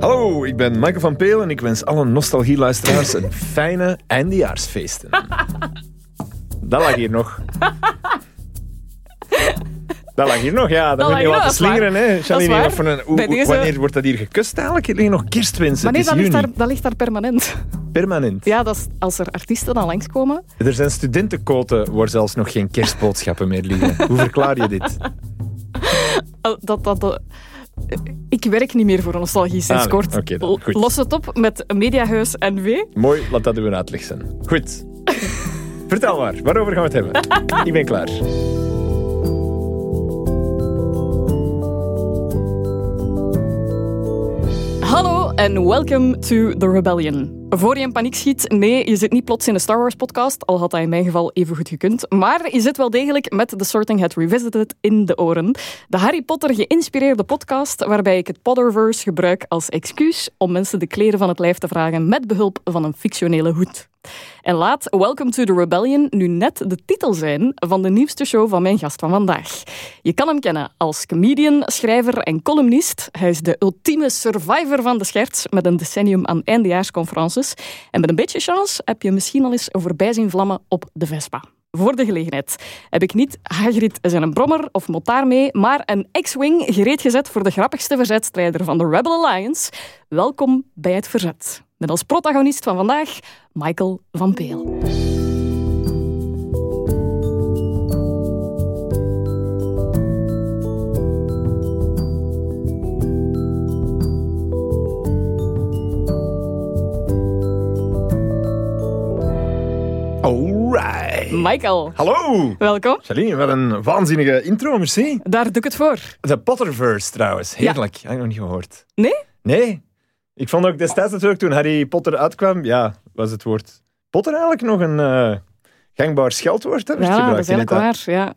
Hallo, ik ben Michael van Peel en ik wens alle nostalgieluisteraars een fijne eindejaarsfeesten. Dat lag hier nog. Dat lag hier nog, ja. Dat moet je is slingeren, hè. Janine, waar. wat voor een- hoe- Bij deze- Wanneer wordt dat hier gekust eigenlijk? Er liggen nog kerstwensen. Maar nee, dat ligt, daar, dat ligt daar permanent. Permanent. Ja, dat is, als er artiesten dan langskomen. Er zijn studentenkoten waar zelfs nog geen kerstboodschappen meer liggen. Hoe verklaar je dit? Dat, dat, dat- ik werk niet meer voor nostalgie sinds Ah, nee. kort. Dan. Los het op met Mediahuis NW. Mooi, laat dat uw uitleg zijn. Goed. Vertel maar, waarover gaan we het hebben? Ik ben klaar. En welcome to The Rebellion. Voor je in paniek schiet, nee, je zit niet plots in een Star Wars podcast, al had dat in mijn geval even goed gekund. Maar je zit wel degelijk met The Sorting Hat Revisited in de oren. De Harry Potter geïnspireerde podcast waarbij ik het Potterverse gebruik als excuus om mensen de kleren van het lijf te vragen met behulp van een fictionele hoed. En laat Welcome to the Rebellion nu net de titel zijn van de nieuwste show van mijn gast van vandaag. Je kan hem kennen als comedian, schrijver en columnist. Hij is de ultieme survivor van de scherts met een decennium aan eindejaarsconferences. En met een beetje chance heb je misschien al eens voorbij zien vlammen op de Vespa. Voor de gelegenheid heb ik niet Hagrid zijn brommer of motaar mee, maar een X-Wing gereed gezet voor de grappigste verzetstrijder van de Rebel Alliance. Welkom bij het verzet. Met als protagonist van vandaag Michael van Peel. Alright. Michael, Hallo. welkom. Janine, wat een waanzinnige intro, merci. Daar doe ik het voor. De Potterverse trouwens, heerlijk. Heb ik nog niet gehoord. Nee? Nee. Ik vond ook destijds natuurlijk, toen Harry Potter uitkwam, ja, was het woord Potter eigenlijk nog een eh, gangbaar scheldwoord. Hè, werd Ja, dat gebruikt. is waar. Ja.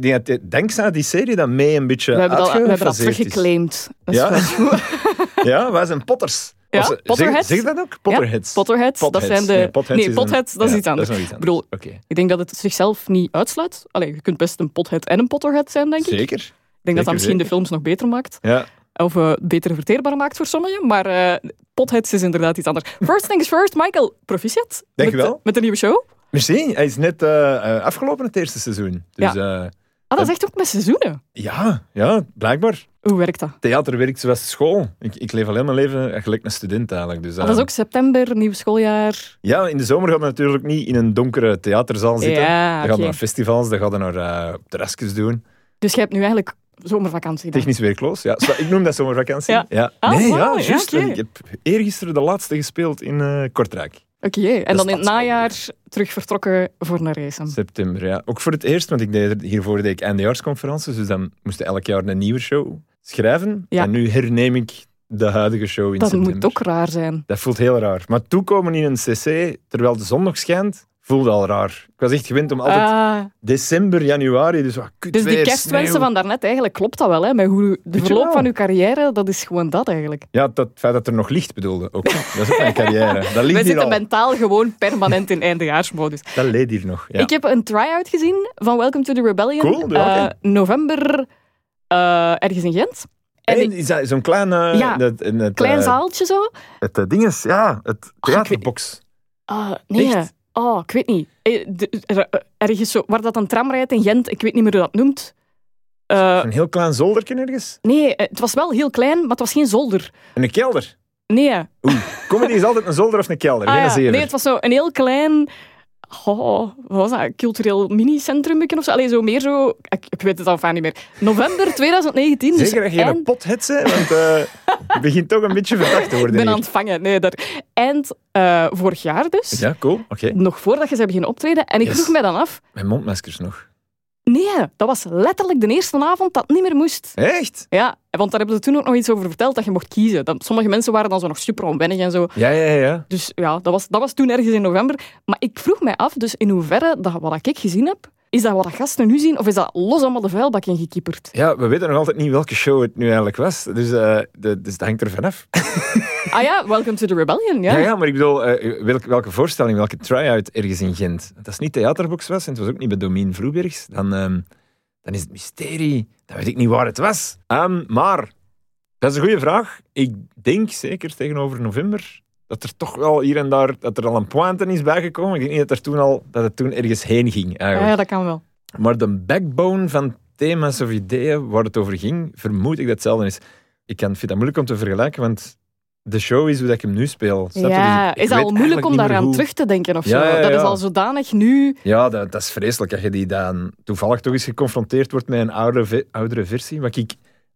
denk dat- Dankzij die serie dat mee een beetje We, hebben dat, we hebben dat teruggeclaimd. Dat Ja. Ja, wij zijn Potters. Ja, Potterheads. Zeg, zeg dat ook? Potterheads. Potterheads, dat zijn de... Nee, Potheads nee, een- dat is ja, iets anders. Dat is Ik bedoel, ik denk dat het zichzelf niet uitsluit. Allee, je kunt best een pothead en een potterhead zijn, denk ik. Zeker. Ik denk dat dat zeker, misschien de films nog beter maakt. Ja. Of eh, beter verteerbaar maakt voor sommigen. Maar eh potheads is inderdaad iets anders. First things first, Michael. Proficiat. Dank je met, wel. Met de nieuwe show. Merci. Hij is net eh, eh, afgelopen het eerste seizoen. Dus ja, Ah, dat is echt ook met seizoenen. ja, ja, blijkbaar. Hoe werkt dat? Theater werkt zoals school. Ik, ik leef alleen mijn leven gelijk een student eigenlijk. Dus, Ah, dat is eh, ook september, nieuw schooljaar. Ja, in de zomer gaat we natuurlijk niet in een donkere theaterzaal zitten. Ja, dan gaan naar festivals, dan gaan we naar eh terrasjes doen. Dus je hebt nu eigenlijk zomervakantie dan. Technisch werkloos, ja. Ik noem dat zomervakantie. Ja. Ah, nee, ja, ja, juist. Ik heb eergisteren de laatste gespeeld in eh, Kortrijk. Oké, en Dat dan in het najaar terug vertrokken voor een race. September, ja. Ook voor het eerst, want ik deed, hiervoor deed ik eindejaarsconferenties, dus dan moest elk jaar een nieuwe show schrijven. Ja. En nu herneem ik de huidige show in Dat september. moet ook raar zijn. Dat voelt heel raar. Maar toekomen in een cc, terwijl de zon nog schijnt, voelde al raar. Ik was echt gewend om altijd Ah, december, januari, dus wat kut dus die weer, kerstwensen sneeuw. van daarnet, eigenlijk klopt dat wel. Hè? Met hoe de verloop wel. van uw carrière, dat is gewoon dat eigenlijk. Ja, dat feit dat er nog licht bedoelde ook. Dat is ook mijn carrière. Dat ligt hier zitten al. mentaal gewoon permanent in eindejaarsmodus. Dat leed hier nog. Ja. Ik heb een try-out gezien van Welcome to the Rebellion. Cool, Eh, november, eh, ergens in Gent. En is dat zo'n klein... eh, Ja, het, het, het, klein eh, zaaltje zo. Het eh, ding is, ja, het theaterbox. Ah, nee, Echt? Oh, ik weet niet. Eh, er- Ergens zo, waar dat een tram rijdt in Gent, ik weet niet meer hoe dat noemt. Eh, Een heel klein zoldertje ergens. nee, eh, het was wel heel klein, maar het was geen zolder. En een kelder. Nee. Ah, Oeh, comedy is altijd een zolder of een kelder, geen ja. nee, het was zo een heel klein... Oh, wat was dat? Cultureel mini-centrum of zo? Allee, zo meer zo... Ik, ik weet het al van niet meer. November 2019. dus Zeker dat je eind- een bent, want eh, je begint toch een beetje verdacht te Ik worden ben hier. aan het vangen. Nee, daar. Eind eh, vorig jaar dus. Ja, cool. Oké. Nog voordat je ze beginnen optreden. En ik Yes. vroeg mij dan af... Mijn mondmaskers nog. Nee, dat was letterlijk de eerste avond dat het niet meer moest. Echt? Ja, want daar hebben ze toen ook nog iets over verteld, dat je mocht kiezen. Dat, sommige mensen waren dan zo nog super onwennig en zo. Ja, ja, ja. Dus ja, dat was, dat was toen ergens in november. Maar ik vroeg mij af, dus in hoeverre dat wat ik gezien heb, is dat wat de gasten nu zien, of is dat los allemaal de vuilbak ingekieperd? Ja, we weten nog altijd niet welke show het nu eigenlijk was. Dus, eh, de, dus dat hangt er vanaf. Ah ja, Welcome to the Rebellion, ja. Ja, ja, maar ik bedoel, eh, welke, welke voorstelling, welke try-out ergens in Gent. Dat is niet Theaterbox was en het was ook niet bij Domien Vroebergs. Dan, ehm, dan is het mysterie. Dan weet ik niet waar het was. Ehm, maar, dat is een goede vraag. Ik denk zeker tegenover november dat er toch wel hier en daar dat er al een pointe is bijgekomen. Ik denk niet dat, er toen al, dat het toen ergens heen ging. Eigenlijk. Ja, dat kan wel. Maar de backbone van thema's of ideeën waar het over ging, vermoed ik dat hetzelfde is. Ik kan, vind dat moeilijk om te vergelijken, want de show is hoe dat ik hem nu speel. Ja, Dus ik is dat al moeilijk om daaraan hoe- terug te denken of Ja, zo? ja, Dat is ja. al zodanig nu... Ja, dat, dat is vreselijk als je die dan toevallig toch eens geconfronteerd wordt met een oudere, oudere versie. Wat ik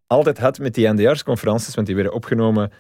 altijd had met die NDR's-conferenties, want die werden opgenomen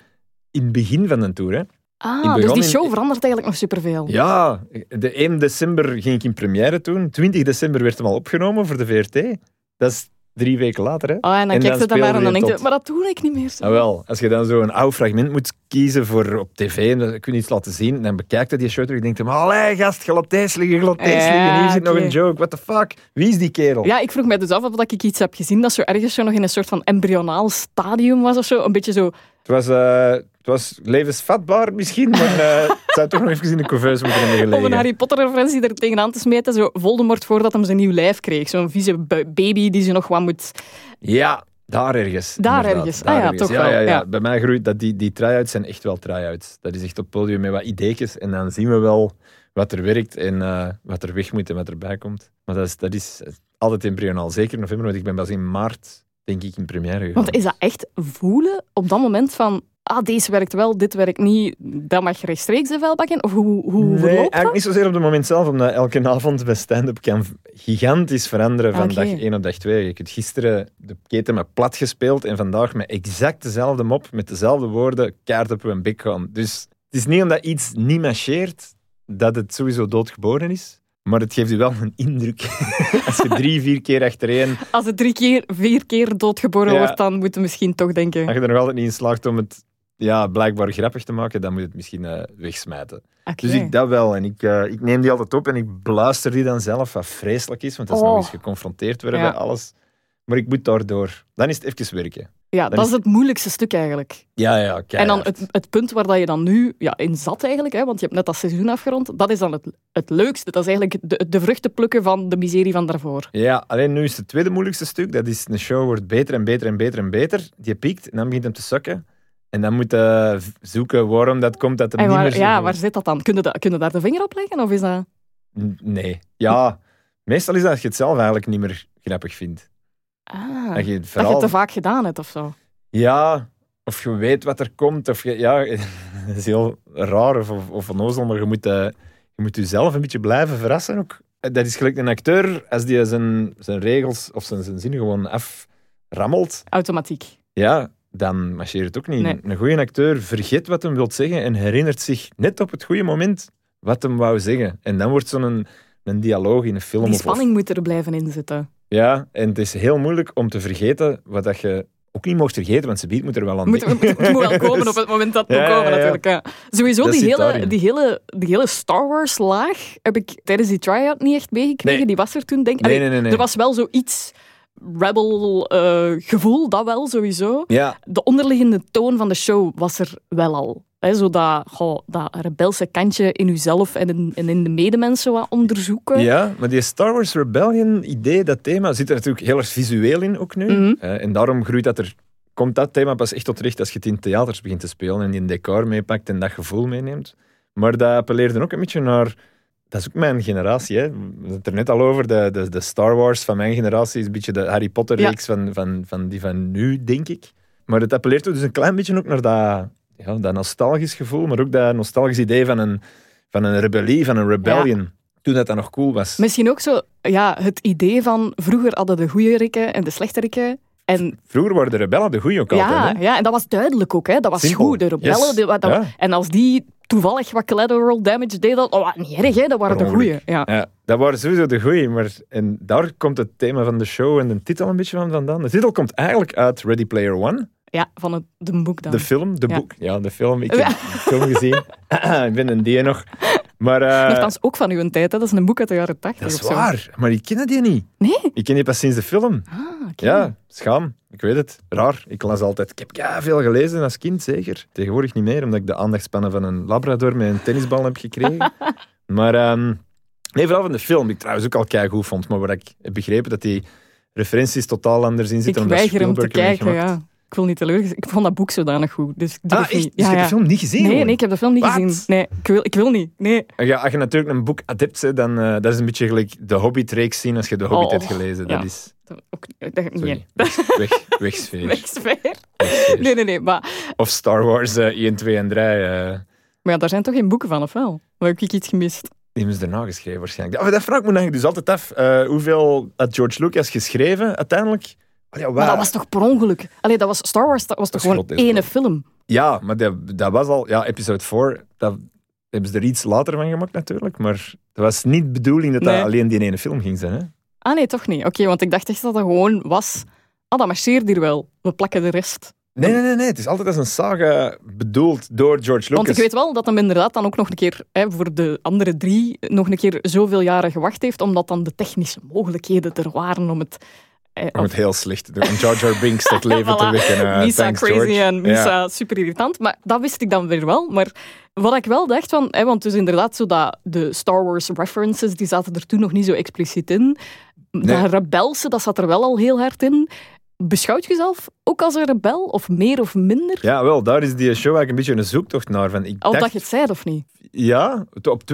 in het begin van de tour. Hè. Ah, dus die in- show verandert eigenlijk nog superveel. Ja, de 1 december ging ik in première toen. 20 december werd hem al opgenomen voor de VRT. Dat is drie weken later. Hè. Ah, en dan En kijkt dan naar en dan denk je maar dat doe ik niet meer zo. Ah, wel, als je dan zo'n oud fragment moet kiezen voor op tv en kun je iets laten zien, dan bekijkt je die show terug en denkt je, allee gast, deze liggen, Ja, liggen, hier zit nog een joke, what the fuck? Wie is die kerel? Ja, ik vroeg mij dus af of dat ik iets heb gezien dat zo ergens zo nog in een soort van embryonaal stadium was of zo. Een beetje zo... Het was, eh, het was levensvatbaar misschien, maar eh, het zou toch nog even in de couveuse moeten hebben Om een gelegen. Harry Potter-referentie er tegenaan te smeten. Zo Voldemort voordat hem zijn nieuw lijf kreeg. Zo'n vieze baby die ze nog wat moet... Ja, daar ergens. Daar ergens. Ah ja, toch ja, wel, Ja, ja. ja. Bij mij groeit dat die, die try-outs zijn echt wel try-outs. Dat is echt op podium met wat ideetjes en dan zien we wel wat er werkt en eh, wat er weg moet en wat erbij komt. Maar dat is, dat is altijd embryonaal. Zeker in november, want ik ben pas in maart, denk ik, in première gegaan. Want is dat echt voelen op dat moment van... Ah, deze werkt wel, dit werkt niet. Dat mag rechtstreeks de vuilbak in? Of hoe, hoe Nee, verloopt eigenlijk niet zozeer op het moment zelf, omdat elke avond bij stand-up kan gigantisch veranderen van dag 1 op dag 2. Je kunt gisteren de keten met plat gespeeld en vandaag met exact dezelfde mop, met dezelfde woorden, kaart op een bek gaan. Dus het is niet omdat iets niet marcheert, dat het sowieso doodgeboren is. Maar het geeft u wel een indruk. Als je drie, vier keer achtereen, Als het drie keer, vier keer doodgeboren Ja. wordt, dan moeten we misschien toch denken... als je er nog altijd niet in slaagt om het ja, blijkbaar grappig te maken, dan moet je het misschien eh, wegsmijten. Dus ik dat wel. En ik, eh, ik neem die altijd op en ik beluister die dan zelf, wat vreselijk is, want dat is Oh. nog eens geconfronteerd worden Ja. bij alles. Maar ik moet daardoor. Dan is het even werken. ja, dat is- het moeilijkste stuk eigenlijk. Ja, ja, En dan het, het punt waar dat je dan nu ja, in zat eigenlijk, hè, want je hebt net dat seizoen afgerond, dat is dan het, het leukste. Dat is eigenlijk de, de vruchten plukken van de miserie van daarvoor. Ja, alleen nu is het tweede moeilijkste stuk. Dat is, een show wordt beter en beter en beter en beter. Die piekt en dan begint hem te sukken. En dan moet je zoeken waarom dat komt dat hem En niet meer ja, waar zit dat dan? Kun je, dat, kun je daar de vinger op leggen? Of is dat... Nee. Ja, meestal is dat je het zelf eigenlijk niet meer grappig vindt. Ah, Dat je je het vooral... het te vaak gedaan hebt of zo. Ja, of je weet wat er komt. Of je, ja, dat is heel raar of, of, of onnozel, maar je moet, eh, je moet jezelf een beetje blijven verrassen ook. Dat is gelijk een acteur, als die zijn, zijn regels of zijn, zijn zin gewoon aframmelt, Automatiek. ja, dan marcheert het ook niet. Nee. Een goede acteur vergeet wat hem wil zeggen en herinnert zich net op het goede moment wat hem wou zeggen. En dan wordt zo'n een, dialoog in een film. Die of- spanning moet er blijven inzitten. ja, en het is heel moeilijk om te vergeten wat dat je ook niet mocht vergeten, want ze biedt moet er wel aan Moet, denken. het moet wel komen op het moment dat het Ja, moet komen, ja, ja. natuurlijk. Ja. Sowieso, Dat die hele, die, hele, die hele Star Wars-laag heb ik tijdens die try-out niet echt meegekregen. Nee. Die was er toen, denk ik. Nee, nee, nee. Er was wel zoiets rebel-gevoel, dat wel, sowieso. Ja, De onderliggende toon van de show was er wel al. Hè, zo dat, goh, dat rebelse kantje in uzelf en in, en in de medemensen wat onderzoeken. Ja, maar die Star Wars Rebellion idee, dat thema, zit er natuurlijk heel erg visueel in ook nu. Mhm. Eh, en daarom groeit dat er, komt dat thema pas echt tot recht als je het in theaters begint te spelen en die een decor meepakt en dat gevoel meeneemt. Maar dat appelleerde ook een beetje naar... Dat is ook mijn generatie, hè. We hadden het er net al over. De, de, de Star Wars van mijn generatie is een beetje de Harry Potter-reeks van, van, van die van nu, denk ik. Maar het appelleert dus een klein beetje ook naar dat, ja, dat nostalgisch gevoel, maar ook dat nostalgisch idee van een, van een rebellie, van een rebellion. Toen dat, nog cool was. Misschien ook zo ja, het idee van vroeger hadden de goede rikken en de slechte rikken. En Vroeger waren de rebellen de goeie ook altijd. ja, Hè? ja, en dat was duidelijk ook. Hè. Dat was Simpel. goed. De rebellen, Yes. dat- Ja. En als die toevallig wat collateral damage deden, dat was niet erg. Hè. Dat waren de goeie. Ja. Ja, dat waren sowieso de goeie. Maar en daar komt het thema van de show en de titel een beetje van vandaan. De titel komt eigenlijk uit Ready Player One, ja, van het de boek dan. de film, de Ja. boek. Ja, de film. Ik heb de film gezien. ik ben een die nog. Maar Nochtans ook van uw tijd. Hè. Dat is een boek uit de jaren tachtig dat is waar. Maar ik ken die niet. Nee? Ik ken die pas sinds de film. Ah. Ja, schaam. Ik weet het. Raar. Ik las altijd. Ik heb ja, veel gelezen als kind, zeker. Tegenwoordig niet meer, omdat ik de aandachtspannen van een labrador met een tennisbal heb gekregen. maar ehm, nee, vooral van de film, die ik trouwens ook al goed vond, maar waar ik heb begrepen dat die referenties totaal anders in Ik zitten. omdat weiger hem te kijken, ja. Ik wil niet teleurgesteld. Ik vond dat boek zodanig goed. Dus ik Ah, echt? niet. Dus Ja, je hebt ja. de film niet gezien? Nee, nee, ik heb de film niet gezien. Nee, ik wil, ik wil niet. Nee. Ja, als je natuurlijk een boek adept bent, dan uh, dat is een beetje gelijk de Hobbit-reeks zien als je de Hobbit Oh, hebt gelezen. Dat is... Ook, nee. Weg, weg, wegsfeer. Wegsfeer. Wegsfeer. Nee, nee, nee. Maar, Of Star Wars eh 1, 2 en 3. eh maar ja, daar zijn toch geen boeken van, of wel? Of heb ik iets gemist? die hebben ze daarna geschreven waarschijnlijk. Oh, dat vraag ik me eigenlijk dus altijd af. eh, hoeveel had George Lucas geschreven uiteindelijk? Ja, Maar dat was toch per ongeluk? Allee, dat was, Star Wars dat was toch Dat gewoon ene film? Ja, maar dat, dat was al... Ja, episode 4, dat hebben ze er iets later van gemaakt natuurlijk. Maar het was niet de bedoeling dat Nee. dat alleen die ene film ging zijn. Hè? Ah nee, toch niet. Oké, want ik dacht echt dat dat gewoon was... Ah, dat marcheert hier wel. We plakken de rest. Nee, nee, nee, nee. Het is altijd als een saga bedoeld door George Lucas. Want ik weet wel dat hem inderdaad dan ook nog een keer hè, voor de andere drie nog een keer zoveel jaren gewacht heeft, omdat dan de technische mogelijkheden er waren om het... eh, Om het heel slecht te doen. Om Jar Jar Binks tot leven te wekken. eh, Misa thanks, crazy George. en Misa Ja. super irritant. Maar dat wist ik dan weer wel. Maar wat ik wel dacht van... Hè, want dus inderdaad, zo dat de Star Wars references, die zaten er toen nog niet zo expliciet in. Nee. Dat rebelse, dat zat er wel al heel hard in. Beschouwt je zelf ook als een rebel? Of meer of minder? Ja, wel, daar is die show eigenlijk een beetje een zoektocht naar. Van, ik Al dacht, dat je het zei of niet? Ja,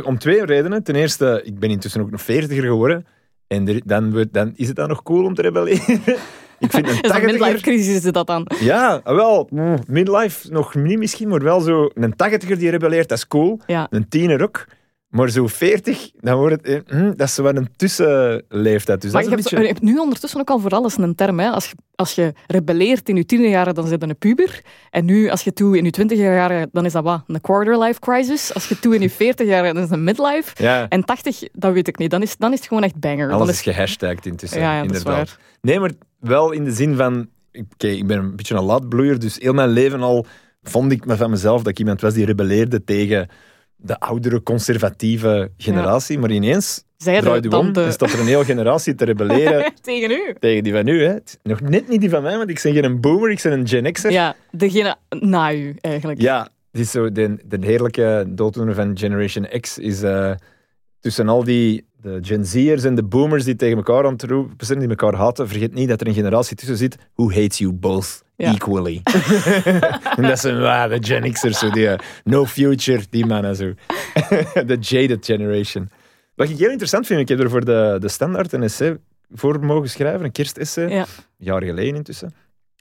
om twee redenen. Ten eerste, ik ben intussen ook nog veertiger geworden. En er- dan, wordt- dan is het dan nog cool om te rebelleren. ik vind een Is dat midlife tachtiger... crisis is dat dan? Ja, wel, mm, midlife nog niet misschien, maar wel zo... Een tachtiger die rebelleert, dat is cool. Ja. Een tiener ook. Maar zo veertig, dan wordt het... eh, mm, dat is wat een tussenleeftijd. Dus Maar dat je is hebt, een je hebt nu ondertussen ook al voor alles een term. Hè? Als, je, als je rebelleert in je tienerjaren, dan zit je een puber. En nu, als je toe in je twintiger jaren, dan is dat wat? Een quarter life crisis. Als je toe in je veertig jaren, dan is het een midlife. Ja, En 80, dat weet ik niet. Dan is, dan is het gewoon echt banger. Dan alles is, is gehashtagd intussen, ja, dat inderdaad. Nee, maar wel in de zin van... Oké, ik ben een beetje een laatbloeier, dus heel mijn leven al vond ik me van mezelf dat ik iemand was die rebelleerde tegen de oudere, conservatieve generatie. Maar ineens Zij draai de je om tante en staat er een hele generatie te rebelleren tegen u. tegen die van nu. Hè. Nog net niet die van mij, want ik ben geen boomer, ik ben een Gen X'er. Ja, degene na u eigenlijk. Ja, is zo de, de heerlijke dooddoener van Generation X is eh, tussen al die de Gen Z'ers en de boomers die tegen elkaar aan het roepen zijn, die elkaar haten, vergeet niet dat er een generatie tussen zit who hates you both Ja. equally. en dat zijn waar, de Gen X'ers, zo die eh, no future, die mannen zo. de jaded generation. Wat ik heel interessant vind, ik heb er voor de, de standaard een essay voor mogen schrijven, een kerstessay, Ja. een jaar geleden intussen.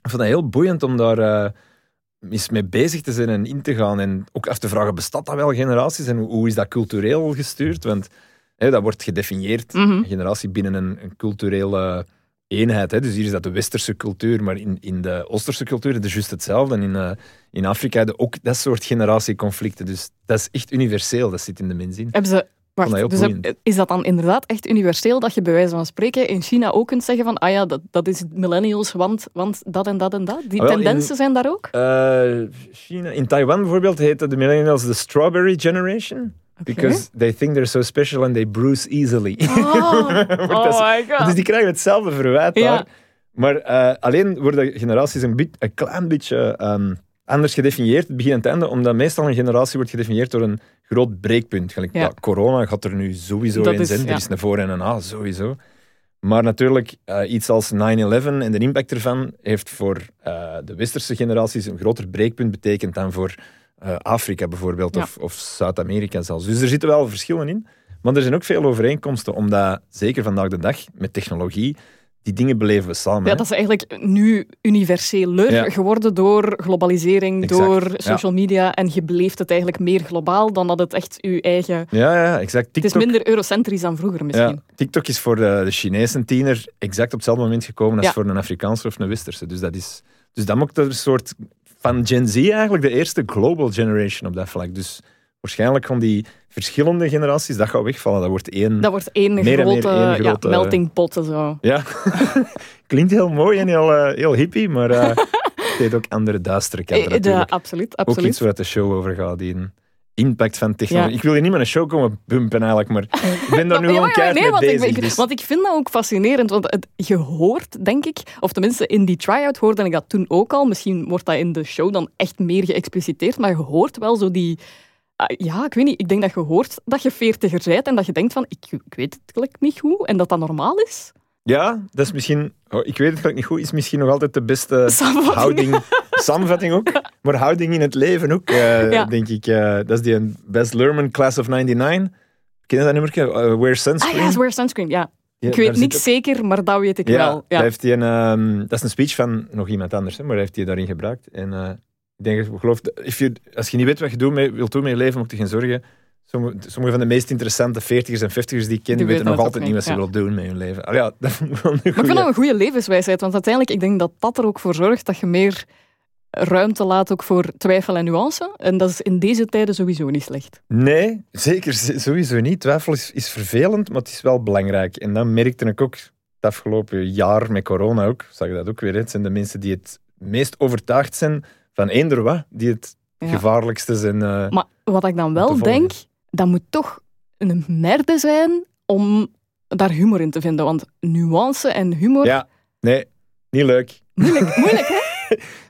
Ik vond dat heel boeiend om daar eens mee bezig te zijn en in te gaan. En ook af te vragen, bestaat dat wel generaties en hoe, hoe is dat cultureel gestuurd? Want hè, dat wordt gedefinieerd, Mhm. een generatie binnen een, een culturele eenheid. Hè. Dus hier is dat de westerse cultuur, maar in, in de oosterse cultuur is het juist hetzelfde. En in, eh, in Afrika hebben ook dat soort generatieconflicten. Dus dat is echt universeel, dat zit in de mens in. Hebben ze... Wacht, dus heb- is dat dan inderdaad echt universeel dat je bij wijze van spreken in China ook kunt zeggen van ah ja, dat, dat is millennials, want, want dat en dat en dat? Die Ah, wel, in- tendensen zijn daar ook? Eh, China, in Taiwan bijvoorbeeld heten de millennials de strawberry generation. Because they think they're so special and they bruise easily. Oh, oh my god. Dus die krijgen hetzelfde verwijt Ja. daar. Maar eh, alleen worden generaties een, bit- een klein beetje ehm, anders gedefinieerd, het begin en het einde, omdat meestal een generatie wordt gedefinieerd door een groot breekpunt. Gelijk, Ja. ja, corona gaat er nu sowieso in zijn. ja. Er is een voor en een na, sowieso. Maar natuurlijk, eh, iets als 9-11 en de impact ervan heeft voor eh, de westerse generaties een groter breekpunt betekend dan voor eh, Afrika bijvoorbeeld, Ja. of, of Zuid-Amerika zelfs. Dus er zitten wel verschillen in. Maar er zijn ook veel overeenkomsten, omdat zeker vandaag de dag met technologie, die dingen beleven we samen. Ja, dat is eigenlijk nu universeler Ja. geworden door globalisering, Exact, door ja. social media. En je beleeft het eigenlijk meer globaal dan dat het echt je eigen... ja, ja, exact. Het is minder eurocentrisch dan vroeger misschien. ja, TikTok is voor de, de Chinese tiener exact op hetzelfde moment gekomen als voor een Afrikaanse of een Westerse. Dus dat, is, dus dat maakt er een soort van Gen Z eigenlijk de eerste global generation op dat vlak. Dus waarschijnlijk gaan die verschillende generaties, dat gaat wegvallen. Dat wordt één... Dat wordt één Meer en meer grote, één grote- ja, melting pot en zo. Ja, klinkt heel mooi en heel, eh, heel hippie, maar eh, het heeft ook andere duistere kanten Eh, de- natuurlijk. absoluut, Ook absoluut. iets waar de show over gaat, een impact van technologie. Ja. Ik wil hier niet met een show komen bumpen eigenlijk, maar ik ben daar nu gewoon keihard nee, mee want ik, bezig. ik- dus- want ik vind dat ook fascinerend. Want het, je hoort, denk ik, of tenminste in die try-out hoorde ik dat toen ook al. Misschien wordt dat in de show dan echt meer geëxpliciteerd. Maar je hoort wel zo die. ah, ja, ik weet niet. Ik denk dat je hoort dat je veertiger bent en dat je denkt van, ik, ik weet het gelijk niet goed en dat dat normaal is. Ja, dat is misschien, oh, ik weet het eigenlijk niet goed, is misschien nog altijd de beste Samenvatting. houding. Samenvatting ook, maar houding in het leven ook, eh, Ja. denk ik. eh, dat is die Best Lerman Class of 99. Ken je dat nummer? Uh, Wear Ah Sunscreen. ja, Wear Sunscreen, ja. Ja, Ik weet niks ook- zeker, maar dat weet ik Ja, wel. Dat, Ja. heeft hij een, ehm, dat is een speech van nog iemand anders, hè, maar heeft hij daarin gebruikt. En eh, ik denk, ik geloof, dat if you, als je niet weet wat je doet wilt doen met je leven, moet je geen zorgen. Sommige, van de meest interessante 40ers en 50ers die ik ken, Die weten nog altijd niet wat ze willen doen met hun leven. Al ja, dat ik wel een Maar ik vind dat een goede levenswijsheid, want uiteindelijk, ik denk dat dat er ook voor zorgt dat je meer ruimte laat ook voor twijfel en nuance. En dat is in deze tijden sowieso niet slecht. Nee, zeker sowieso niet. Twijfel is, is vervelend, maar het is wel belangrijk. En dat merkte ik ook het afgelopen jaar met corona ook. Zag je dat ook weer. Het zijn de mensen die het meest overtuigd zijn van eender wat, die het Ja. gevaarlijkste zijn. eh, Maar wat ik dan wel denk, dat moet toch een merde zijn om daar humor in te vinden. Want nuance en humor... Ja, nee, niet leuk. Moeilijk, moeilijk, hè?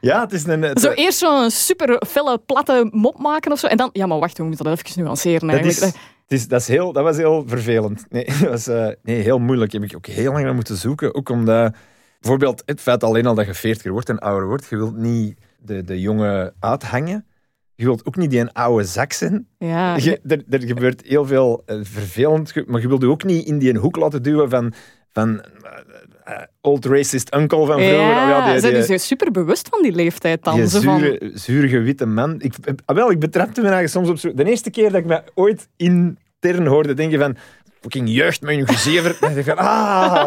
Ja, het is een... het- Zo eerst zo'n super felle, platte mop maken of zo. En dan, ja, maar wacht, we moeten dat even nuanceren dat, eigenlijk. is, het is, dat, is heel, dat was heel vervelend. Nee, dat was eh, nee, heel moeilijk. Heb ik ook heel lang naar moeten zoeken. Ook omdat, bijvoorbeeld, het feit alleen al dat je veertiger wordt en ouder wordt, je wilt niet de, de jongen uithangen. Je wilt ook niet die een oude zak zijn. Ja, Je, er, er gebeurt heel veel eh, vervelend, maar je wilt je ook niet in die hoek laten duwen van, van eh, eh, old racist uncle van vroeger. ja, ja, die- zijn die- dus super bewust van die leeftijd dan. Die Zo van, zure, zurige witte man. Ik, ah, wel, ik betrapte me eigenlijk soms op zo. De eerste keer dat ik me ooit intern hoorde denken van. Fucking jeugd met je van, ah,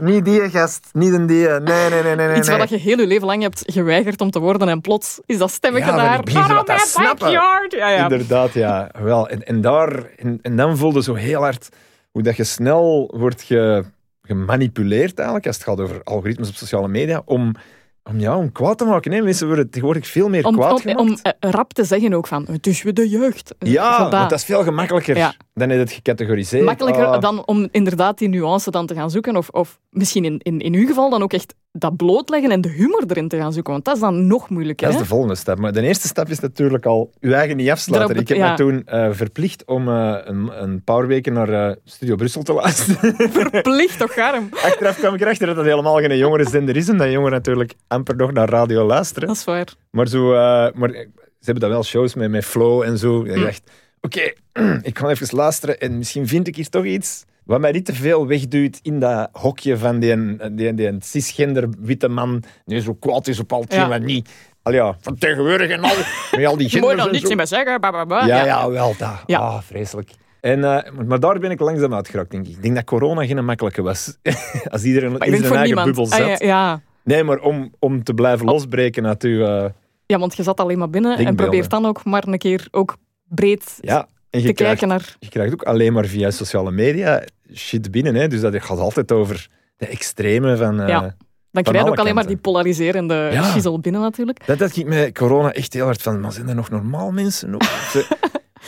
niet die gast, niet een die. Nee, nee, nee, nee. nee. Iets wat je heel je leven lang hebt geweigerd om te worden en plots is dat stemmetje Ja, daar. ik begin zo "Not wat te on my snappen." backyard. Ja, ja. Inderdaad, ja. Wel, en, en, daar, en, en dan voelde zo heel hard hoe dat je snel wordt ge, gemanipuleerd eigenlijk, als het gaat over algoritmes op sociale media, om, om, ja, om kwaad te maken. Hè. Mensen worden tegenwoordig veel meer Om, kwaad om, gemaakt. om eh, rap te zeggen ook van, het is weer de jeugd. Ja, dat. want dat is veel gemakkelijker Ja. Dan je het gecategoriseerd. Makkelijker Ah. dan om inderdaad die nuance dan te gaan zoeken. Of, of misschien in, in, in uw geval dan ook echt dat blootleggen en de humor erin te gaan zoeken. Want dat is dan nog moeilijker. Dat is hè? de volgende stap. Maar de eerste stap is natuurlijk al je eigen niet afsluiten. Daarop- Ik heb ja. me toen eh, verplicht om eh, een, een paar weken naar eh, Studio Brussel te luisteren. Verplicht toch, garm. Achteraf kwam ik erachter dat dat helemaal geen jongerenzender is. En dat jongeren natuurlijk amper nog naar radio luisteren. Dat is waar. Maar, zo, maar ze hebben dan wel shows met, met Flow en zo. Ik oké, ik ga even luisteren en misschien vind ik hier toch iets wat mij niet te veel wegduwt in dat hokje van die, die, die cisgender witte man die zo kwaad is op al hetgeen Ja. wat niet. Al ja, van tegenwoordig en al, met al die genders dan en niets meer zeggen. Ja, ja, wel, dat. Ja. Ah, vreselijk. En, eh, maar, maar daar ben ik langzaam uitgeraakt, denk ik. Ik denk dat corona geen makkelijke was. Als iedereen Maar in zijn eigen niemand. bubbel zat. Ah, ja, ja. Nee, maar om, om te blijven losbreken uit uw... eh, ja, want je zat alleen maar binnen en probeert dan ook maar een keer ook breed ja, en je te krijgt kijken naar... je krijgt ook alleen maar via sociale media shit binnen. Hè? Dus dat gaat altijd over de extreme van... eh, Ja. Dan Van krijg je ook alleen maar die polariserende Ja. schizzel binnen natuurlijk. Dat had ik met corona echt heel hard van. Maar zijn er nog normaal mensen? Ook,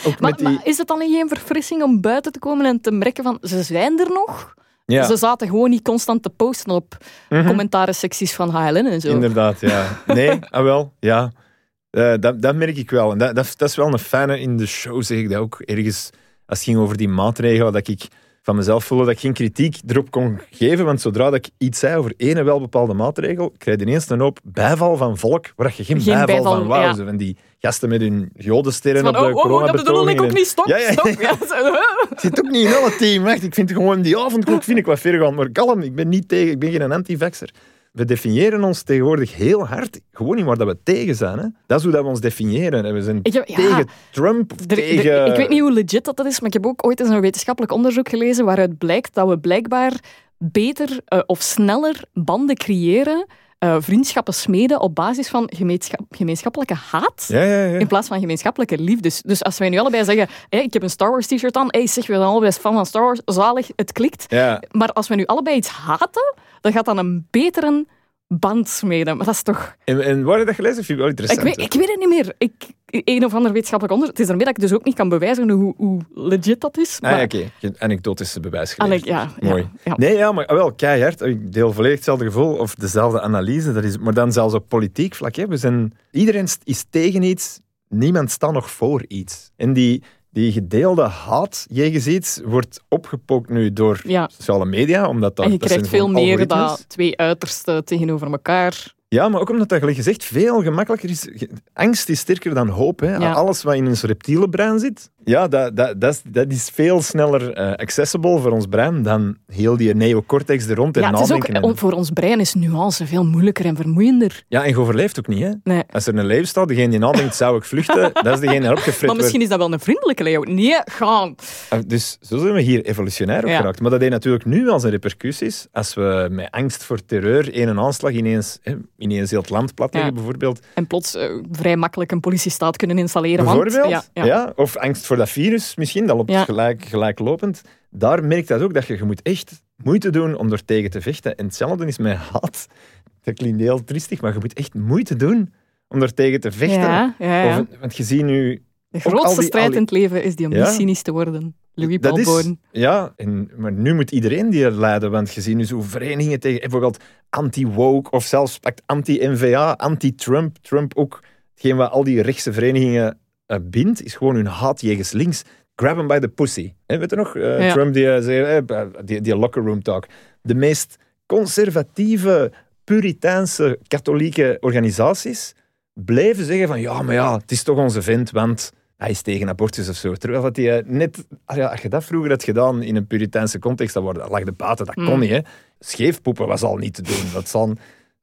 Maar, met die... maar is het dan niet geen verfrissing om buiten te komen en te merken van ze zijn er nog? ja, Ze zaten gewoon niet constant te posten op commentaren-secties van HLN en zo. inderdaad, ja. Nee, ah wel, ja. Eh, dat, dat merk ik wel. En dat, dat, dat is wel een fijne in de show, zeg ik dat ook ergens. Als het ging over die maatregelen, dat ik van mezelf voelde dat ik geen kritiek erop kon geven. Want zodra dat ik iets zei over ene wel bepaalde maatregel, krijg je ineens een hoop bijval van volk waar je geen, Geen bijval, bijval, van wou. ja. Zo Van die gasten met hun jodensterren op de oh, oh, oh, dat bedoel ik ook niet. Stop, Ja, stop. Ik zit ook niet in alle team. Echt. Ik vind gewoon die avondklok vind ik wat ver gaan. Maar kalm, ik ben niet tegen. Ik ben geen anti-vaxxer. We definiëren ons tegenwoordig heel hard. Gewoon niet waar dat we tegen zijn. Hè. Dat is hoe dat we ons definiëren. En We zijn Ik heb- ja. tegen Trump of Er- er- tegen... ik weet niet hoe legit dat, dat is, maar ik heb ook ooit eens een wetenschappelijk onderzoek gelezen waaruit blijkt dat we blijkbaar beter eh, of sneller banden creëren, eh, vriendschappen smeden op basis van gemeenschap- gemeenschappelijke haat. Ja, ja, ja. In plaats van gemeenschappelijke liefdes. Dus als wij nu allebei zeggen, ik heb een Star Wars t-shirt aan, hey, zeg, we zijn allebei fan van Star Wars, zalig, het klikt. Maar als we nu allebei iets haten, dan gaat dat een betere band smeden. Maar dat is toch... En, en waar heb je dat gelezen? Vind ik wel Ik interessant. weet, ik weet het niet meer. Ik, een of ander wetenschappelijk onderzoek. Het is ermee dat ik dus ook niet kan bewijzen hoe, hoe legit dat is. Ah, ja, oké. Geen Anekdotische bewijs Allee, geleverd. ja, ja, Mooi. ja. Nee, ja, maar ah, wel, keihard. Ik deel volledig hetzelfde gevoel of dezelfde analyse. Dat is, maar dan zelfs op politiek vlak. Hè. We zijn, iedereen is tegen iets, niemand staat nog voor iets. En die, die gedeelde haat jegens iets wordt opgepookt nu door Ja. sociale media, omdat dat, en je dat krijgt veel meer dat twee uitersten tegenover elkaar. Ja, maar ook omdat dat, gezegd, veel gemakkelijker is. Angst is sterker dan hoop. Hè. Ja. Alles wat in ons reptiele brein zit, ja, dat, dat, dat, is, dat is veel sneller eh, accessible voor ons brein dan heel die neocortex er rond en Ja, het is ook, nadenken. en- voor ons brein is nuance veel moeilijker en vermoeiender. Ja, en je overleeft ook niet. Hè. Nee. Als er een leeuw staat, degene die nadenkt, zou ik vluchten, dat is degene die erop gefrit Maar misschien wordt. is dat wel een vriendelijke leeuw. Nee, gaan. Ah, Dus zo zijn we hier evolutionair op Ja. geraakt. Maar dat heeft natuurlijk nu al zijn repercussies. Als we met angst voor terreur één een aanslag ineens, hè, ineens heel het land platleggen, Ja. bijvoorbeeld. En plots eh, vrij makkelijk een politiestaat kunnen installeren. want- Bijvoorbeeld, ja, ja, ja. of angst voor dat virus misschien, dat loopt Ja. gelijk, gelijklopend. Daar merkt dat ook, dat je, je moet echt moeite doen om er tegen te vechten. En hetzelfde is met haat. Dat klinkt heel triestig, maar je moet echt moeite doen om er tegen te vechten. Ja, ja, ja. Of- want je ziet nu... De grootste die- strijd in het leven is die om niet cynisch te worden. Louis dat is, ja, en, maar nu moet iedereen die leiden, want je ziet nu zo verenigingen tegen bijvoorbeeld anti-woke of zelfs anti-NVA, anti-Trump. Trump ook, hetgeen wat al die rechtse verenigingen eh, bindt, is gewoon hun haat jegens links. Grab him by the pussy. Weet je nog? Eh, Ja. Trump die, eh, zei, die, die locker room talk. De meest conservatieve, puritaanse katholieke organisaties blijven zeggen van ja, maar ja, het is toch onze vent, want hij is tegen abortus of zo. Terwijl dat hij net, ah ja, als je dat vroeger had gedaan in een puritaanse context, dan lag de buiten, dat kon Mm. niet. Hè. Scheefpoepen was al niet te doen. Dat zal,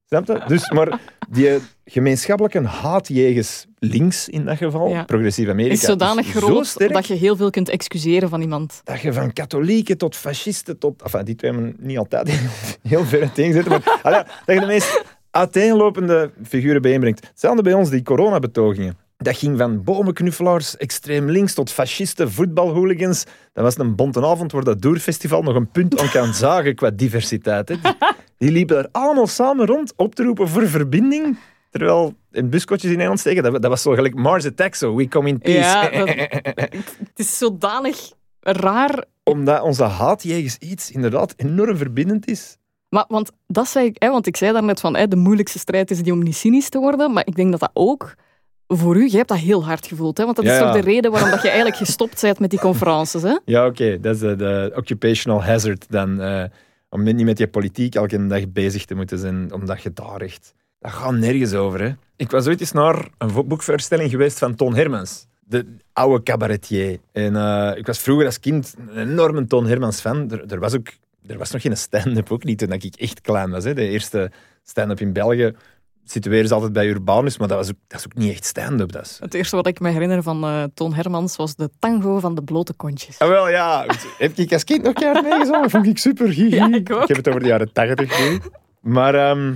snap je? Dus, maar die gemeenschappelijke haat jegens links in dat geval, Ja. progressief Amerika, Is zodanig zo groot dat je heel veel kunt excuseren van iemand. dat je van katholieken tot fascisten tot... Enfin, die twee hebben niet altijd heel ver zitten, maar allee, dat je de meest uiteenlopende figuren bijeenbrengt. Hetzelfde bij ons, die coronabetogingen. Dat ging van bomenknuffelaars, extreem links, tot fascisten, voetbalhooligans. Dat was een bonte avond waar dat Doerfestival nog een punt aan kan zagen qua diversiteit. Hè. Die, die liepen daar allemaal samen rond, op te roepen voor verbinding. Terwijl in buskotjes in Nederland steken, dat, dat was zo gelijk Mars Attack, zo, we come in peace. Ja, dat- Het is zodanig raar. Omdat onze haat jegens iets inderdaad enorm verbindend is. Maar, want dat zei ik, hè, want ik zei daarnet van hè, de moeilijkste strijd is die om niet cynisch te worden. Maar ik denk dat dat ook voor u, jij hebt dat heel hard gevoeld. Hè? Want dat is Ja, toch ja. de reden waarom dat je eigenlijk gestopt bent met die conferences. Hè? Ja, oké. Dat is de, de occupational hazard dan. eh, om niet met je politiek elke dag bezig te moeten zijn, omdat je daar echt... Dat gaat nergens over, hè. Ik was ooit eens naar een boekvoorstelling geweest van Toon Hermans. De oude cabaretier. En eh, ik was vroeger als kind een enorme Toon Hermans fan. Er, er, was ook... Er was nog geen stand-up, ook niet toen ik echt klein was. Hè. De eerste stand-up in België situeren ze altijd bij Urbanus, maar dat, was ook, dat is ook niet echt stand-up. Dat is, Het eerste wat ik me herinner van eh, Toon Hermans was de tango van de blote kontjes. Ah, wel, ja. Heb ik als kind nog keihard meegezongen? Vond ik super. Hihi. Ja, ik ook. heb het over de jaren tachtig nu. Maar, ehm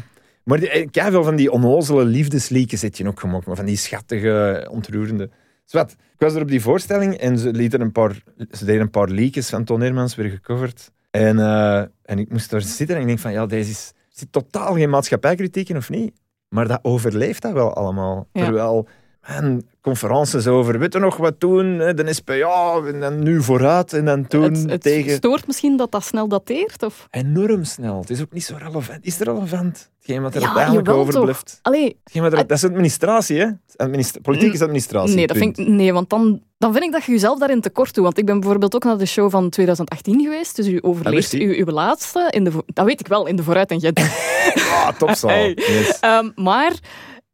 maar die, veel van die onnozele liefdeslieken zit je ook gemaakt. Maar van die schattige, ontroerende... Zwat, ik was er op die voorstelling en ze, lieten een paar, ze deden een paar liedjes van Toon Hermans weer gecoverd. En, eh, en ik moest daar zitten en ik denk van, ja, deze is... Zit totaal geen maatschappijkritiek in, of niet? Maar dat overleeft dat wel allemaal. Ja. Terwijl, man, conferences over, weet je nog wat toen, hè, de SPA, en dan nu vooruit, en dan toen Het, het tegen... stoort misschien dat dat snel dateert? Of? Enorm snel. Het is ook niet zo relevant. Is het relevant? Hetgeen wat er Ja, uiteindelijk overblijft. Allee, er, dat is administratie, hè? Politiek is administratie. nee, dat punt. vind ik, nee, want dan, dan vind ik dat je jezelf daarin tekort doet. Want ik ben bijvoorbeeld ook naar de show van 2018 geweest. Dus u overleeft uw, uw laatste. In de, dat weet ik wel, in de vooruit en Gent. Ah, topzaal. Hey. Yes. Ehm, maar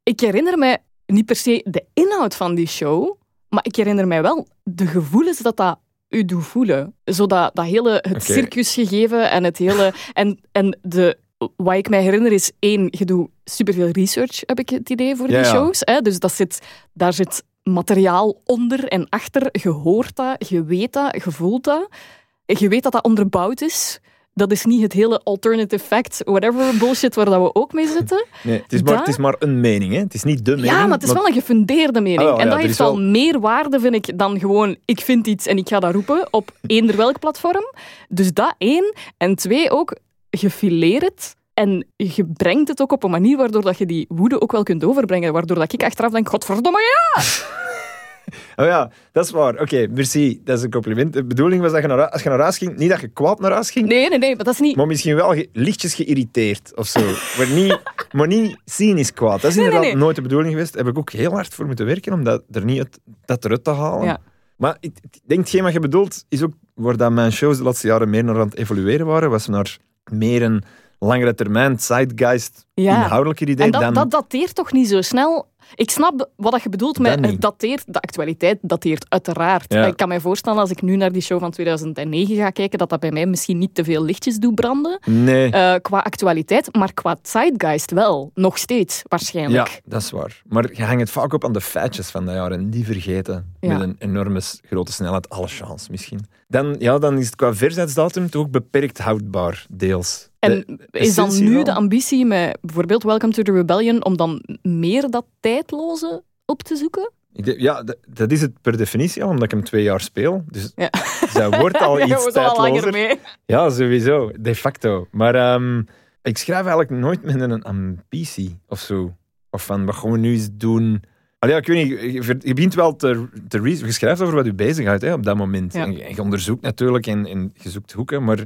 ik herinner mij niet per se de inhoud van die show, maar ik herinner mij wel de gevoelens dat dat u doet voelen. Zo dat, dat hele, het Oké. circusgegeven en het hele... En, en de, wat ik mij herinner is, één, je doet superveel research, heb ik het idee, voor Ja, die shows. Hè? Dus dat zit, daar zit materiaal onder en achter. Je hoort dat, je weet dat, je voelt dat. Je weet dat dat onderbouwd is. Dat is niet het hele alternative fact, whatever bullshit waar dat we ook mee zitten. Nee, het, is maar, het is maar een mening, hè? Het is niet de mening. Ja, maar het is wel een gefundeerde mening. Ah, en dat heeft wel- meer waarde, vind ik, dan gewoon ik vind iets en ik ga dat roepen op eender welk platform. Dus dat één. En twee ook, het en je brengt het ook op een manier waardoor dat je die woede ook wel kunt overbrengen. Waardoor dat ik achteraf denk, godverdomme ja! Oh ja, dat is waar. Oké, merci. Dat is een compliment. De bedoeling was dat je naar, als je naar huis ging, niet dat je kwaad naar huis ging, Nee, nee, nee, maar dat is niet... maar misschien wel ge- lichtjes geïrriteerd of zo. maar, niet, maar niet cynisch kwaad. Dat is Nee, nee, inderdaad nee. nooit de bedoeling geweest. Daar heb ik ook heel hard voor moeten werken om dat er, niet uit, dat eruit te halen. Ja. Maar ik ik denk, hetgeen wat je bedoelt, is ook waar dat mijn shows de laatste jaren meer naar aan het evolueren waren, was naar meer een langere termijn, zeitgeist, Ja. inhoudelijker idee En dat, dan... dat dateert toch niet zo snel? Ik snap wat je bedoelt met Dat niet. het dateert. De actualiteit dateert uiteraard. Ja. Ik kan me voorstellen, als ik nu naar die show van 2009 ga kijken, dat dat bij mij misschien niet te veel lichtjes doet branden. Nee. eh, qua actualiteit, maar qua zeitgeist wel. Nog steeds, Ja, waarschijnlijk. dat is waar. Maar je hangt het vaak op aan de feitjes van dat jaar en die vergeten Ja. Met een enorme grote snelheid. Alle chance misschien. Dan, ja, dan is het qua versnijdsdatum toch ook beperkt houdbaar, deels. En De is dan nu de ambitie met bijvoorbeeld Welcome to the Rebellion om dan meer dat tijdloze op te zoeken? Ja, dat, is het per definitie al, omdat ik hem twee jaar speel. Dus Ja. zij wordt al iets wordt al langer tijdlozer. mee. Ja, sowieso. De facto. Maar ehm, ik schrijf eigenlijk nooit met een ambitie of zo. Of van, wat gaan we nu eens doen? Allee, ik weet niet, je, begint wel te, te re- Je schrijft over wat je bezighoudt hè, op dat moment. Ja. En, je, onderzoekt natuurlijk en, en je zoekt hoeken, maar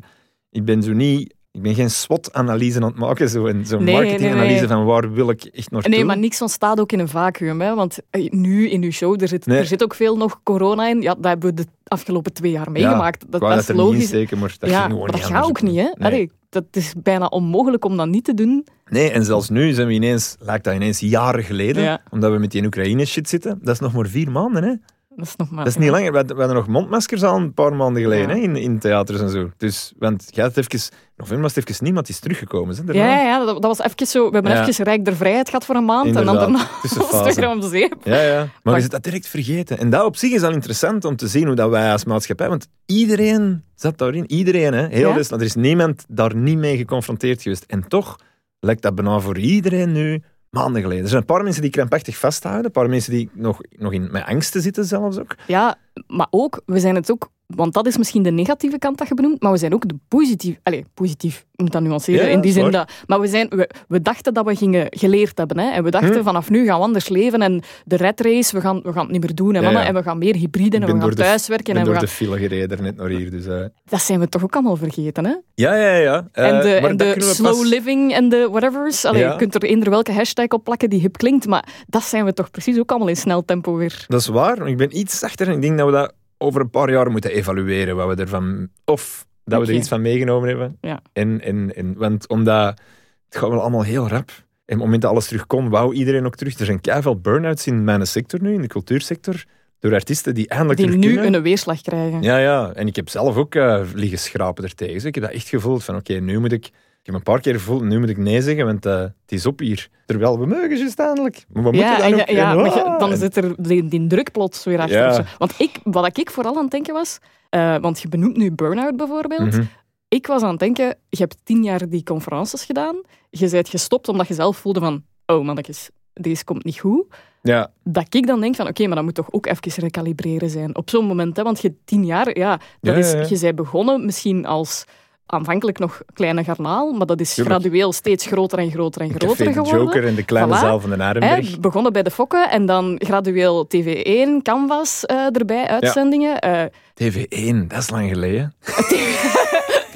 ik ben zo niet... Ik ben geen SWOT-analyse aan het maken, zo, en zo'n Nee, marketinganalyse nee, nee. van waar wil ik echt naartoe. Nee, maar niks ontstaat ook in een vacuüm. Hè? Want eh, nu in uw show, er zit, er zit ook veel nog corona in. Ja, dat hebben we de afgelopen twee jaar meegemaakt. Dat, dat dat is niet logisch. maar dat ja, ging gewoon maar dat niet gaat ook niet. Hè? Allee, dat is bijna onmogelijk om dat niet te doen. Nee, en zelfs nu zijn we ineens, lijkt dat ineens jaren geleden, Ja. omdat we met die Oekraïne-shit zitten. Dat is nog maar vier maanden, hè. Dat is nog maar... Dat is niet langer. We hadden, we hadden nog mondmaskers al een paar maanden geleden Ja. hè, in, in theaters en zo. Dus, want jij had even, november was het even niemand is teruggekomen. Hè, daarna. Ja, ja, dat, dat was even zo... We hebben Ja. even Rijk der Vrijheid gehad voor een maand. En dan daarna was het weer om de zeep. Ja, ja. Maar, Maar- je zit dat direct vergeten. En dat op zich is al interessant om te zien hoe dat wij als maatschappij... Want iedereen zat daarin. Iedereen, hè. Heel Ja. dus, er is niemand daar niet mee geconfronteerd geweest. En toch lijkt dat bijna voor iedereen nu maanden geleden. Er zijn een paar mensen die krampachtig vasthouden. Een paar mensen die nog, nog in, met angsten zitten zelfs ook. Ja, maar ook, we zijn het ook... Want dat is misschien de negatieve kant dat je benoemt, maar we zijn ook de positief... Allee, positief, ik moet dat nuanceren, Ja, in die zin waar. dat... Maar we, zijn, we, we dachten dat we gingen geleerd hebben. Hè? En we dachten, Hm. vanaf nu gaan we anders leven. En de red race, we gaan, we gaan het niet meer doen. Hè, Ja, mannen, ja. En we gaan meer hybride en we gaan de- thuiswerken. En we gaan... de file gereden net naar hier. Dus, eh. Dat zijn we toch ook allemaal vergeten, hè? Ja, ja, ja. en Eh, de, en de kunnen we slow pas- living en de whatevers. Allee, Ja. Je kunt er eender welke hashtag op plakken die hip klinkt, maar dat zijn we toch precies ook allemaal in snel tempo weer. Dat is waar. Ik ben iets zachter en ik denk dat we dat over een paar jaar moeten evalueren. Wat we ervan... Of dat we er iets van meegenomen hebben. Ja. En, en, en, want omdat... Het gaat wel allemaal heel rap. En op het moment dat alles terugkomt, wou iedereen ook terug. Er zijn keiveel burn-outs in mijn sector nu, in de cultuursector. Door artiesten die eindelijk Die nu kunnen. een weerslag krijgen. Ja, ja. En ik heb zelf ook eh, liggen schrapen ertegen. Dus ik heb dat echt gevoeld van, oké, nu moet ik... Heb een paar keer gevoeld, nu moet ik nee zeggen, want eh, het is op hier. Terwijl we mogen juist eindelijk. Maar we moeten Ja, dan ook... ja, en, ah, dan en- zit er die, die druk plots weer achter. Ja. Want ik, wat ik vooral aan het denken was, eh, want je benoemt nu burn-out bijvoorbeeld. Mhm. Ik was aan het denken, je hebt tien jaar die conferences gedaan. Je bent gestopt omdat je zelf voelde van, oh mannetjes, deze komt niet goed. Ja, Dat ik dan denk van, oké, maar dat moet toch ook even recalibreren zijn. Op zo'n moment, hè, want je tien jaar, ja, dat is, je bent begonnen misschien als aanvankelijk nog kleine garnaal, maar dat is Tuurlijk. gradueel steeds groter en groter en Café groter de geworden. Joker en de kleine Voilà. zaal van de Arenberg. Hè, begonnen bij de Fokken en dan gradueel TV1, Canvas eh, erbij, uitzendingen. eh, TV1, dat is lang geleden.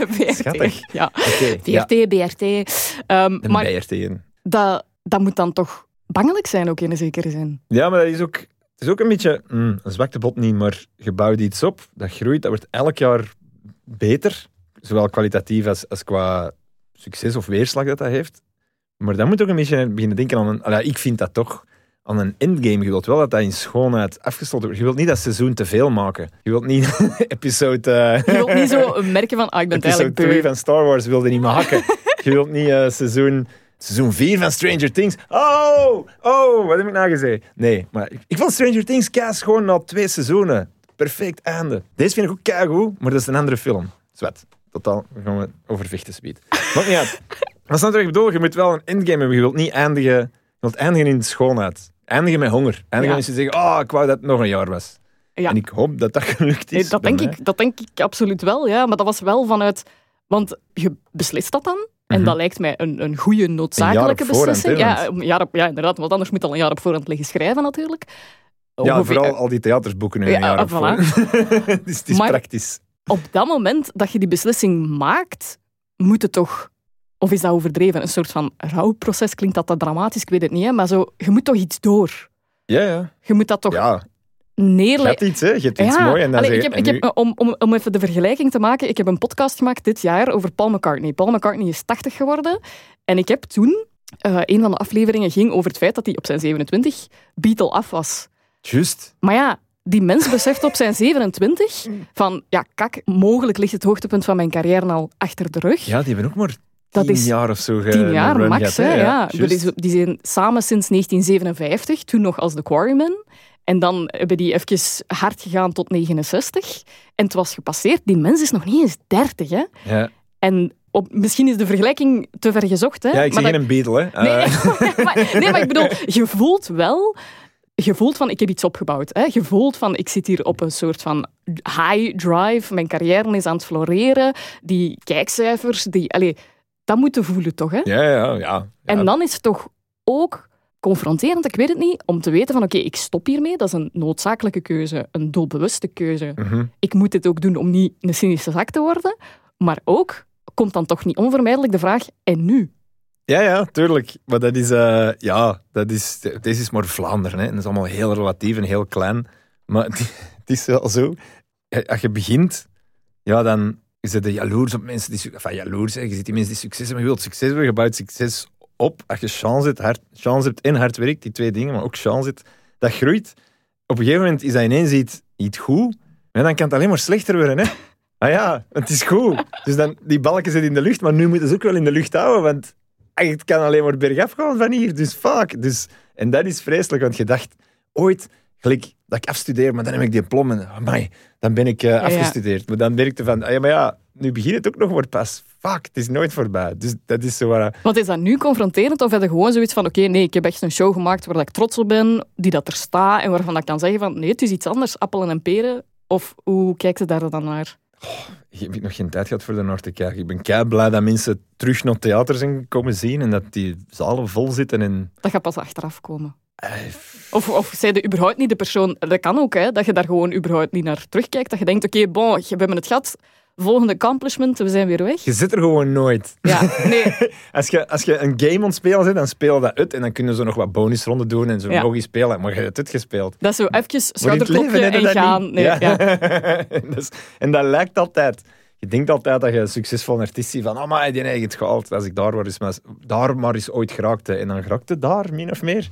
VRT. Schattig. Ja. BRT. Ehm, De maar BRT1. dat, dat moet dan toch bangelijk zijn, ook in een zekere zin. Ja, maar dat is ook, het is ook een beetje mm, een zwaktebod niet, maar je bouwt iets op, dat groeit, dat wordt elk jaar beter, zowel kwalitatief als, als qua succes of weerslag dat dat heeft. Maar dan moet je ook een beetje beginnen denken aan een, allee, ik vind dat toch, aan een endgame. Je wilt wel dat dat in schoonheid afgesloten wordt. Je wilt niet dat seizoen te veel maken. Je wilt niet episode... Je wilt niet zo merken van, ah, ik ben Episode eigenlijk 3 beu. van Star Wars wilde niet maken. je wilt niet eh, seizoen, seizoen 4 van Stranger Things. Oh, oh, wat heb ik nou gezegd? Nee, maar ik, ik vond Stranger Things kaas gewoon na twee seizoenen. Perfect einde. Deze vind ik ook keigoed, maar dat is een andere film. Zwet. Totaal, dan gaan we over vechten speed. Maar snap je wat ik bedoel? Je moet wel een endgame hebben. Je wilt niet eindigen, je wilt eindigen in de schoonheid. Eindigen met honger. Eindigen Ja. met je zeggen, oh, ik wou dat het nog een jaar was. Ja. En ik hoop dat dat gelukt Nee, is. dat, denk mij. ik, dat denk ik absoluut wel, ja. Maar dat was wel vanuit... Want je beslist dat dan. En Mhm. dat lijkt mij een, een goede, noodzakelijke Een beslissing. ja, een jaar op, ja, inderdaad. Want anders moet je al een jaar op voorhand liggen schrijven, natuurlijk. Ja, Ongeveer- vooral al die theatersboeken nu Ja, een jaar op voilà. dus het is Maar- praktisch. Op dat moment dat je die beslissing maakt, moet het toch... Of is dat overdreven? Een soort van rouwproces klinkt dat, dat dramatisch, ik weet het niet. Hè? Maar zo, je moet toch iets door. Ja, ja. Je moet dat toch Ja, Je hebt iets, hè? Je hebt iets Ja, mooi. En dan allee, ik heb, heb, om, om, om even de vergelijking te maken, ik heb een podcast gemaakt dit jaar over Paul McCartney. Paul McCartney is 80 geworden. En ik heb toen, eh, een van de afleveringen ging over het feit dat hij op zijn 27 Beatle af was. Juist. Maar ja, die mens beseft op zijn 27 van, ja, kak, mogelijk ligt het hoogtepunt van mijn carrière al achter de rug. Ja, die hebben ook maar Dat tien jaar of zo ge- Tien jaar max, hè, ja. Dat is- Die zijn samen sinds 1957, toen nog als The Quarrymen. En dan hebben die even hard gegaan tot 69. En het was gepasseerd. Die mens is nog niet eens 30, hè. Ja, En op, misschien is de vergelijking te ver gezocht, hè. ja ik zeg maar geen Beatle, hè. Nee, Eh, maar, nee, maar ik bedoel, je voelt wel... Je voelt van, ik heb iets opgebouwd. Hè? Je voelt van, ik zit hier op een soort van high drive. Mijn carrière is aan het floreren. Die kijkcijfers, die... Allee, dat moet je voelen, toch? Hè? ja, ja, ja. ja. En dan is het toch ook confronterend, ik weet het niet, om te weten van oké, ik stop hiermee. Dat is een noodzakelijke keuze, een doelbewuste keuze. Mhm. Ik moet dit ook doen om niet een cynische zak te worden. Maar ook komt dan toch niet onvermijdelijk de vraag, en nu? Ja, ja, tuurlijk. Maar dat is, eh, ja, dat is, deze is maar Vlaanderen. Hè. Dat is allemaal heel relatief en heel klein. Maar het, is wel zo. eh, Als je begint, ja, dan is het jaloers op mensen die... Enfin, jaloers, hè. je ziet die mensen die succes hebben. Je wilt succes hebben, je bouwt succes op. Als je chance hebt, hard, hebt en hard werkt, die twee dingen, maar ook chance hebt, dat groeit. Op een gegeven moment is dat ineens iets, iets goed. Maar dan kan het alleen maar slechter worden, hè. Ah ja, het is goed. Dus dan, die balken zitten in de lucht, maar nu moeten ze ook wel in de lucht houden, want het kan alleen maar bergaf gaan van hier. Dus fuck. Dus, en dat is vreselijk, want je dacht ooit, gelijk, dat ik afstudeer, maar dan heb ik diploma. Amai, dan ben ik eh, ja. afgestudeerd. Maar dan merkte van, ah, ja, maar ja, nu begint het ook nog maar pas. Fuck, het is nooit voorbij. Dus dat is zo. Want is dat nu confronterend of heb je gewoon zoiets van oké, nee, ik heb echt een show gemaakt waar ik trots op ben, die dat er staat en waarvan ik kan zeggen van nee, het is iets anders, appelen en peren? Of hoe kijkt je daar dan naar? Ik heb nog geen tijd gehad voor de naar te kijken. Ik ben kei blij dat mensen terug naar theater zijn komen zien en dat die zalen vol zitten. En, Dat gaat pas achteraf komen. eh, Of, of zij de überhaupt niet de persoon... Dat kan ook, hè, dat je daar gewoon überhaupt niet naar terugkijkt. Dat je denkt, oké, bon, we hebben het gehad. Volgende accomplishment, we zijn weer weg. je zit er gewoon nooit. Ja, nee. Als je, als je een game ontspeelt, bent, dan speel je dat uit en dan kunnen ze nog wat bonusronden doen en zo Ja. nog eens spelen. Maar je hebt het uitgespeeld. Dat is zo even schouderklopje en dat gaan. Nee, Ja. ja. en, dat is- en dat lijkt altijd. Je denkt altijd dat je een succesvol artiest ziet van, oh maar die heeft het gehaald. Als ik daar maar eens, maar, daar maar eens ooit geraakte. En dan geraakte daar, min of meer.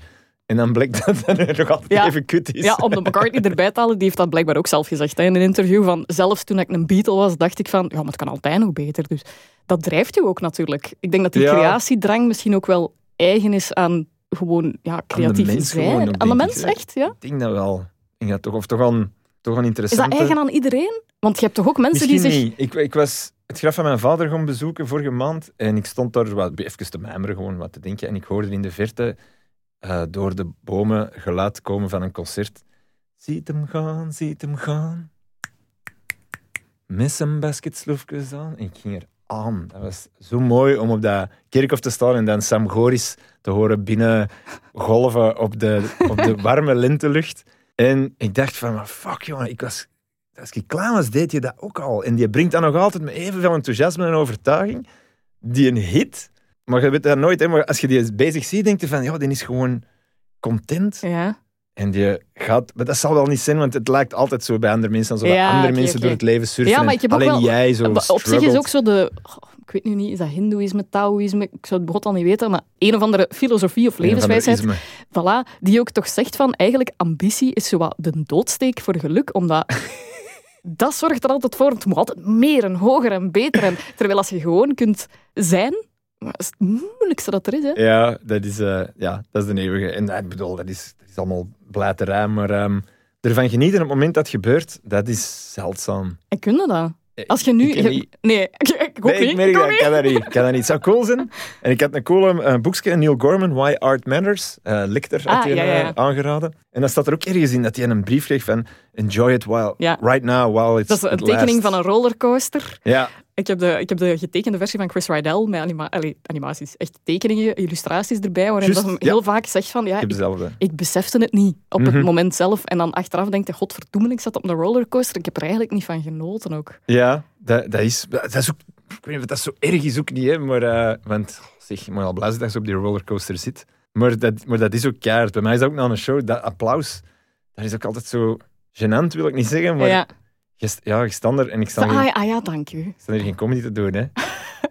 En dan blijkt dat het nog altijd Ja. even kut is. Ja, om de McCartney erbij te halen, die heeft dat blijkbaar ook zelf gezegd hè, in een interview. Van, zelfs toen ik een Beatle was, dacht ik van, ja, maar het kan altijd nog beter. Dus dat drijft je ook natuurlijk. Ik denk dat die Ja. creatiedrang misschien ook wel eigen is aan gewoon ja, creatief zijn. aan de mens, echt, ja. Ik denk dat wel. Ik dat toch, of toch een, toch een Is interessante... dat eigen aan iedereen? Want je hebt toch ook mensen Misschien die zich... niet. Ik, ik was het graf van mijn vader gaan bezoeken vorige maand en ik stond daar wat, even te mijmeren, gewoon wat te denken. En ik hoorde in de verte eh, door de bomen geluid komen van een concert. Ziet hem gaan, ziet hem gaan. Met zijn basketsloefjes aan. En ik ging er aan. Dat was zo mooi om op dat kerkhof te staan en dan Sam Goris te horen binnen golven op de, op de warme lentelucht. En ik dacht van, maar fuck jongen, ik was, als ik was, deed je dat ook al. En die brengt dan nog altijd met evenveel enthousiasme en overtuiging die een hit. Maar je weet dat nooit, hè, maar als je die bezig ziet, denk je van, ja, die is gewoon content. Ja. En die gaat, maar dat zal wel niet zijn, want het lijkt altijd zo bij andere mensen, zo Ja, andere mensen door het leven surfen. Ja, maar ik heb alleen wel- jij zo Op zich is ook zo de... oh, ik weet nu niet, is dat hindoeïsme, taoïsme? Ik zou het begot al niet weten, maar een of andere filosofie of levenswijsheid. Voilà, die ook toch zegt van eigenlijk ambitie is zo wat de doodsteek voor geluk, omdat dat zorgt er altijd voor. Het moet altijd meer en hoger en beter. En, terwijl als je gewoon kunt zijn, dat is het moeilijkste dat er is. Hè? Ja, dat is, eh, ja, dat is de eeuwige. En ik bedoel, dat is, dat is allemaal blaterij, maar ehm, ervan genieten op het moment dat het gebeurt, dat is zeldzaam. En kun je dat? Als je nu... Ik je- nee, ik, ik ook Nee, niet. ik merk dat. Ik kan dat niet. Ik kan dat niet. Het zou cool zijn. En ik had een coole uh, boekje, Neil Gorman, Why Art Matters. eh Lichter had Ah, ja, ja, eh, aangeraden. En dan staat er ook ergens in dat hij een brief kreeg van Enjoy it while, Ja. right now, while it's Dat is een tekening van een rollercoaster. Ja, Ik heb, de, ik heb de getekende versie van Chris Rydell met anima allee, animaties. Echt tekeningen, illustraties erbij, waarin Juist, dat hij ja. heel vaak zegt van... Ja, ik ik, ik besefte het niet op het Mhm. moment zelf. En dan achteraf denk je, godverdomme, ik zat op een rollercoaster. Ik heb er eigenlijk niet van genoten ook. Ja, dat, dat, is, dat is ook... Ik weet niet of dat zo erg is ook niet, hè, maar... eh, want, zeg, je moet al blij zijn dat je op die rollercoaster zit. Maar dat, maar dat is ook keihard. Bij mij is dat ook na een show, dat applaus, dat is ook altijd zo... Genant wil ik niet zeggen, maar ja. Ja, je staat er en ik sta Ah, ah ja, dank u. ik sta hier geen comedy te doen. Hè.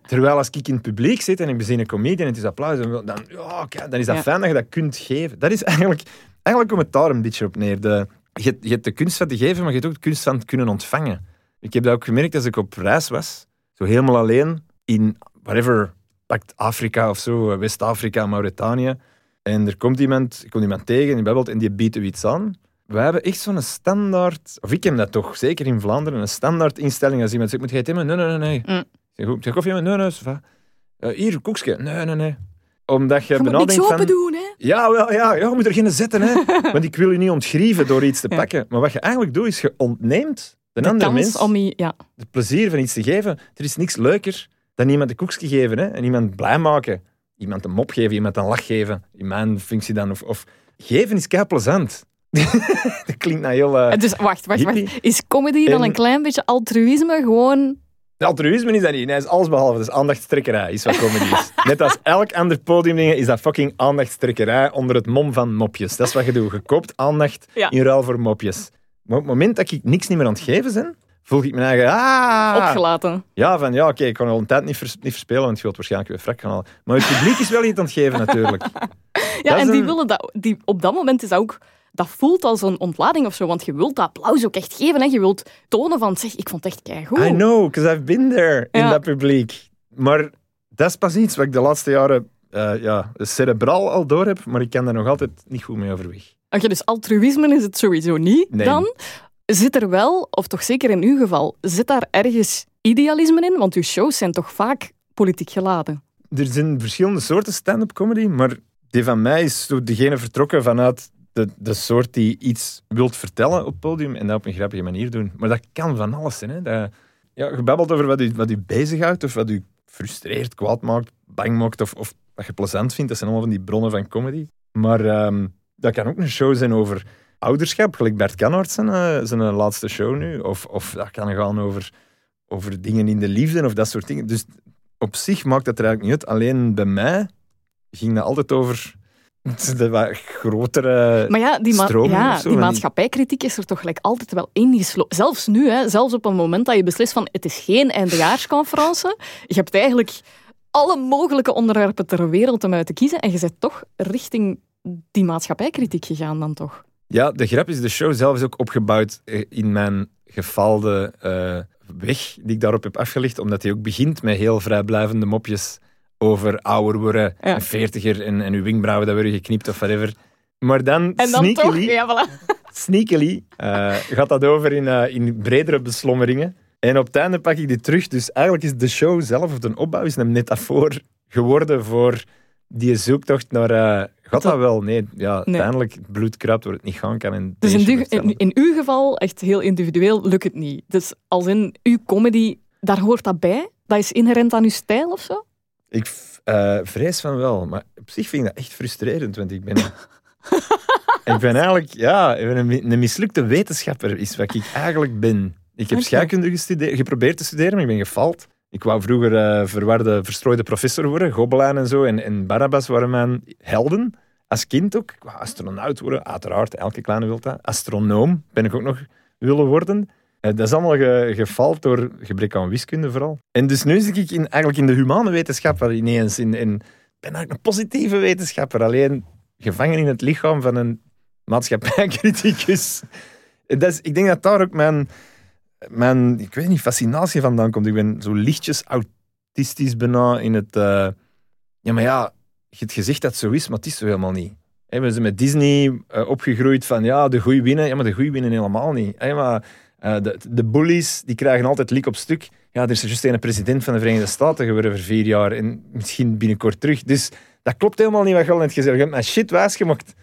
Terwijl als ik in het publiek zit en ik bezien een comedian en het is applaus, dan, dan, ja, kijk, dan is dat Ja. fijn dat je dat kunt geven. Dat is eigenlijk, eigenlijk komt het daar een beetje op neer. De, je, hebt- je hebt de kunst van te geven, maar je hebt ook de kunst van het kunnen ontvangen. Ik heb dat ook gemerkt als ik op reis was, zo helemaal alleen in whatever, pakt Afrika of zo, West-Afrika, Mauritanië. En er komt iemand, ik kom iemand tegen en die babbelt en die biedt u iets aan. We hebben echt zo'n standaard, of ik heb dat toch, zeker in Vlaanderen, een standaard instelling als iemand zegt, moet jij het hebben? Nee, nee, nee. nee. Mm. Zeg, "Goed, zeg koffie? Nee, nee. Eh, hier, koekje? Nee, nee, nee. Omdat je, Je moet niks open van... doen, hè. Ja, wel, ja, ja, je moet er geen zetten, hè. Want ik wil je niet ontgrieven door iets te Ja. pakken. Maar wat je eigenlijk doet, is je ontneemt de, De andere mens om je... Ja. het plezier van iets te geven. Er is niks leuker dan iemand een koekje geven hè? en iemand blij maken. Iemand een mop geven, iemand een lach geven. In mijn functie dan. Of, of geven is kei plezant. dat klinkt nou heel... eh, Dus wacht, wacht, wacht. Is comedy dan En- een klein beetje altruïsme? Gewoon... Altruïsme is dat niet. Nee, is allesbehalve. Dat is aandachtstrekkerij, is wat comedy is. Net als elk ander podiumding is dat fucking aandachtstrekkerij onder het mom van mopjes. Dat is wat je doet. Je koopt aandacht Ja. in ruil voor mopjes. Maar op het moment dat ik niks niet meer aan het geven ben, voel ik mijn eigen... Ah, Opgelaten. Ja, van ja, oké, ik kan al een tijd niet, vers- niet verspelen, want je wilt waarschijnlijk weer frak gaan halen. Maar het publiek is wel iets aan het geven, natuurlijk. Ja, Dat en die willen dat... Die, op dat moment is dat ook... Dat voelt als een ontlading of zo, want je wilt dat applaus ook echt geven. Hè. Je wilt tonen van, zeg, ik vond het echt keigoed. I know, because I've been there in dat publiek. Maar dat is pas iets wat ik de laatste jaren eh, ja, cerebraal al door heb, maar ik kan daar nog altijd niet goed mee overweg. Oké, dus altruïsme is het sowieso niet Nee. dan. Zit er wel, of toch zeker in uw geval, zit daar ergens idealisme in? Want uw shows zijn toch vaak politiek geladen. Er zijn verschillende soorten stand-up comedy, maar die van mij is zo degene vertrokken vanuit de, de soort die iets wilt vertellen op het podium en dat op een grappige manier doen. Maar dat kan van alles zijn. Hè. Dat, ja, je babbelt over wat u, wat u bezighoudt of wat u frustreert, kwaad maakt, bang maakt of, of wat je plezant vindt. Dat zijn allemaal van die bronnen van comedy. Maar ehm, dat kan ook een show zijn over ouderschap, gelijk Bert Kanhart zijn, eh, zijn laatste show nu. Of, of dat kan gaan over, over dingen in de liefde of dat soort dingen. Dus op zich maakt dat er eigenlijk niet uit. Alleen bij mij ging dat altijd over de wat grotere... Maar ja, die, Stroming ja, zo, die maatschappijkritiek is er toch gelijk altijd wel ingeslopen. Zelfs nu, hè, zelfs op een moment dat je beslist van het is geen eindejaarsconferentie. Je hebt eigenlijk alle mogelijke onderwerpen ter wereld om uit te kiezen en je bent toch richting die maatschappijkritiek gegaan dan toch. Ja, de grap is, de show zelf is ook opgebouwd eh, in mijn gefaalde eh, weg die ik daarop heb afgelegd, omdat hij ook begint met heel vrijblijvende mopjes over ouder worden, Ja. en veertiger en, en uw wenkbrauwen dat worden geknipt of whatever. Maar dan, En dan toch, sneakily, ja, voilà. sneakily eh, gaat dat over in, eh, in bredere beslommeringen. En op het einde pak ik die terug. Dus eigenlijk is de show zelf, of de opbouw, is een metafoor geworden voor die zoektocht naar... eh, gaat dat wel? Nee, ja, uiteindelijk bloed kruipt waar het niet gaan kan. En Dus in, du- in, in uw geval, echt heel individueel, lukt het niet. Dus als in uw comedy, daar hoort dat bij? Dat is inherent aan uw stijl of zo? Ik eh, vrees van wel, maar op zich vind ik dat echt frustrerend, want ik ben... ik ben eigenlijk, ja, ik ben een, een mislukte wetenschapper, is wat ik eigenlijk ben. Ik heb scheikunde gestudeerd, geprobeerd te studeren, maar ik ben gefaald. Ik wou vroeger eh, verwarde, verstrooide professor worden, Gobelijn en zo, en, en Barabbas waren mijn helden. Als kind ook. Ik wou astronaut worden, uiteraard, elke kleine wil dat. Astronoom ben ik ook nog willen worden. Eh, dat is allemaal ge, door gebrek aan wiskunde vooral. En dus nu zit ik in, eigenlijk in de humane wetenschap ineens. In, in, ben eigenlijk een positieve wetenschapper, alleen gevangen in het lichaam van een maatschappijcriticus. Is, ik denk dat daar ook mijn, mijn, ik weet niet, fascinatie vandaan komt. Ik ben zo lichtjes autistisch bijna in het... eh, ja, maar ja, je hebt gezegd dat het zo is, maar het is zo helemaal niet. We zijn met Disney eh, opgegroeid van ja, de goeie winnen. Ja, maar de goeie winnen helemaal niet. Maar, eh, de, de bullies die krijgen altijd lik op stuk. Ja, er is juist een president van de Verenigde Staten geworden voor vier jaar en misschien binnenkort terug. Dus dat klopt helemaal niet wat je al net gezegd hebt. Je hebt mij shit wijsgemaakt.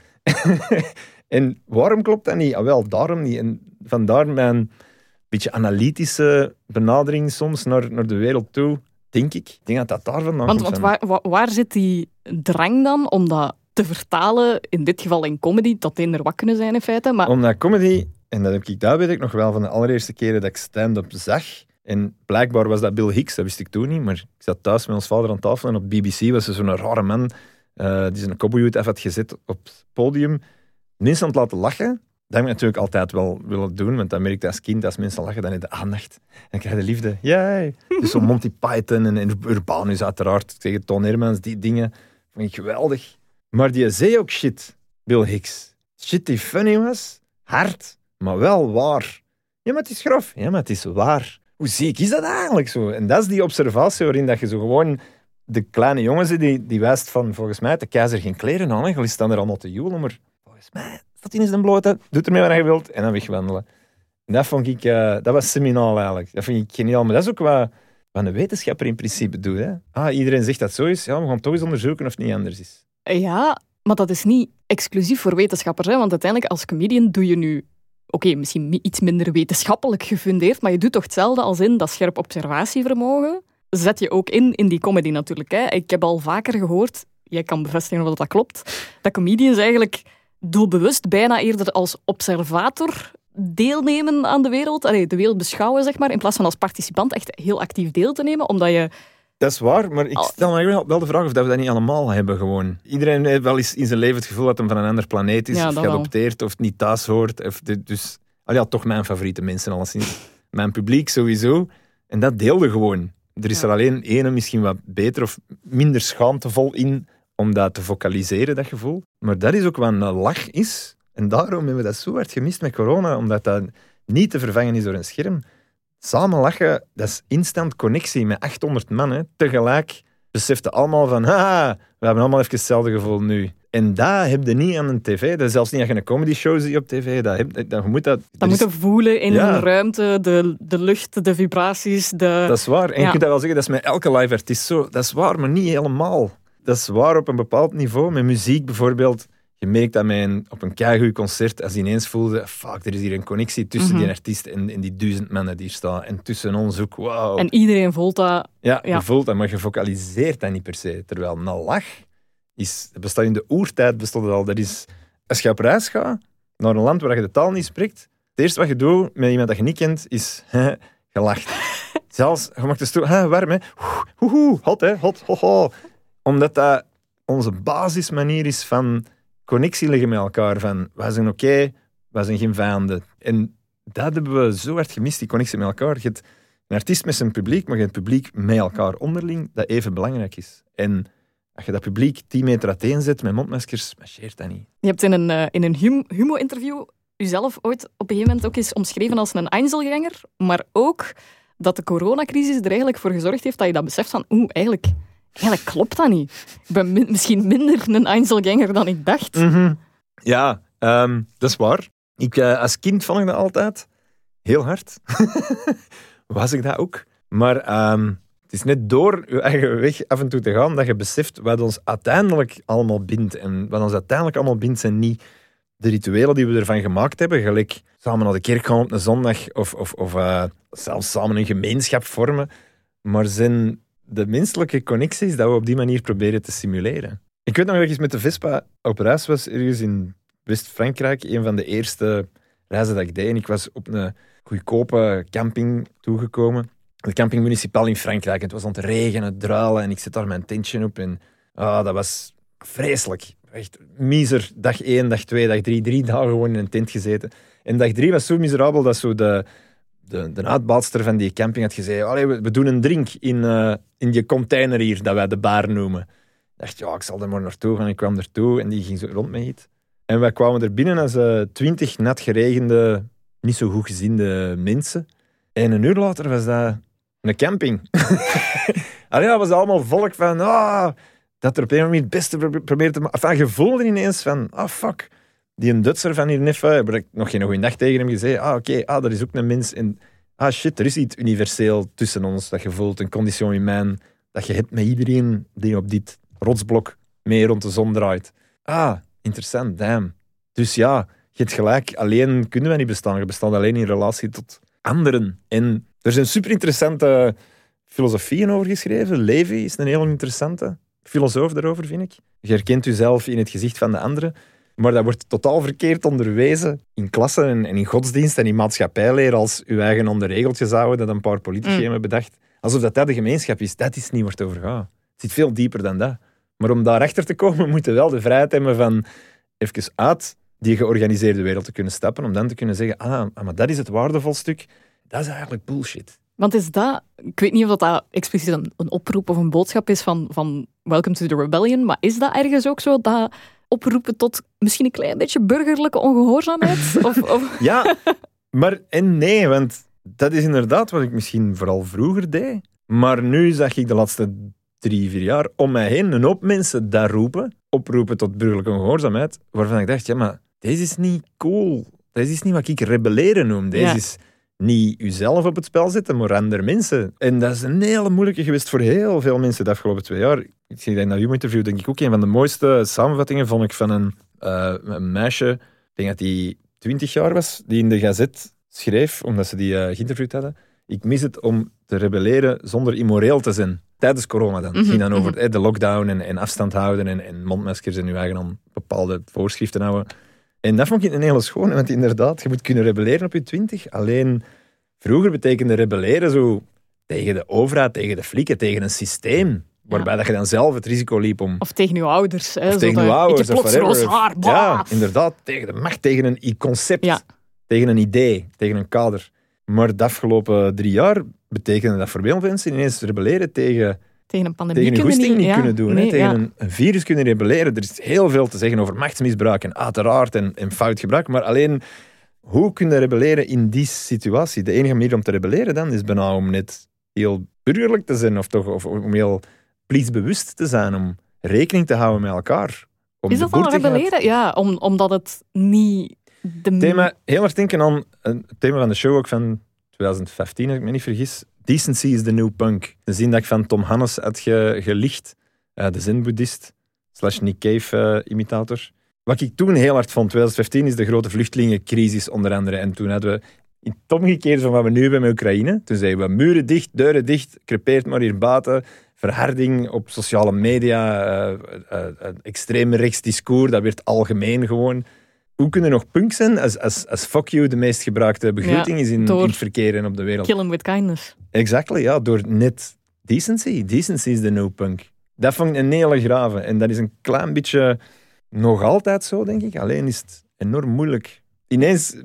en waarom klopt dat niet? Ah, wel, daarom niet. En vandaar mijn beetje analytische benadering soms naar, naar de wereld toe, denk ik. Ik denk dat dat daar vandaan Want, komt. want waar, waar, zit die drang dan om dat te vertalen, in dit geval in comedy, dat die er wat kunnen zijn in feite? Maar Omdat comedy, en dat heb ik, dat weet ik nog wel van de allereerste keren dat ik stand-up zag. En blijkbaar was dat Bill Hicks, dat wist ik toen niet, maar ik zat thuis met ons vader aan tafel en op BBC was er zo'n rare man eh, die zijn cowboyhoed af had gezet op het podium. Mensen aan het laten lachen. Dat heb ik natuurlijk altijd wel willen doen, want dan merk je als kind, als mensen lachen, dan heb je de aandacht. En krijg je de liefde. Yay! Dus zo Monty Python en, en Urbanus uiteraard, tegen Toon Hermans, die dingen, vond ik geweldig. Maar die zei ook shit, Bill Hicks. Shit die funny was, hard, maar wel waar. Ja, maar het is grof. Ja, maar het is waar. Hoe ziek is dat eigenlijk zo? En dat is die observatie waarin dat je zo gewoon de kleine jongens die, die wijst van, volgens mij, de keizer geen kleren aan. Hè. staan er allemaal te joelen, maar volgens mij staat hij in zijn blote. Doet ermee wat je wilt en dan wegwandelen. En dat vond ik, uh, dat was seminaal eigenlijk. Dat vind ik geniaal. Maar dat is ook wat, wat een wetenschapper in principe doet. Hè. Ah, iedereen zegt dat zo is. Ja, we gaan toch eens onderzoeken of het niet anders is. Ja, maar dat is niet exclusief voor wetenschappers. Hè? Want uiteindelijk, als comedian doe je nu oké, misschien iets minder wetenschappelijk gefundeerd, maar je doet toch hetzelfde als in dat scherp observatievermogen. Zet je ook in in die comedy natuurlijk. Hè. Ik heb al vaker gehoord, jij kan bevestigen of dat klopt, dat comedians eigenlijk doelbewust bijna eerder als observator deelnemen aan de wereld, de wereld beschouwen, zeg maar, in plaats van als participant echt heel actief deel te nemen, omdat je dat is waar, maar ik stel me wel de vraag of dat we dat niet allemaal hebben gewoon. Iedereen heeft wel eens in zijn leven het gevoel dat hij van een ander planeet is, of geadopteerd, of niet thuis hoort. Of dus, al ja, toch mijn favoriete mensen alleszins. mijn publiek sowieso. En dat deelde gewoon. Er is er alleen ene misschien wat beter of minder schaamtevol in om dat te focaliseren, dat gevoel. Maar dat is ook wat een lach is. En daarom hebben we dat zo hard gemist met corona, omdat dat niet te vervangen is door een scherm. Samen lachen, dat is instant connectie met 800 man. Tegelijk beseften allemaal van, haha, we hebben allemaal even hetzelfde gevoel nu. En dat heb je niet aan een tv. Dat is zelfs niet je een comedy show ziet op tv. Dat, heb, dat, je moet dat... Dat moeten voelen in de ruimte, de, de lucht, de vibraties. De... Dat is waar. En je kunt dat wel zeggen, dat is met elke live artiest zo. Dat is waar, maar niet helemaal. Dat is waar op een bepaald niveau. Met muziek bijvoorbeeld je merkt dat mijn, op een keigoed concert, als je ineens voelde, fuck, er is hier een connectie tussen mhm. die artiest en, en, die duizend mannen die staan. En tussen ons ook, wow. En iedereen voelt dat. Ja, je voelt dat, maar je focaliseert dat niet per se. Terwijl een lach, is, bestaat in de oertijd bestond het al. Dat is, als je op reis gaat, naar een land waar je de taal niet spreekt, het eerste wat je doet met iemand dat je niet kent, is gelacht. Zelfs, je mag de stoel, warm hè, hot hè, hot, ho, ho. Omdat dat onze basismanier is van connectie leggen met elkaar. Van, wij zijn oké, okay, wij zijn geen vijanden. En dat hebben we zo hard gemist, die connectie met elkaar. Je hebt een artiest met zijn publiek, maar je hebt het publiek met elkaar onderling, dat even belangrijk is. En als je dat publiek 10 meter uiteen zet met mondmaskers, marcheert dat niet. Je hebt in een, uh, in een hum humo-interview jezelf ooit op een gegeven moment ook eens omschreven als een Einzelganger, maar ook dat de coronacrisis er eigenlijk voor gezorgd heeft dat je dat beseft van, oeh, eigenlijk Eigenlijk klopt dat niet. Ik ben misschien minder een Einzelganger dan ik dacht. Mhm. Ja, ehm, dat is waar. Ik, uh, als kind vond ik dat altijd heel hard. Was ik dat ook. Maar ehm, het is net door je eigen weg af en toe te gaan dat je beseft wat ons uiteindelijk allemaal bindt. En wat ons uiteindelijk allemaal bindt zijn niet de rituelen die we ervan gemaakt hebben. Gelijk samen naar de kerk gaan op een zondag of, of, of uh, zelfs samen een gemeenschap vormen. Maar zijn de menselijke connecties dat we op die manier proberen te simuleren. Ik weet nog dat ik eens met de Vespa op reis was, ergens in West-Frankrijk. Een van de eerste reizen dat ik deed. En ik was op een goedkope camping toegekomen. De camping municipal in Frankrijk. En het was aan het regenen, druilen. En ik zet daar mijn tentje op. En ah, dat was vreselijk. Echt miser. Dag 1, dag 2, dag 3. Drie dagen gewoon in een tent gezeten. En dag 3 was zo miserabel dat zo de, de, de uitbaatster van die camping had gezegd, we, we, doen een drink in, uh, in die container hier, dat wij de bar noemen. Ik dacht, ja, ik zal er maar naartoe gaan. Ik kwam ertoe en die ging zo rond me iets. En wij kwamen er binnen als uh, twintig nat geregende, niet zo goed geziende mensen. En een uur later was dat een camping. Allee, dat was allemaal volk van, ah, dat er op een manier het beste probeert te maken. Enfin, je voelde ineens van, ah, fuck die een Dutser van hier neffe, heb ik nog geen goede dag tegen hem gezegd. Ah, oké, ah, er is ook een mens. En, ah, shit, er is iets universeel tussen ons. Dat je voelt, een condition in mijn, dat je hebt met iedereen die op dit rotsblok mee rond de zon draait. Ah, interessant, damn. Dus ja, je hebt gelijk, alleen kunnen we niet bestaan. Je bestaat alleen in relatie tot anderen. En er zijn super interessante filosofieën over geschreven. Levi is een heel interessante filosoof daarover, vind ik. Je herkent jezelf in het gezicht van de anderen. Maar dat wordt totaal verkeerd onderwezen in klassen en, in godsdienst en in maatschappijleer als uw eigen onder regeltjes houden dat een paar politici mm. hebben bedacht. Alsof dat, dat de gemeenschap is. Dat is niet waar het over gaat. Het zit veel dieper dan dat. Maar om daarachter te komen, moeten we wel de vrijheid hebben van even uit die georganiseerde wereld te kunnen stappen, om dan te kunnen zeggen, ah, maar dat is het waardevol stuk. Dat is eigenlijk bullshit. Want is dat, ik weet niet of dat expliciet een, een oproep of een boodschap is van, van Welcome to the Rebellion, maar is dat ergens ook zo dat oproepen tot misschien een klein beetje burgerlijke ongehoorzaamheid? of, of... Ja, maar en nee, want dat is inderdaad wat ik misschien vooral vroeger deed. Maar nu zag ik de laatste drie, vier jaar om mij heen een hoop mensen daar roepen, oproepen tot burgerlijke ongehoorzaamheid, waarvan ik dacht, ja, maar deze is niet cool. Deze is niet wat ik rebelleren noem. Deze is niet uzelf op het spel zetten, maar andere mensen. En dat is een hele moeilijke geweest voor heel veel mensen de afgelopen twee jaar. Ik zie dat naar uw interview, denk ik ook een van de mooiste samenvattingen vond ik van een, uh, een meisje, ik denk dat die 20 jaar was, die in de gazet schreef, omdat ze die uh, geïnterviewd hadden. Ik mis het om te rebelleren zonder immoreel te zijn. Tijdens corona dan. Ging dan over mhm. de lockdown en, en afstand houden en, en, mondmaskers en je eigen om bepaalde voorschriften houden. En dat vond ik een hele schone, want inderdaad, je moet kunnen rebelleren op je twintig. Alleen vroeger betekende rebelleren zo tegen de overheid, tegen de flikken, tegen een systeem. Waarbij dat je dan zelf het risico liep om... Of tegen je ouders. Hè, of tegen je ouders. Ik heb plots haar. Ja, inderdaad. Tegen de macht, tegen een concept. Tegen een idee, tegen een kader. Maar de afgelopen drie jaar betekende dat voor veel mensen ineens rebelleren tegen tegen een pandemie tegen een niet, niet kunnen doen. tegen een, een, virus kunnen rebelleren. Er is heel veel te zeggen over machtsmisbruik en uiteraard en, en fout gebruik. Maar alleen, hoe kunnen rebelleren in die situatie? De enige manier om te rebelleren dan is bijna om net heel burgerlijk te zijn. Of, toch, of om heel plichtbewust te zijn. Om rekening te houden met elkaar. Om is dat dan rebelleren? Ja, om, omdat het niet... De... Thema, heel erg denken aan het thema van de show ook van 2015, als ik me niet vergis. Decency is the new punk. De zin dat ik van Tom Hannes had ge, gelicht, uh, de zen-boeddhist, slash Nick Cave-imitator. Eh, Wat ik toen heel hard vond, 2015, is de grote vluchtelingencrisis onder andere. En toen hadden we het omgekeerde van wat we nu hebben met Oekraïne. Toen zeiden we muren dicht, deuren dicht, crepeert maar hier buiten. Verharding op sociale media, uh, extreem rechts discours, dat werd algemeen gewoon hoe kunnen nog punk zijn als, als, als fuck you de meest gebruikte begroeting is in, in, het verkeer en op de wereld? Kill him with kindness. Exactly, ja. Door net decency. Decency is de no punk. Dat vond ik een hele grave. En dat is een klein beetje nog altijd zo, denk ik. Alleen is het enorm moeilijk. Ineens eh,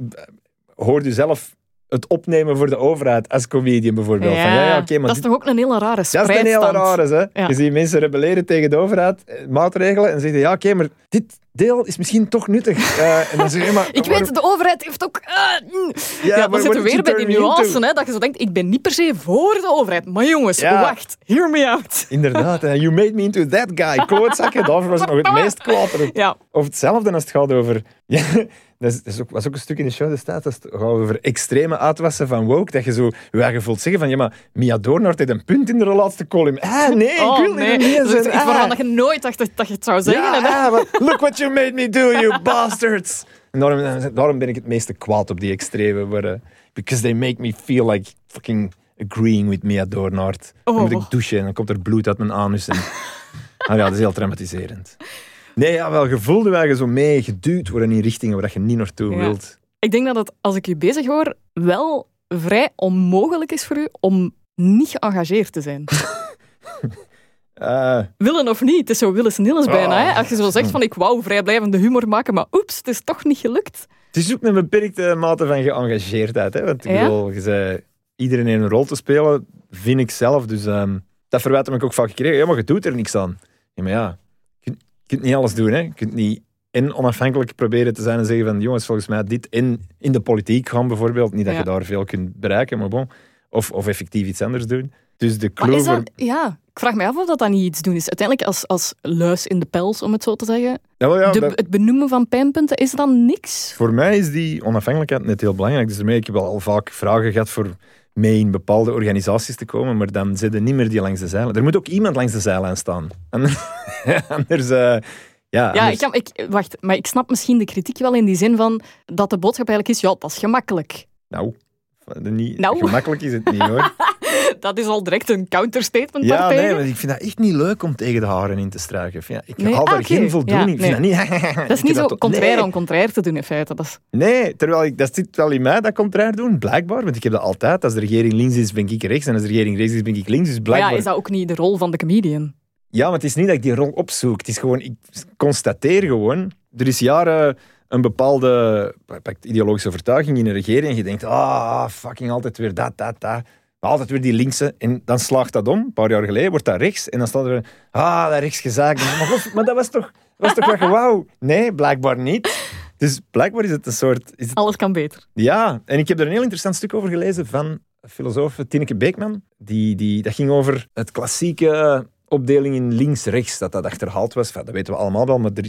hoort u zelf het opnemen voor de overheid als comedian bijvoorbeeld. Ja, van, ja, ja, maar dat is toch ook een hele rare Dat is een hele rare. Hè? Je ziet mensen rebelleren tegen de overheid, eh, maatregelen, en zeggen ja, oké, maar dit deel is misschien toch nuttig. Uh, en dan zeg je, maar, ik weet, de overheid heeft ook... Uh, ja, ja, dan zitten we weer bij die nuance, hè, dat je zo denkt, ik ben niet per se voor de overheid. Maar jongens, wacht, hear me out. Inderdaad, you made me into that guy. Klootzakken, daarvoor was het nog het meest. Ja. Of hetzelfde als het gaat over... Dat, is, ook, was ook een stuk in de show, de staat, dat over extreme uitwassen van woke, dat je zo je voelt zeggen van, ja, maar Mia Doornart heeft een punt in de laatste column. Ah, nee, ik oh, wil nee. niet zijn. Dus ah. dat je nooit dacht dat, je het zou zeggen. Ja, ah, look what you made me do, you bastards. En daarom, daarom ben ik het meeste kwaad op die extreme, worden. because they make me feel like fucking agreeing with Mia Doornart. Dan moet ik oh. douchen en dan komt er bloed uit mijn anus. En, ah, ja, dat is heel traumatiserend. Nee, ja, wel gevoelde waar je zo mee geduwd worden in richtingen waar je niet naartoe wilt. Ik denk dat het, als ik u bezig hoor, wel vrij onmogelijk is voor u om niet geëngageerd te zijn. Uh, Willen of niet, het is zo Willis Nilles bijna. Hè? Als je zo zegt van ik wou vrijblijvende humor maken, maar oeps, het is toch niet gelukt. Het is ook een beperkte mate van geëngageerdheid. Hè? Want ik bedoel, je zei, iedereen in een rol te spelen, vind ik zelf. Dus um, dat verwijt ik ook vaak gekregen. Ja, maar je doet er niks aan. Ja, maar ja, je kunt niet alles doen. Hè. Je kunt niet in onafhankelijk proberen te zijn en zeggen van jongens, volgens mij dit in, in de politiek gaan bijvoorbeeld. Niet dat je daar veel kunt bereiken, maar bon. Of, of effectief iets anders doen. Dus de clover... ja, ik vraag me af of dat dan niet iets doen is. Uiteindelijk als, als luis in de pels, om het zo te zeggen. Ja, ja, de, Het benoemen van pijnpunten, is dan niks? Voor mij is die onafhankelijkheid net heel belangrijk. Dus ermee, ik heb al vaak vragen gehad voor mee in bepaalde organisaties te komen, maar dan zitten niet meer die langs de zijlijn. Er moet ook iemand langs de zijlijn staan. anders... Uh, ja, ja ik, ik, wacht, maar ik snap misschien de kritiek wel in die zin van dat de boodschap eigenlijk is, ja, dat is gemakkelijk. Nou, niet, nou. gemakkelijk is het niet hoor. dat is al direct een counterstatement Ja, nee, maar ik vind dat echt niet leuk om tegen de haren in te struiken. Ik, ik haal daar ah, geen voldoening. Ja, nee. dat, niet, dat is niet zo contrair om contrair te doen in feite. Dat is... Nee, terwijl ik, dat zit wel in mij, dat contrair doen, blijkbaar. Want ik heb dat altijd. Als de regering links is, ben ik rechts. En als de regering rechts is, ben ik links. Dus blijkbaar... Maar ja, is dat ook niet de rol van de comedian? Ja, maar het is niet dat ik die rol opzoek. Het is gewoon, ik constateer gewoon... Er is jaren een bepaalde ideologische overtuiging in een regering en je denkt, ah, fucking altijd weer dat, dat, dat. Altijd weer die linkse. En dan slaagt dat om. Een paar jaar geleden wordt dat rechts. En dan staat er, ah, dat rechts gezegd. Maar, maar dat was toch, was toch wauw? Nee, blijkbaar niet. Dus blijkbaar is het een soort... Is het... Alles kan beter. Ja, en ik heb er een heel interessant stuk over gelezen van filosoof Tineke Beekman. Die, die, dat ging over het klassieke opdeling in links-rechts, dat dat achterhaald was. dat weten we allemaal wel, maar er,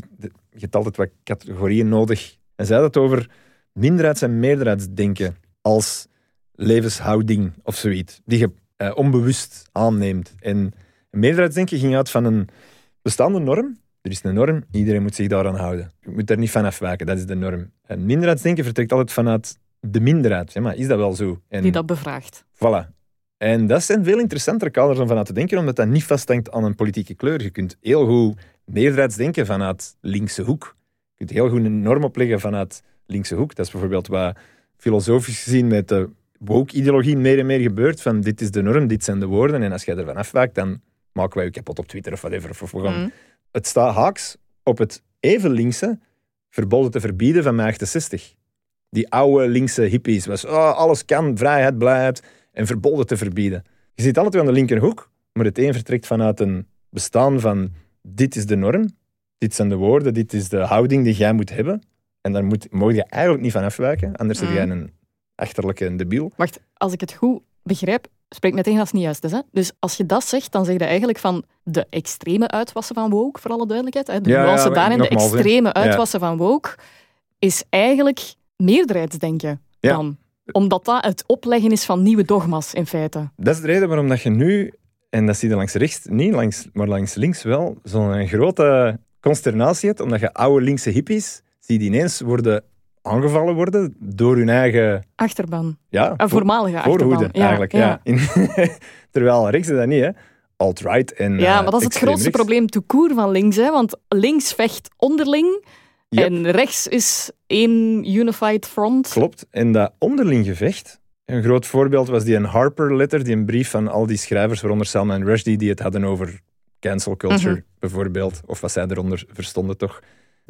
je hebt altijd wat categorieën nodig. En zei dat over minderheids- en meerderheidsdenken als levenshouding of zoiets, die je eh, onbewust aanneemt. En meerderheidsdenken ging uit van een bestaande norm. Er is een norm, iedereen moet zich daaraan houden. Je moet er niet van afwijken, dat is de norm. En minderheidsdenken vertrekt altijd vanuit de minderheid. Ja, maar is dat wel zo? En, die dat bevraagt. Voilà. En dat zijn veel interessantere kaders om vanuit te denken, omdat dat niet vasthangt aan een politieke kleur. Je kunt heel goed meerderheidsdenken vanuit linkse hoek. Je kunt heel goed een norm opleggen vanuit linkse hoek. Dat is bijvoorbeeld wat filosofisch gezien met de woke-ideologie meer en meer gebeurt. Van dit is de norm, dit zijn de woorden. En als jij ervan afwijkt, dan maken wij je kapot op Twitter of whatever. Of mm. Het staat haaks op het even linkse verboden te verbieden van mijn 68. Die oude linkse hippies was oh, alles kan, vrijheid, blijheid en verboden te verbieden. Je zit altijd aan de linkerhoek, maar het een vertrekt vanuit een bestaan van dit is de norm, dit zijn de woorden, dit is de houding die jij moet hebben. En daar moet, mag je eigenlijk niet van afwijken, anders mm. jij een achterlijke debiel. Wacht, als ik het goed begrijp, spreek meteen als het niet juist is. Hè? Dus als je dat zegt, dan zeg je eigenlijk van de extreme uitwassen van woke, voor alle duidelijkheid. Hè? De ja, nuance ja, daarin, de extreme uitwassen van woke, is eigenlijk meerderheidsdenken dan. Omdat dat het opleggen is van nieuwe dogma's, in feite. Dat is de reden waarom dat je nu, en dat zie je langs rechts niet, langs, maar langs links wel, zo'n grote consternatie hebt, omdat je oude linkse hippies die ineens worden aangevallen worden door hun eigen... Achterban. Ja. Een voormalige achterban. Ja, eigenlijk, ja. Terwijl rechts is dat niet, hè. Alt-right en Ja, maar dat is het grootste probleem toekoer van links, hè. Want links vecht onderling en rechts is één unified front. Klopt. En dat onderling gevecht... Een groot voorbeeld was die een Harper-letter, die een brief van al die schrijvers, waaronder Salman Rushdie, die het hadden over cancel culture, mhm. bijvoorbeeld. Of wat zij eronder verstonden, toch.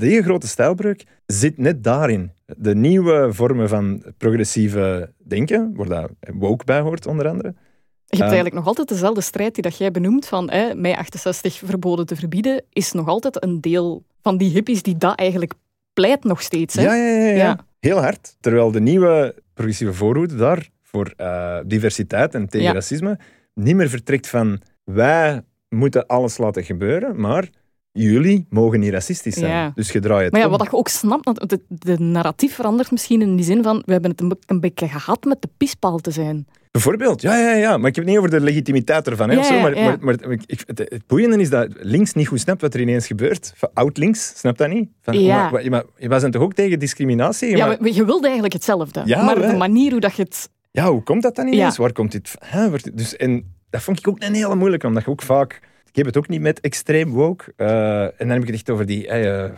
De grote stijlbreuk zit net daarin. De nieuwe vormen van progressieve denken, waar dat woke bij hoort, onder andere. Je hebt uh, eigenlijk nog altijd dezelfde strijd die dat jij benoemt van hè, mei 68 verboden te verbieden, is nog altijd een deel van die hippies die dat eigenlijk pleit nog steeds. Hè? Ja, ja, ja, ja, heel hard. Terwijl de nieuwe progressieve voorhoede daar voor uh, diversiteit en tegen racisme niet meer vertrekt van wij moeten alles laten gebeuren, maar jullie mogen niet racistisch zijn. Dus je draait het Maar ja, om. wat je ook snapt, de, de narratief verandert misschien in die zin van we hebben het een, een beetje gehad met de pispaal te zijn. Bijvoorbeeld, ja, ja, ja. Maar ik heb het niet over de legitimiteit ervan. Hè, ja, zo, maar, maar, maar, ik, het, het, boeiende is dat links niet goed snapt wat er ineens gebeurt. Oud-links, snapt dat niet? Van, ja. maar, maar, wij zijn toch ook tegen discriminatie? Ja, maar, je wilde eigenlijk hetzelfde. maar de manier hoe dat je het... Ja, hoe komt dat dan ineens? Waar komt dit... Hè, dus, en dat vond ik ook een hele moeilijke, omdat je ook vaak ik heb het ook niet met extreem woke. Uh, en dan heb ik het echt over die... Uh,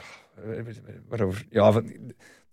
waarover, ja,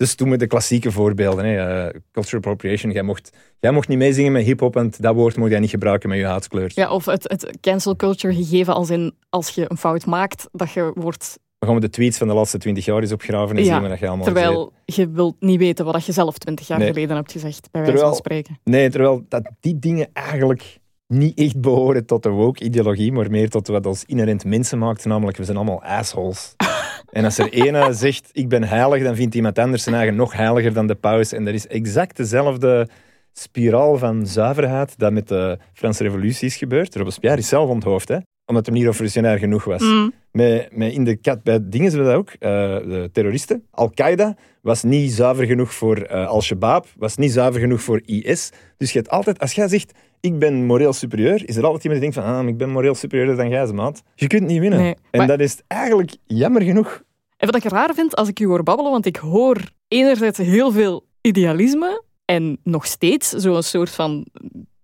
dus toen met de klassieke voorbeelden. Hè, uh, cultural appropriation. Jij mocht, jij mocht niet meezingen met hip-hop, en dat woord mocht jij niet gebruiken met je haatskleur. Ja, of het, het cancel culture gegeven als in als je een fout maakt, dat je wordt. Dan gaan we de tweets van de laatste twintig jaar eens opgraven en ja, zien we dat je allemaal Terwijl je wilt niet weten wat je zelf twintig jaar geleden hebt gezegd, bij wijze van spreken. Nee, terwijl dat die dingen eigenlijk niet echt behoren tot de woke-ideologie, maar meer tot wat ons inherent mensen maakt, namelijk we zijn allemaal assholes. en als er ene zegt, ik ben heilig, dan vindt iemand anders zijn eigen nog heiliger dan de paus. En er is exact dezelfde spiraal van zuiverheid dat met de Franse revolutie is gebeurd. Robespierre is zelf onthoofd, hè omdat hij niet revolutionair genoeg was. Mm. Met, met in de kat, bij dingen we dat ook, uh, de terroristen. Al-Qaeda was niet zuiver genoeg voor uh, Al-Shabaab, was niet zuiver genoeg voor IS. Dus je hebt altijd, als jij zegt, ik ben moreel superieur, is er altijd iemand die denkt van, ah, ik ben moreel superieur dan jij, maat. Je kunt niet winnen. en dat is eigenlijk jammer genoeg. En wat ik raar vind als ik je hoor babbelen, want ik hoor enerzijds heel veel idealisme en nog steeds zo'n soort van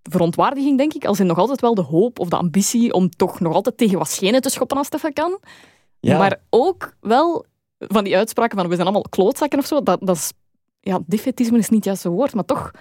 verontwaardiging, denk ik. Als in nog altijd wel de hoop of de ambitie om toch nog altijd tegen wat schenen te schoppen als het even kan. Ja. Maar ook wel van die uitspraken van we zijn allemaal klootzakken of zo. Dat, dat is, ja, defetisme is niet juist een woord, maar toch.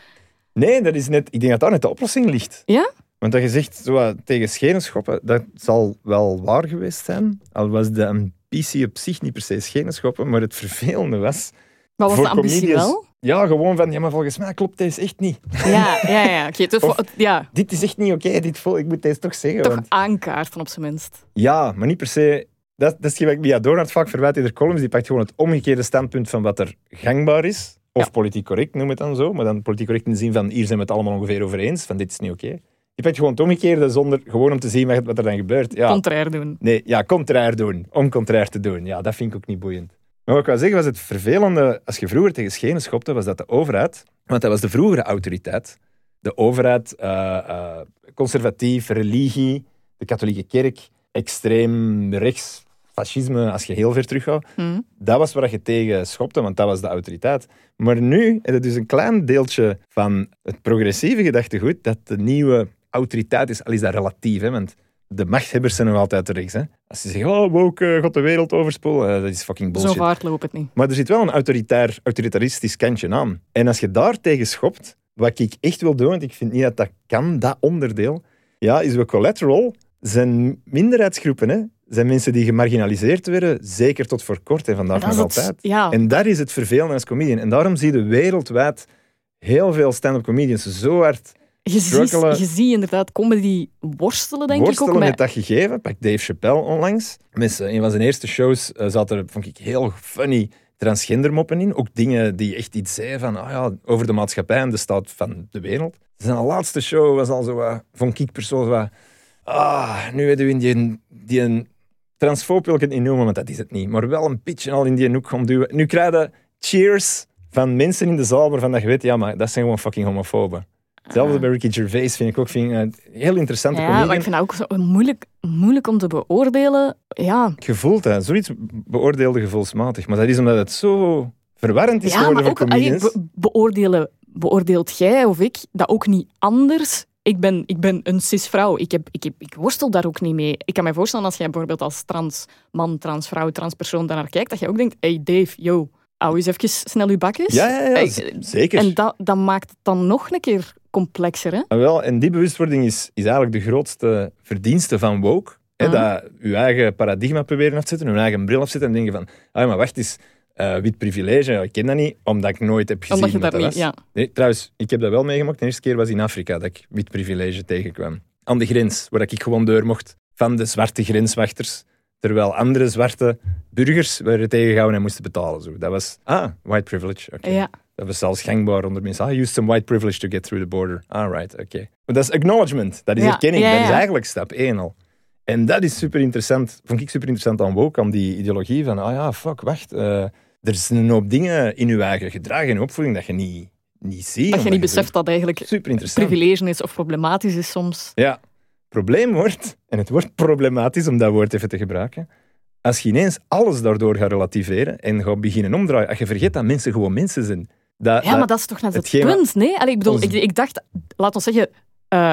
Nee, dat is net, ik denk dat daar net de oplossing ligt. Ja? Want dat je zegt zo, tegen schenen schoppen, dat zal wel waar geweest zijn. Al was de ambitie op zich niet per se schenen schoppen, maar het vervelende was Wat was de ambitie wel? Ja, gewoon van, ja, maar volgens mij klopt deze echt niet. Ja, ja, ja. Oké, dus Of- ja, Dit is echt niet oké, dit ik moet deze toch zeggen. toch want- aankaarten op zijn minst. Ja, maar niet per se. Dat, dat is wat ik Mia Doornat vaak verwijt in de columns. Die pakt gewoon het omgekeerde standpunt van wat er gangbaar is. Of Ja. politiek correct, noem het dan zo. Maar dan politiek correct in de zin van hier zijn we het allemaal ongeveer over eens. Van dit is niet oké. Die pakt gewoon het omgekeerde zonder gewoon om te zien wat, wat er dan gebeurt. Ja, Contrair doen. nee, ja, contrair doen. Om contrair te doen. Ja, dat vind ik ook niet boeiend. Maar wat ik wil zeggen was het vervelende, als je vroeger tegen schenen schopte, was dat de overheid, want dat was de vroegere autoriteit, de overheid, eh, eh, conservatief, religie, de katholieke kerk, extreem rechts, fascisme, als je heel ver teruggaat, Hm. dat was waar je tegen schopte, want dat was de autoriteit. Maar nu is het dus een klein deeltje van het progressieve gedachtegoed dat de nieuwe autoriteit is, al is dat relatief, hè, want de machthebbers zijn nog altijd rechts. Hè. Als ze zeggen, oh, woke eh, gaat de wereld overspoelen, eh, dat is fucking Zo bullshit. vaart loopt het niet. Maar er zit wel een autoritair, autoritaristisch kantje aan. En als je daar tegen schopt, wat ik echt wil doen, want ik vind niet dat dat kan, dat onderdeel, ja, is we collateral zijn minderheidsgroepen, hè. Zijn mensen die gemarginaliseerd werden, zeker tot voor kort en vandaag nog altijd. ja. En daar is het vervelende als comedian. En daarom zie je wereldwijd heel veel stand-up comedians zo hard Je ziet, je ziet inderdaad comedy worstelen, denk worstelen ik ook. met Met, dat gegeven. Pak Dave Chappelle onlangs. Met een van zijn eerste shows eh, zat er, vond ik, heel funny transgendermoppen in. Ook dingen die echt iets zeiden van, ah ja, over de maatschappij en de staat van de wereld. Zijn laatste show was al zo, wat, vond ik persoonlijk, wat, ah, nu hebben we in die, die een transfoob wil ik het niet noemen, want dat is het niet. Maar wel een pitch en al in die hoek gaan duwen. Nu krijg je cheers van mensen in de zaal waarvan dat je weet, ja, maar dat zijn gewoon fucking homofoben. Hetzelfde bij Ricky Gervais vind ik ook vind een heel interessante ja, comedian. maar ik vind dat ook zo moeilijk, moeilijk om te beoordelen. Ja, Je voelt dat. Zoiets beoordeelde gevoelsmatig. Maar dat is omdat het zo verwarrend is ja geworden maar voor ook comedians. be- beoordelen, beoordeelt jij of ik dat ook niet anders? Ik ben, ik ben een cisvrouw. Ik, heb, ik, heb, ik worstel daar ook niet mee. Ik kan me voorstellen als jij bijvoorbeeld als trans man, trans vrouw, trans persoon daarnaar kijkt, dat je ook denkt, hey Dave, yo, hou eens even snel je bakjes. ja, ja, ja, zeker. En dat, dat maakt het dan nog een keer complexer, hè? Ah, wel, en die bewustwording is, is eigenlijk de grootste verdienste van woke. Hè, Mhm. Dat je eigen paradigma proberen af te zetten, je eigen bril afzetten en denken van, ah, maar wacht eens, eh, wit privilege, ik ken dat niet, omdat ik nooit heb gezien Omdat je dat niet... Ja. Nee, trouwens, ik heb dat wel meegemaakt. De eerste keer was in Afrika dat ik wit privilege tegenkwam. Aan de grens, waar ik gewoon door mocht van de zwarte grenswachters. Terwijl andere zwarte burgers werden tegengehouden en moesten betalen. Zo. Dat was, ah, white privilege. oké. Ja. Dat was zelfs gangbaar onder mensen. Ah, I used some white privilege to get through the border. All right, oké. Maar dat is acknowledgement. Dat is Ja, erkenning. ja, Dat is eigenlijk stap één al. En dat is super interessant. Vond ik super interessant aan woke, aan die ideologie van, ah ja, fuck, wacht. eh, er zijn een hoop dingen in je eigen gedrag en opvoeding dat je niet, niet ziet. Dat je niet beseft dat eigenlijk privilege is of problematisch is soms. Ja, probleem wordt, en het wordt problematisch om dat woord even te gebruiken, als je ineens alles daardoor gaat relativeren en gaat beginnen omdraaien, als je vergeet dat mensen gewoon mensen zijn. Dat, Ja, maar dat is toch net het punt, nee? Allee, ik bedoel, Ons- ik, ik dacht, laat ons zeggen, eh,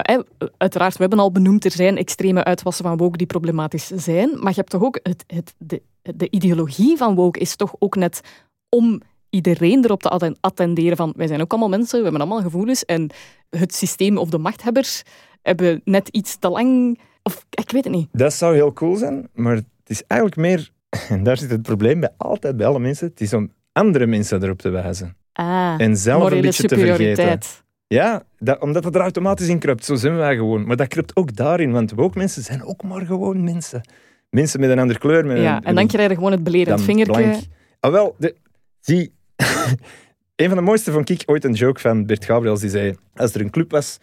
uiteraard, we hebben al benoemd, er zijn extreme uitwassen van woke die problematisch zijn, maar je hebt toch ook, het, het, de, de ideologie van woke is toch ook net om iedereen erop te atten- attenderen van, wij zijn ook allemaal mensen, we hebben allemaal gevoelens en het systeem of de machthebbers hebben net iets te lang, of ik weet het niet. Dat zou heel cool zijn, maar het is eigenlijk meer, en daar zit het probleem bij altijd bij alle mensen, het is om andere mensen erop te wijzen. Ah, En zelf een beetje te vergeten. Ja, dat, omdat het er automatisch in kruipt. Zo zijn wij gewoon. Maar dat kruipt ook daarin, want woke mensen zijn ook maar gewoon mensen. Mensen met een andere kleur. Met Ja, een, en dan krijg je gewoon het belerend vingertje. Ah, wel, de, zie, een van de mooiste vond ik ooit een joke van Bert Gabriels, die zei, als er een club was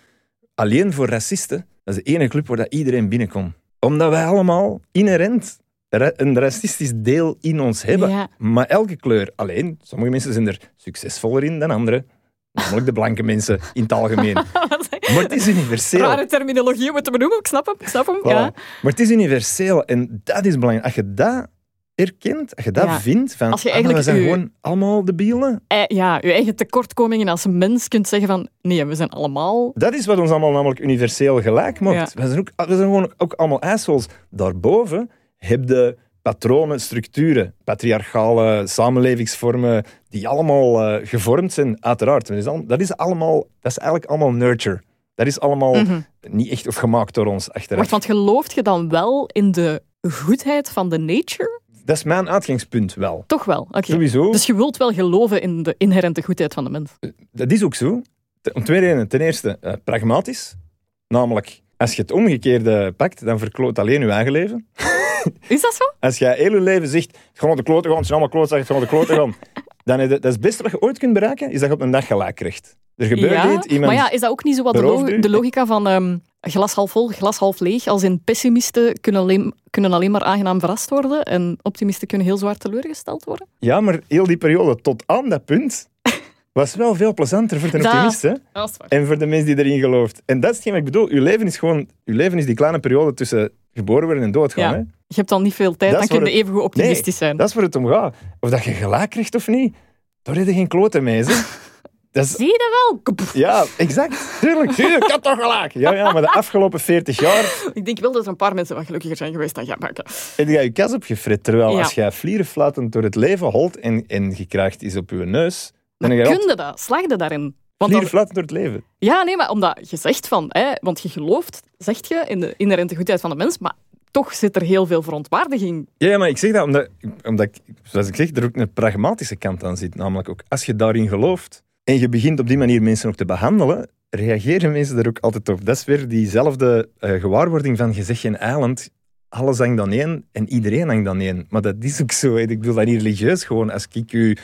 alleen voor racisten, dat is de enige club waar dat iedereen binnenkomt. Omdat wij allemaal inherent een racistisch deel in ons hebben. Ja. Maar elke kleur alleen. Sommige mensen zijn er succesvoller in dan anderen. Namelijk de blanke mensen in het algemeen. Maar het is universeel. Rare terminologie moeten benoemen, ik snap hem. Ik snap hem. Voilà. Ja. Maar het is universeel en dat is belangrijk. Als je dat erkent, als je dat Ja. vindt, van Als je ah, we zijn gewoon allemaal debielen. Eh, ja, je eigen tekortkomingen als mens kunt zeggen van nee, we zijn allemaal... Dat is wat ons allemaal namelijk universeel gelijk maakt. Ja. We, zijn ook, we zijn gewoon ook allemaal assholes. Daarboven heb je patronen, structuren, patriarchale samenlevingsvormen, die allemaal eh, gevormd zijn, uiteraard. Dat is, al- dat, is allemaal, dat is eigenlijk allemaal nurture. Dat is allemaal Mhm. niet echt of gemaakt door ons achteraf. Wacht, want gelooft je dan wel in de goedheid van de nature? Dat is mijn uitgangspunt wel. Toch wel, oké. Sowieso. Dus je wilt wel geloven in de inherente goedheid van de mens. Dat is ook zo. Om twee redenen. Ten eerste, eh, pragmatisch. Namelijk, als je het omgekeerde pakt, dan verkloot alleen je eigen leven. Is dat zo? Als jij heel je leven zegt, gewoon de kloten gaan, het zijn allemaal klootzakken, gewoon de kloten gaan. Dan dat is het beste wat je ooit kunt bereiken, is dat je op een dag gelijk krijgt. Er gebeurt ja, iets, iemand... maar ja, is dat ook niet zo wat de, de logica van ehm, glas half vol, glas half leeg? Als in pessimisten kunnen alleen, kunnen alleen maar aangenaam verrast worden en optimisten kunnen heel zwaar teleurgesteld worden? Ja, maar heel die periode tot aan dat punt was wel veel plezanter voor de Dat- optimist. Hè? Dat is waar. En voor de mens die erin gelooft. En dat is hetgeen wat ik bedoel. Uw leven is gewoon... Uw leven is die kleine periode tussen geboren worden en doodgaan. Ja. Hè? Je hebt dan niet veel tijd, Dat dan is kun je het- even goed optimistisch zijn. Dat is waar het om gaat. Of dat je gelijk krijgt of niet, daar heb je geen kloten mee. Is, Zie je dat wel? Ja, exact. Tuurlijk. Tuurlijk, ik had toch gelijk. Ja, ja, maar de afgelopen 40 jaar Ik denk wel dat er een paar mensen wat gelukkiger zijn geweest dan jij. Maar oké. heb je je kas opgefret. Terwijl Ja. als jij vlierenfluitend door het leven holt en, en je krijgt iets op je neus, dan je Kun je dat? Slag je daarin? Want vlierenfluitend door het leven. ja, nee, maar omdat je zegt van... Hè, want je gelooft, zegt je, in de inherente goedheid van de mens, maar toch zit er heel veel verontwaardiging. Ja, maar ik zeg dat omdat, omdat ik, zoals ik zeg, er ook een pragmatische kant aan zit. Namelijk ook, als je daarin gelooft en je begint op die manier mensen ook te behandelen, reageren mensen er ook altijd op. Dat is weer diezelfde eh, gewaarwording van, je zegt geen eiland, alles hangt dan één en iedereen hangt dan één. Maar dat is ook zo. Ik bedoel dat niet religieus. Gewoon als ik u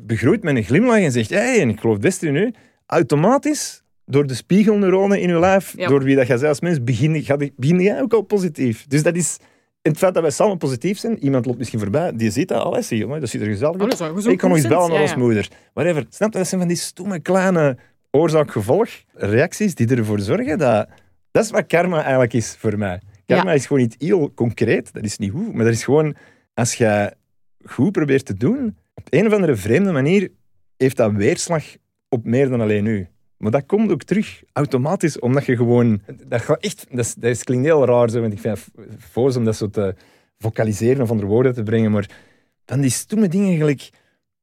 begroet met een glimlach en zegt, hey, en ik geloof best in u, automatisch, door de spiegelneuronen in uw lijf, Ja. door wie dat jij als mens, begin, ga- begin jij ook al positief. Dus dat is... En het feit dat wij samen positief zijn, iemand loopt misschien voorbij, die ziet dat, alles zie je, dat ziet er gezellig uit. Oh, wel Ik kan nog eens bellen naar ons ja. moeder. Whatever. Snap je? Dat zijn van die stomme kleine oorzaak-gevolg reacties die ervoor zorgen dat... Dat is wat karma eigenlijk is voor mij. Karma is gewoon iets heel concreet. Dat is niet hoe, maar dat is gewoon... Als je goed probeert te doen, op een of andere vreemde manier heeft dat weerslag op meer dan alleen u. Maar dat komt ook terug, automatisch, omdat je gewoon... Dat, gaat echt, dat, is, dat is- klinkt heel raar, zo, want ik vind het foos om dat zo te vocaliseren of onder woorden te brengen, maar van die stomme dingen gelijk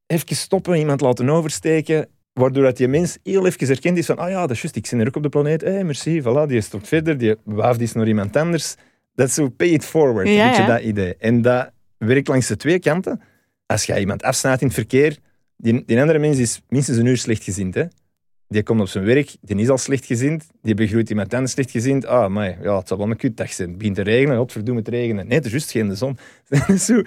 even stoppen, iemand laten oversteken, waardoor dat die mens heel even erkend is van ah ja, dat is juist, ik zit er ook op de planeet, hé, hey, merci, voilà, die stopt verder, die waafd is naar iemand anders. Dat is zo pay it forward, Ja, een beetje ja. dat idee. En dat werkt langs de twee kanten. Als je iemand afsnijdt in het verkeer, die, die andere mens is minstens een uur slechtgezind, hè. Die komt op zijn werk, die is al slechtgezind, die begroet iemand anders slechtgezind. Ah, maar ja, het zal wel een kutdag zijn. Het begint te regenen, godverdomme het regenen. Nee, het is juist geen de zon. Zo,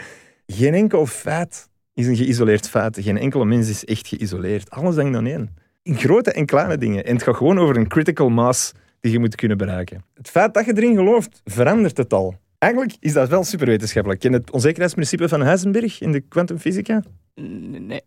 geen enkel feit is een geïsoleerd feit. Geen enkele mens is echt geïsoleerd. Alles hangt dan één. In grote en kleine dingen. En het gaat gewoon over een critical mass die je moet kunnen bereiken. Het feit dat je erin gelooft, verandert het al. Eigenlijk is dat wel superwetenschappelijk. Ken je het onzekerheidsprincipe van Heisenberg in de kwantumfysica? Nee.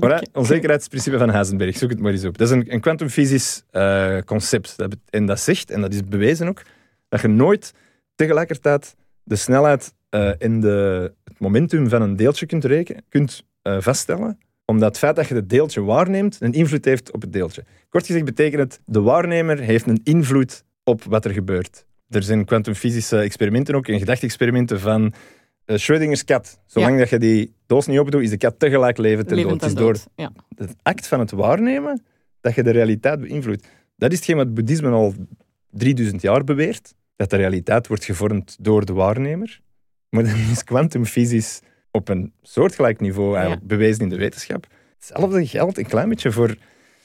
Voilà, onzekerheidsprincipe van Heisenberg, zoek het maar eens op. Dat is een, kwantumfysisch eh, concept. Dat en dat zegt, en dat is bewezen ook, dat je nooit tegelijkertijd de snelheid eh, en de, het momentum van een deeltje kunt, rekenen, kunt eh, vaststellen, omdat het feit dat je het deeltje waarneemt een invloed heeft op het deeltje. Kort gezegd betekent het, de waarnemer heeft een invloed op wat er gebeurt. Er zijn kwantumfysische experimenten ook, en gedachte-experimenten van eh, Schrödinger's kat. Zolang dat je die doos niet opendoet, is de kat tegelijk levend en Levend dood. Het is door dood. Het act van het waarnemen dat je de realiteit beïnvloedt. Dat is hetgeen wat het boeddhisme al 3000 jaar beweert. Dat de realiteit wordt gevormd door de waarnemer. Maar dan is kwantumfysisch op een soortgelijk niveau eigenlijk bewezen in de wetenschap. Hetzelfde geldt een klein beetje voor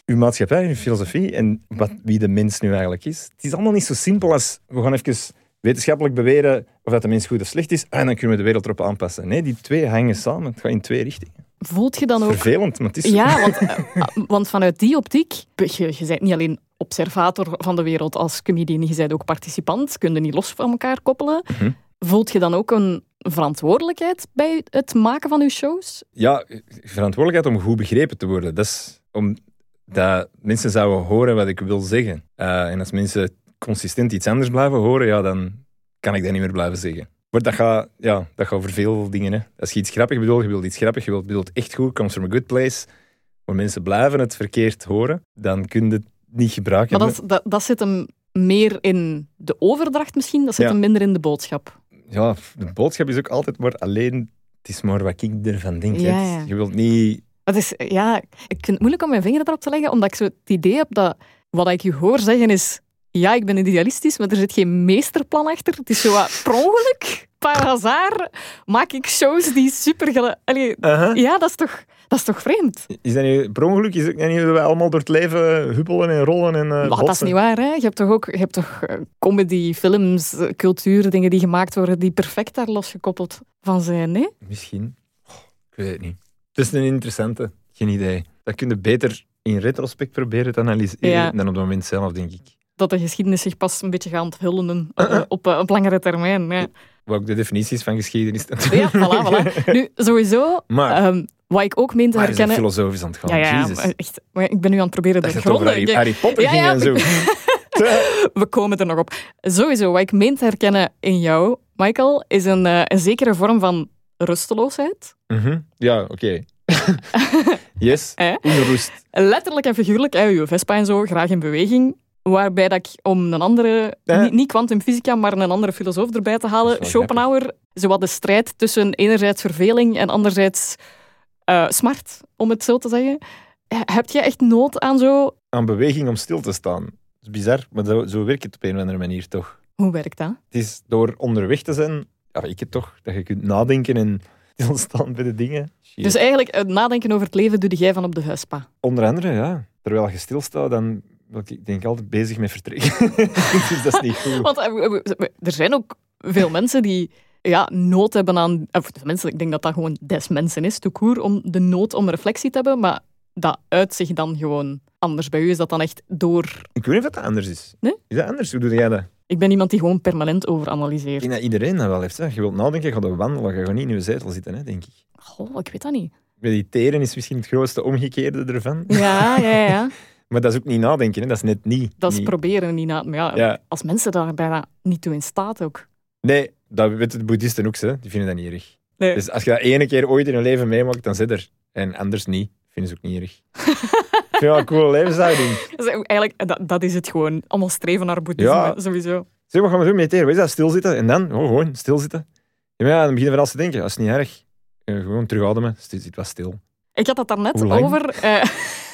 uw maatschappij, uw filosofie en wat, wie de mens nu eigenlijk is. Het is allemaal niet zo simpel als we gaan even wetenschappelijk beweren of dat de mens goed of slecht is en dan kunnen we de wereld erop aanpassen. Nee, die twee hangen samen. Het gaat in twee richtingen. Voelt je dan ook... Vervelend, maar het is. Ja, want, eh, want vanuit die optiek, je, je bent niet alleen observator van de wereld als comedian, je bent ook participant, kun je niet los van elkaar koppelen. Mhm. Voelt je dan ook een verantwoordelijkheid bij het maken van je shows? ja, verantwoordelijkheid om goed begrepen te worden. Dat is om dat mensen zouden horen wat ik wil zeggen. Eh, en als mensen consistent iets anders blijven horen, ja, dan kan ik dat niet meer blijven zeggen. Maar dat gaat, ja, dat gaat over veel dingen. Hè. Als je iets grappig bedoelt, je wilt iets grappig, je wilt, bedoelt echt goed, comes from a good place. Maar mensen blijven het verkeerd horen, dan kun je het niet gebruiken. Maar dat, dat, dat zit hem meer in de overdracht misschien, dat zit Ja. hem minder in de boodschap. ja, de boodschap is ook altijd maar alleen, het is maar wat ik ervan denk. ja. Je wilt niet... Het is, ja, ik vind het moeilijk om mijn vinger erop te leggen, omdat ik zo het idee heb dat wat ik je hoor zeggen is ja, ik ben idealistisch, maar er zit geen meesterplan achter. Het is zo wat per ongeluk, par hasard, maak ik shows die super... Allee, Uh-huh. ja, dat is toch, dat is toch vreemd? Is dat niet, per ongeluk is het niet dat we allemaal door het leven huppelen en rollen en Maar dat is niet waar, hè? Je hebt toch ook je hebt toch eh, comedy, films, eh, cultuur, dingen die gemaakt worden die perfect daar losgekoppeld van zijn, nee? Misschien. Oh, ik weet het niet. Het is een interessante. Geen idee. Dat kun je beter in retrospect proberen te analyseren Ja. dan op het moment zelf, denk ik. Dat de geschiedenis zich pas een beetje gaat onthullen eh, op, eh, op langere termijn. Ja, Wat ook de definitie is van geschiedenis. ja voilà, voilà. Nu, sowieso, Maar, ehm, wat ik ook meen te maar herkennen... filosofisch aan het gaan? Ja, ja, Jezus. maar echt, maar ik ben nu aan het proberen Dat te gronden. Harry, Harry Potter Ja, en zo. We komen er nog op. Sowieso, wat ik meen te herkennen in jou, Michael, is een, eh, een zekere vorm van rusteloosheid. Mhm. Ja, oké. yes. Eh? Onrust. Letterlijk en figuurlijk, hè, je Vespa en zo, graag in beweging. Waarbij dat ik, om een andere, Eh? niet, kwantumfysica, maar een andere filosoof erbij te halen, Dat is wel Schopenhauer, zowat de strijd tussen enerzijds verveling en anderzijds eh, smart, om het zo te zeggen. He- Heb jij echt nood aan zo... Aan beweging om stil te staan. Dat is bizar, maar zo, zo werkt het op een of andere manier toch. Hoe werkt dat? Het is door onderweg te zijn, ja, ik het toch, dat je kunt nadenken en stilstaan bij de dingen. Shit. Dus eigenlijk, het nadenken over het leven doe jij van op de Vespa. Onder andere, ja. Terwijl je stilstaat, dan ik denk ik altijd bezig met vertrekken. dus dat is niet goed. Want eh, er zijn ook veel mensen die ja, nood hebben aan... Of mensen, ik denk dat dat gewoon des mensen is, tout court, om de nood om reflectie te hebben, maar dat uit zich dan gewoon anders. Bij u is dat dan echt door... Ik weet niet of dat anders is. Nee? Is dat anders? Hoe doe jij dat? Ik ben iemand die gewoon permanent Ik overanalyseert. denk dat iedereen dat wel heeft. Hè. Je wilt nadenken, ga dan wandelen. Je gaat niet in je zetel zitten, hè, denk ik. Goh, ik weet dat niet. Mediteren is misschien het grootste omgekeerde ervan. Ja, ja, ja. Maar dat is ook niet nadenken, hè. dat is net niet. Dat is niet- proberen niet na... Maar ja, Ja. als mensen daar bijna niet toe in staat ook. Nee, dat weten de boeddhisten ook, hè. die vinden dat niet erg. Nee. Dus als je dat ene keer ooit in je leven meemaakt, dan zit er. En anders niet. Vinden ze ook niet erg. Ik vind wel een coole levenshouding. Dus eigenlijk, dat, dat is het gewoon. Allemaal streven naar boeddhisme, Ja. sowieso. Zeg, wat gaan we doen? Mediteren. Wat is dat? Stilzitten. En dan? Oh, gewoon stilzitten. Ja, maar ja, dan begin je van alles te denken. Dat is niet erg. Eh, gewoon terugademen. Zit zit wat stil. Ik had het daarnet over. eh,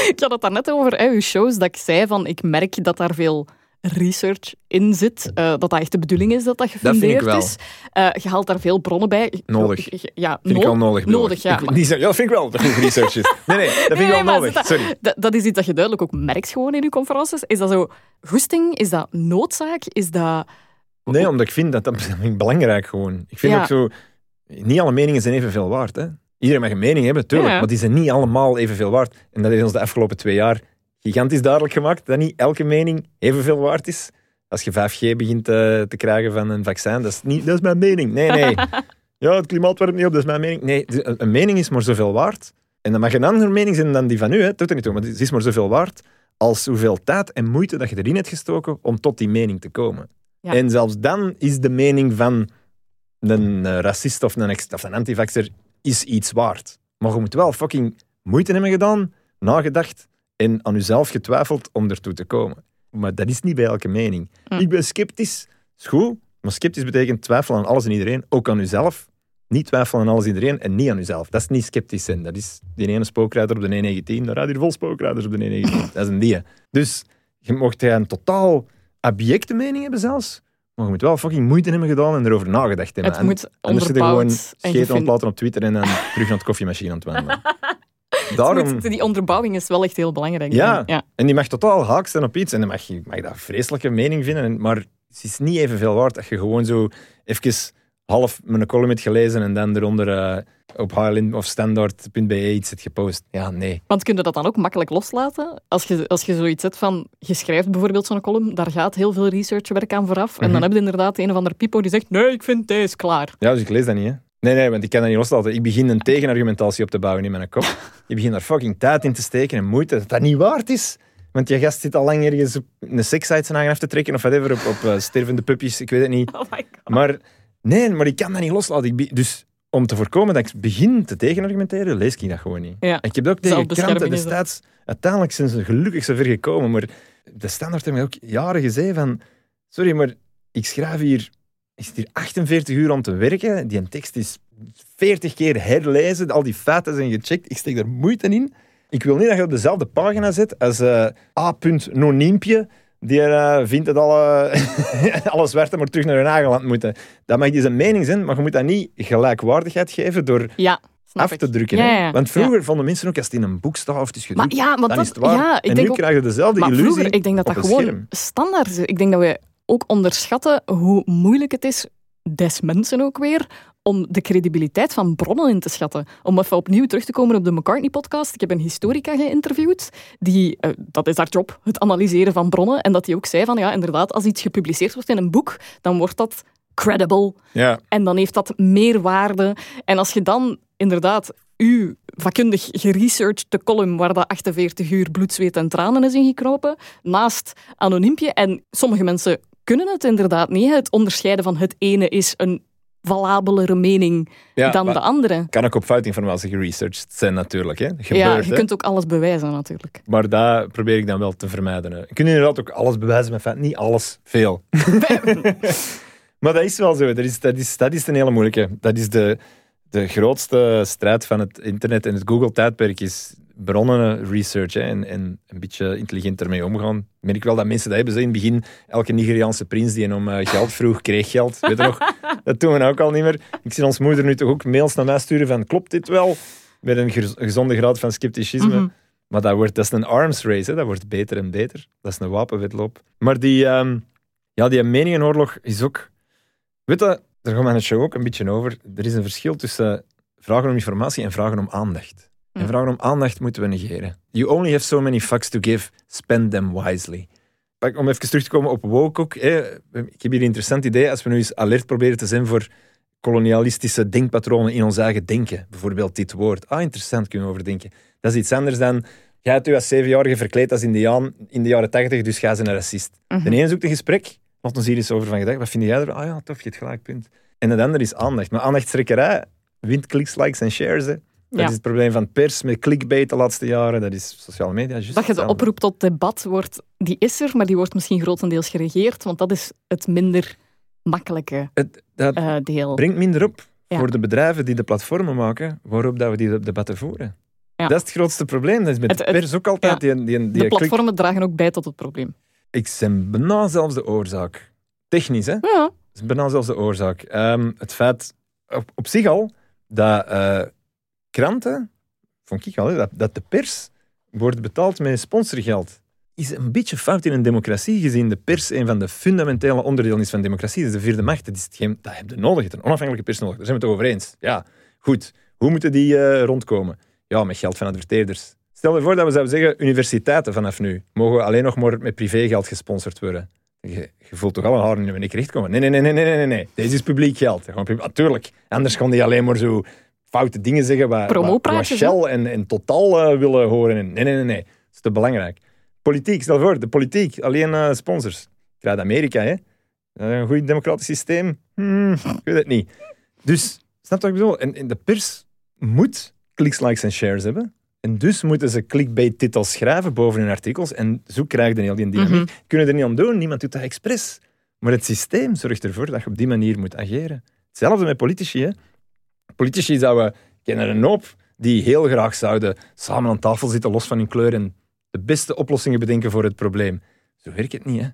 ik had het daarnet over hè, uw shows. Dat ik zei van ik merk dat daar veel research in zit. eh, dat dat echt de bedoeling is dat dat gefundeerd is. Eh, je haalt daar veel bronnen bij. Nodig. Ja, Vind ik wel nodig. Nodig, ja. Maar- ja, dat vind ik wel. Dat research is. Nee, nee. Dat vind Nee, ik wel nee, nodig. Sorry. Dat, dat is iets dat je duidelijk ook merkt gewoon in je conferences. Is dat zo goesting? Is dat noodzaak? Is dat... Nee, omdat ik vind dat dat vind ik belangrijk gewoon. Ik vind Ja. ook zo... Niet alle meningen zijn evenveel waard. Hè. Iedereen mag een mening hebben, tuurlijk. Ja. Maar die zijn niet allemaal evenveel waard. En dat heeft ons de afgelopen twee jaar gigantisch duidelijk gemaakt. Dat niet elke mening evenveel waard is. Als je 5G begint eh, te krijgen van een vaccin, dat is, niet, dat is mijn mening. Nee, nee. Ja, het klimaat warmt niet op, dat is mijn mening. Nee, een mening is maar zoveel waard. En dan mag een andere mening zijn dan die van u. Hè. Dat doet er niet toe, maar het is maar zoveel waard als hoeveel tijd en moeite dat je erin hebt gestoken om tot die mening te komen. Ja. En zelfs dan is de mening van een eh, racist of een, of een antivaxer is iets waard. Maar je moet wel fucking moeite hebben gedaan, nagedacht en aan jezelf getwijfeld om ertoe te komen. Maar dat is niet bij elke mening. Hm. Ik ben sceptisch, is goed, maar sceptisch betekent twijfelen aan alles en iedereen, ook aan jezelf. Niet twijfelen aan alles en iedereen en niet aan jezelf. Dat is niet sceptisch zijn. Dat is die ene spookrijder op de 119. Daar rijden hier vol spookrijders op de 119. dat is een die. Dus je mocht een totaal abjecte mening hebben zelfs, maar je moet wel fucking moeite hebben gedaan en erover nagedacht hebben. Het En moet Anders zit je gewoon onderbouwd en scheten aan het gefund- laten op Twitter en dan terug naar het koffiemachine aan het wandelen. Daarom, moet- Die onderbouwing is wel echt heel belangrijk. Ja. ja. en die mag totaal haak staan op iets en dan mag je mag een vreselijke mening vinden, en- maar het is niet evenveel waard dat je gewoon zo even half mijn column hebt gelezen en dan eronder eh, op HLN of standaard.be iets hebt gepost. Ja, nee. Want kun je dat dan ook makkelijk loslaten? Als je, als je zoiets zet van, je schrijft bijvoorbeeld zo'n column, daar gaat heel veel researchwerk aan vooraf. En Mhm. dan heb je inderdaad een of ander pipo die zegt, nee, ik vind deze klaar. Ja, dus ik lees dat niet, hè. Nee, nee, want ik kan dat niet loslaten. Ik begin een tegenargumentatie op te bouwen in mijn kop. Je begint daar fucking tijd in te steken en moeite dat dat niet waard is. Want je gast zit al lang ergens op een sekssite zijn af te trekken of whatever, op, op eh, stervende puppies, ik weet het niet. Oh my god. Maar nee, maar ik kan dat niet loslaten. Ik dus om te voorkomen dat ik begin te tegenargumenteren, lees ik dat gewoon niet. Ja. Ik heb dat ook tegen kranten destijds. Uiteindelijk zijn ze gelukkig zover gekomen, maar de standaard heeft mij ook jaren gezegd van sorry, maar ik schrijf hier, ik zit hier 48 uur om te werken, die tekst is 40 keer herlezen, al die feiten zijn gecheckt, ik steek daar moeite in. Ik wil niet dat je op dezelfde pagina zit als eh A.Noniempje die uh, vindt dat alle, alle zwarten maar terug naar hun eigen land moeten. Dat mag die zijn mening zijn, maar je moet dat niet gelijkwaardigheid geven door ja, af te drukken. Ja, ja, Want vroeger vonden mensen ook, als het in een boek staat of het is gedrukt, maar, ja, dan dat, is het waar. Ja, ik en denk nu ook, krijg je dezelfde maar illusie vroeger, ik denk dat dat gewoon scherm. standaard is. Ik denk dat we ook onderschatten hoe moeilijk het is, des mensen ook weer, om de credibiliteit van bronnen in te schatten. Om even opnieuw terug te komen op de McCartney-podcast. Ik heb een historica geïnterviewd. Die, eh, dat is haar job, het analyseren van bronnen. En dat die ook zei van, ja, inderdaad, als iets gepubliceerd wordt in een boek, dan wordt dat credible. Ja. En dan heeft dat meer waarde. En als je dan inderdaad uw vakkundig geresearchde column, waar dat 48 uur bloed, zweet en tranen is ingekropen, naast anoniempje. En sommige mensen kunnen het inderdaad niet. Het onderscheiden van het ene is een valabelere mening Ja, dan maar de andere. Kan ook op foutinformatie geresearched zijn natuurlijk. Hè. Ja, je hè. kunt ook alles bewijzen natuurlijk. Maar dat probeer ik dan wel te vermijden. Hè. Je kunt inderdaad ook alles bewijzen met feiten. Niet alles, veel. maar dat is wel zo. Dat is, dat is, dat is een hele moeilijke. Dat is de, de grootste strijd van het internet en het Google-tijdperk is bronnen research hè, en, en een beetje intelligent ermee omgaan. Ik merk wel dat mensen dat hebben. Zo in het begin, elke Nigeriaanse prins die om eh, geld vroeg, kreeg geld. Weet je nog? Dat doen we ook al niet meer. Ik zie ons moeder nu toch ook mails naar mij sturen van klopt dit wel? Met een gez- gezonde graad van scepticisme. Mhm. Maar dat, wordt, dat is een arms race, hè. dat wordt beter en beter. Dat is een wapenwedloop. Maar die, ehm, ja, die meningenoorlog is ook... Weet je, daar gaan we het show ook een beetje over. Er is een verschil tussen vragen om informatie en vragen om aandacht. En vragen om aandacht moeten we negeren. You only have so many fucks to give. Spend them wisely. Om even terug te komen op woke ook. Hè. Ik heb hier een interessant idee. Als we nu eens alert proberen te zijn voor kolonialistische denkpatronen in ons eigen denken. Bijvoorbeeld dit woord. Ah, interessant, kunnen we over denken. Dat is iets anders dan... Jij hebt u als zevenjarige verkleed als indiaan in de jaren tachtig, dus ga ze een racist. Mhm. De ene zoekt een gesprek, laat ons hier eens over van gedacht. Wat vind jij er? Ah ja, tof, je hebt gelijk, punt. En de ander is aandacht. Maar aandachtstrekkerij wint kliks, likes en shares. Hè. Dat Ja. is het probleem van pers met clickbait de laatste jaren. Dat is sociale media. juist Dat je de oproep tot debat wordt, die is er, maar die wordt misschien grotendeels geregeerd, want dat is het minder makkelijke Het, dat eh, deel. brengt minder op Ja. voor de bedrijven die de platformen maken waarop dat we die debatten voeren. Ja. Dat is het grootste probleem. Dat is met Het- de het- pers ook altijd. Die, die, die De klik- platformen dragen ook bij tot het probleem. Ik ben bijna zelfs de oorzaak. Technisch, hè? Ja, Dat is bijna zelfs de oorzaak. Ehm, het feit op, op zich al dat eh, kranten, vond ik al, dat, dat de pers wordt betaald met sponsorgeld, is een beetje fout in een democratie, gezien de pers een van de fundamentele onderdelen is van democratie. Dat is de vierde macht. Dat, is hetgeen, dat heb je nodig. Je een onafhankelijke pers nodig. Daar zijn we het over eens. Ja, goed. Hoe moeten die eh, rondkomen? Ja, met geld van adverteerders. Stel je voor dat we zouden zeggen, universiteiten vanaf nu mogen alleen nog maar met privégeld gesponsord worden. Je, voelt toch al een haar in je rechtkomen. Nee, nee, nee, nee, nee, nee, nee. Deze is publiek geld. Natuurlijk. Anders kan die alleen maar zo foute dingen zeggen waar, waar, Shell en, en Total eh, willen horen. En, nee, nee, nee, nee. Dat is te belangrijk. Politiek, stel voor, de politiek, alleen eh, sponsors. Krijg Amerika, hè? Eh, Een goed democratisch systeem? Hmm, ik weet het niet. Dus, snap je wat ik bedoel? En, en de pers moet kliks, likes en shares hebben. En dus moeten ze clickbait-titels schrijven boven hun artikels. En zo krijg je heel die dynamiek. Mhm. Kunnen er niet aan doen, niemand doet dat expres. Maar het systeem zorgt ervoor dat je op die manier moet ageren. Hetzelfde met politici. Hè. Politici zouden, ik ken er een hoop, die heel graag zouden samen aan tafel zitten, los van hun kleur, en de beste oplossingen bedenken voor het probleem. Zo werkt het niet, hè.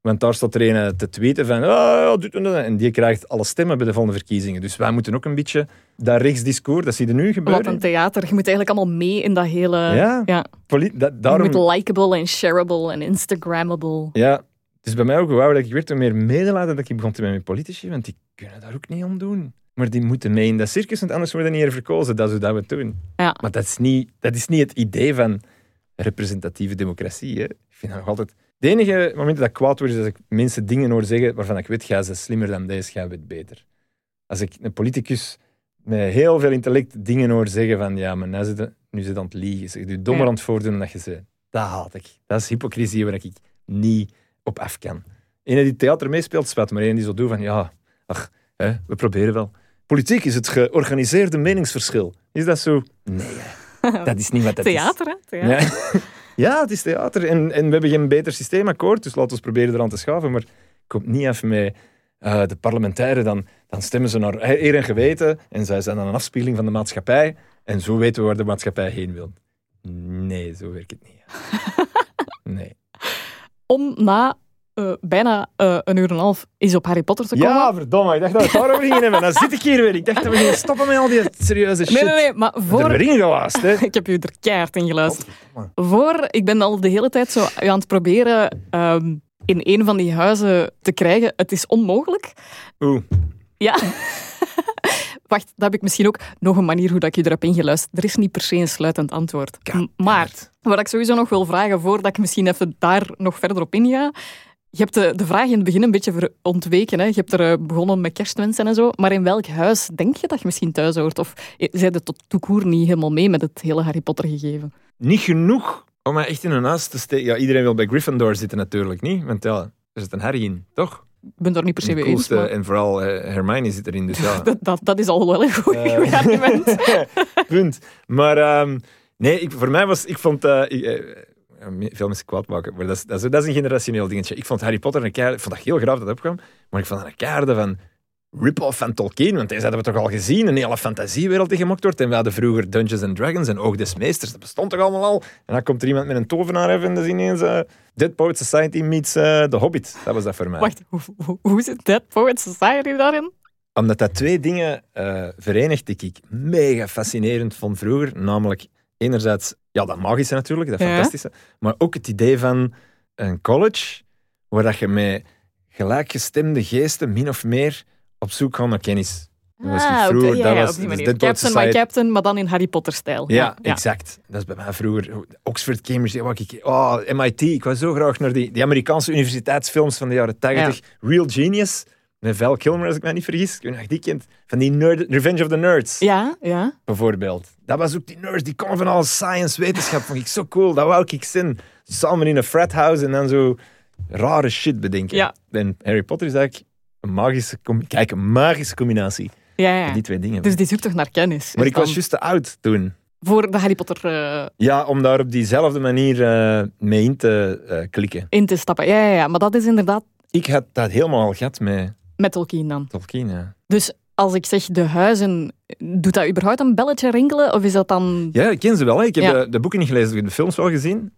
Want daar staat er een eh, te tweeten van, ah, dit en dat. En die krijgt alle stemmen bij de volgende verkiezingen. Dus wij moeten ook een beetje dat rechtsdiscours, dat zie je nu wat gebeuren. een theater. Je moet eigenlijk allemaal mee in dat hele... Ja, ja. Poli- dat, Je daarom, moet likable en shareable en instagrammable. Ja, het is bij mij ook ouder dat ik werd, hoe meer medelijden dat ik begon te met politici, want die kunnen daar ook niet aan doen. Maar die moeten mee in dat circus, want anders worden die niet verkozen. Dat is hoe dat we het doen. Ja. Maar dat is, niet, dat is niet het idee van representatieve democratie. Hè. Ik vind dat nog altijd... De enige moment dat ik kwaad word, is als ik mensen dingen hoor zeggen waarvan ik weet, ga ze slimmer dan deze, ga het beter. Als ik een politicus met heel veel intellect dingen hoor zeggen van, ja, maar nu zit nu zit aan het liegen. Zeg, je dommer aan het voordoen dan dat je ze... Dat haat ik. Dat is hypocrisie waar ik niet op af kan. Een die theater meespeelt, spat, maar één die zo doet van, ja, ach, hè, we proberen wel. Politiek is het georganiseerde meningsverschil. Is dat zo? Nee, dat is niet wat dat is. Theater, hè? Theater. Ja. ja, het is theater. En, en we hebben geen beter systeemakkoord, dus laten we proberen eraan te schaven. Maar komt niet even met eh, de parlementairen, dan, dan stemmen ze naar eer en geweten en zij zijn dan een afspiegeling van de maatschappij. En zo weten we waar de maatschappij heen wil. Nee, zo werkt het niet. Nee. om na uh, bijna uh, een uur en een half is op Harry Potter te komen. Ja, verdomme. Ik dacht dat we het daarover gingen hebben. Dan zit ik hier weer. Ik dacht dat we gingen stoppen met al die serieuze shit. Nee, nee, nee. Maar voor... Ingelast, hè. ik heb u er keihard in geluisterd. voor... Ik ben al de hele tijd zo aan het proberen um, in een van die huizen te krijgen. Het is onmogelijk. Oeh. Ja. Wacht, dat heb ik misschien ook nog een manier hoe dat ik u erop ingeluisterd. Er is niet per se een sluitend antwoord. Maar wat ik sowieso nog wil vragen, voordat ik misschien even daar nog verder op inga. Je hebt de, de vraag in het begin een beetje ontweken. Hè? Je hebt er eh, begonnen met kerstwensen en zo. Maar in welk huis denk je dat je misschien thuis hoort? Of zijn de tot toekoer niet helemaal mee met het hele Harry Potter gegeven? Niet genoeg om mij echt in een huis te steken. Ja, iedereen wil bij Gryffindor zitten natuurlijk niet. Want ja, er zit een Harry in, toch? Ik ben daar niet per se mee eens. Maar... En vooral uh, Hermione zit erin, dus ja. dat, dat, dat, is al wel een goed uh, argument. Punt. Maar um, nee, ik, voor mij was... Ik vond... Uh, ik, veel mensen kwaad maken, maar dat is, dat, is, dat is een generationeel dingetje. Ik vond Harry Potter een keer... Ik vond dat heel graaf dat opkwam, maar ik vond dat een kaarde van rip-off van Tolkien, want deze hadden we toch al gezien, een hele fantasiewereld die gemokt wordt. En we hadden vroeger Dungeons and Dragons en Oog des Meesters, dat bestond toch allemaal al? En dan komt er iemand met een tovenaar even en dat is ineens uh, Dead Poet Society meets uh, The Hobbit. Dat was dat voor mij. Wacht, hoe, hoe, hoe zit Dead Poet Society daarin? Omdat dat twee dingen uh, verenigt die ik mega fascinerend vond vroeger. Namelijk, enerzijds, ja, dat magische natuurlijk, dat fantastische. Maar ook het idee van een college, waar dat je met gelijkgestemde geesten min of meer op zoek gaan naar kennis. Dat was ah, vroeger, okay, ja, dat was, Captain my Captain, maar dan in Harry Potter-stijl. Ja, ja, exact. Dat is bij mij vroeger. Oxford, Cambridge, wat ik, oh, MIT. Ik was zo graag naar die, die Amerikaanse universiteitsfilms van de jaren 80. Real Genius, met Val Kilmer, als ik mij niet vergis. Ik weet of die kent. Van die nerd, Revenge of the Nerds. Ja, ja. Bijvoorbeeld. Dat was ook die nerds, die komen van al science, wetenschap. Vond ik zo cool, dat wou ik zien. Samen in een frat house en dan zo rare shit bedenken. Ja. En Harry Potter is eigenlijk een magische, kijk, een magische combinatie. Ja, ja. Die twee dingen. Dus die zoekt toch naar kennis. Maar ik was juist te oud toen. Voor de Harry Potter... Uh... Ja, om daar op diezelfde manier uh, mee in te uh, klikken. In te stappen, ja, ja, ja. Maar dat is inderdaad... Ik had dat helemaal gehad met... Met Tolkien dan? Tolkien, ja. Dus als ik zeg de huizen, doet dat überhaupt een belletje rinkelen? Of is dat dan... Ja, ik ken ze wel. Hè. Ik heb de, de, boeken niet gelezen, ik heb de films wel gezien.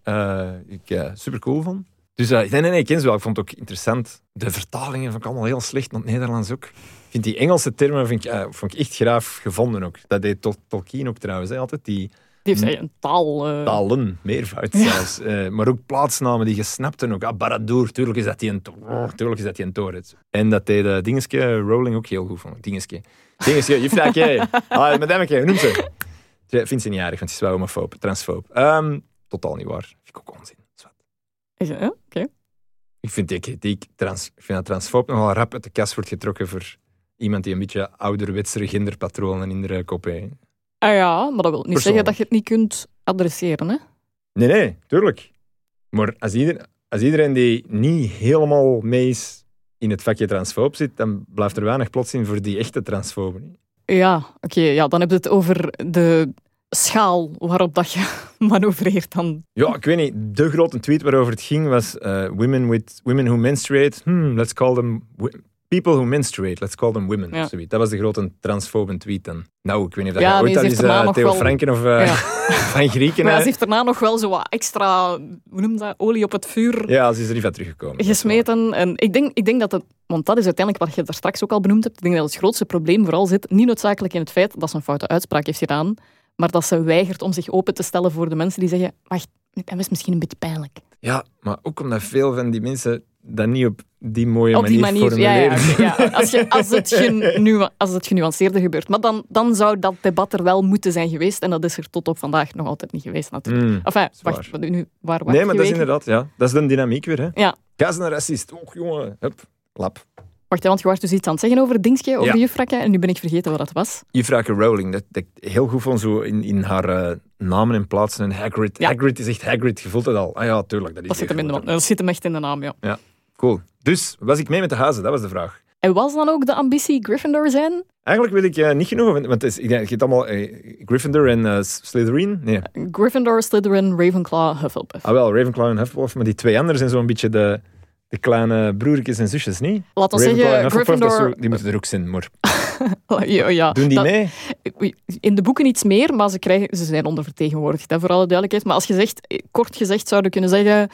ik uh, super cool vond. Dus uh, nee, nee, nee, ik ken ze wel. Ik vond het ook interessant. De vertalingen vond ik allemaal heel slecht, naar het Nederlands ook. Ik vind die Engelse termen vind ik, vond ik echt graaf gevonden ook. Dat deed Tolkien ook trouwens, hè, altijd. Die, heeft een taal... Uh... Talen, meervoud zelfs. Uh, maar ook plaatsnamen die je snapte ook. Ah, Baradur, tuurlijk is dat die een, oh, tuurlijk is dat die een toren. En dat deed uh, Dingeske Rowling ook heel goed, vond ik. Dingeske. Dingeske, je. Ah, met hem, noem ze. Ik vind ze niet aardig, want ze is wel homofoob, transfoob. Um, totaal niet waar. Vind ik ook onzin. Is het, oké. Ik vind die kritiek, trans, ik vind dat transfoob nogal rap uit de kast wordt getrokken voor iemand die een beetje ouderwetse genderpatronen in de kop heeft. Ah ja, maar dat wil niet zeggen dat je het niet kunt adresseren, hè? Nee, nee, tuurlijk. Maar als, ieder, als iedereen die niet helemaal mee is in het vakje transfoob zit, dan blijft er weinig plots in voor die echte transfoben. Ja, oké. ja, dan heb je het over de schaal waarop dat je manoeuvreert dan? Ja, ik weet niet. De grote tweet waarover het ging was uh, women, with, women who menstruate, hmm, let's call them people who menstruate, let's call them women. Ja. Dat was de grote transfobe tweet dan. Nou, ik weet niet of dat ja, ooit al eens uh, Theo wel... Franken of uh, ja. van Grieken... Maar ze heeft daarna nog wel zo wat extra, hoe noem dat, olie op het vuur... Ja, ze is er niet van teruggekomen. Gesmeten. En ik denk, ik denk dat het... Want dat is uiteindelijk wat je daar straks ook al benoemd hebt. Ik denk dat het grootste probleem vooral zit, niet noodzakelijk in het feit dat ze een foute uitspraak heeft gedaan, maar dat ze weigert om zich open te stellen voor de mensen die zeggen, wacht, dat was misschien een beetje pijnlijk. Ja, maar ook omdat veel van die mensen dat niet op die mooie op manier, die manier ja, ja, ja, Als, je, als, het genu, als het genuanceerder gebeurt. Maar dan, dan zou dat debat er wel moeten zijn geweest. En dat is er tot op vandaag nog altijd niet geweest, natuurlijk. Mm, enfin, wacht, waar. nu, waar, waar Nee, maar dat is inderdaad, ja. Dat is de dynamiek weer, hè. Ja. Ga een racist. Och, jongen. Hup, lap. Wacht, want je was dus iets aan het zeggen over Dingske, over ja. juffrakke, en nu ben ik vergeten wat dat was. Juffrakke Rowling, dat, dat heel goed vond zo in, in haar uh, namen en plaatsen. En Hagrid, Hagrid is echt Hagrid, je voelt het al. Ah ja, tuurlijk. Dat, is dat, zit, hem in de, dat zit hem echt in de naam, ja. Ja, cool. Dus, was ik mee met de hazen? Dat was de vraag. En was dan ook de ambitie Gryffindor zijn? Eigenlijk weet ik uh, niet genoeg, want het is, je hebt allemaal uh, Gryffindor en uh, Slytherin. Nee. Gryffindor, Slytherin, Ravenclaw, Hufflepuff. Ah wel, Ravenclaw en Hufflepuff, maar die twee anderen zijn zo'n beetje de de kleine broertjes en zusjes, niet? Laat ons zeggen, Gryffindor... die moeten er ook zijn, maar... ja, ja, Doen die mee? In de boeken iets meer, maar ze, krijgen, ze zijn ondervertegenwoordigd, hè, voor alle duidelijkheid. Maar als je zegt, kort gezegd zouden we kunnen zeggen...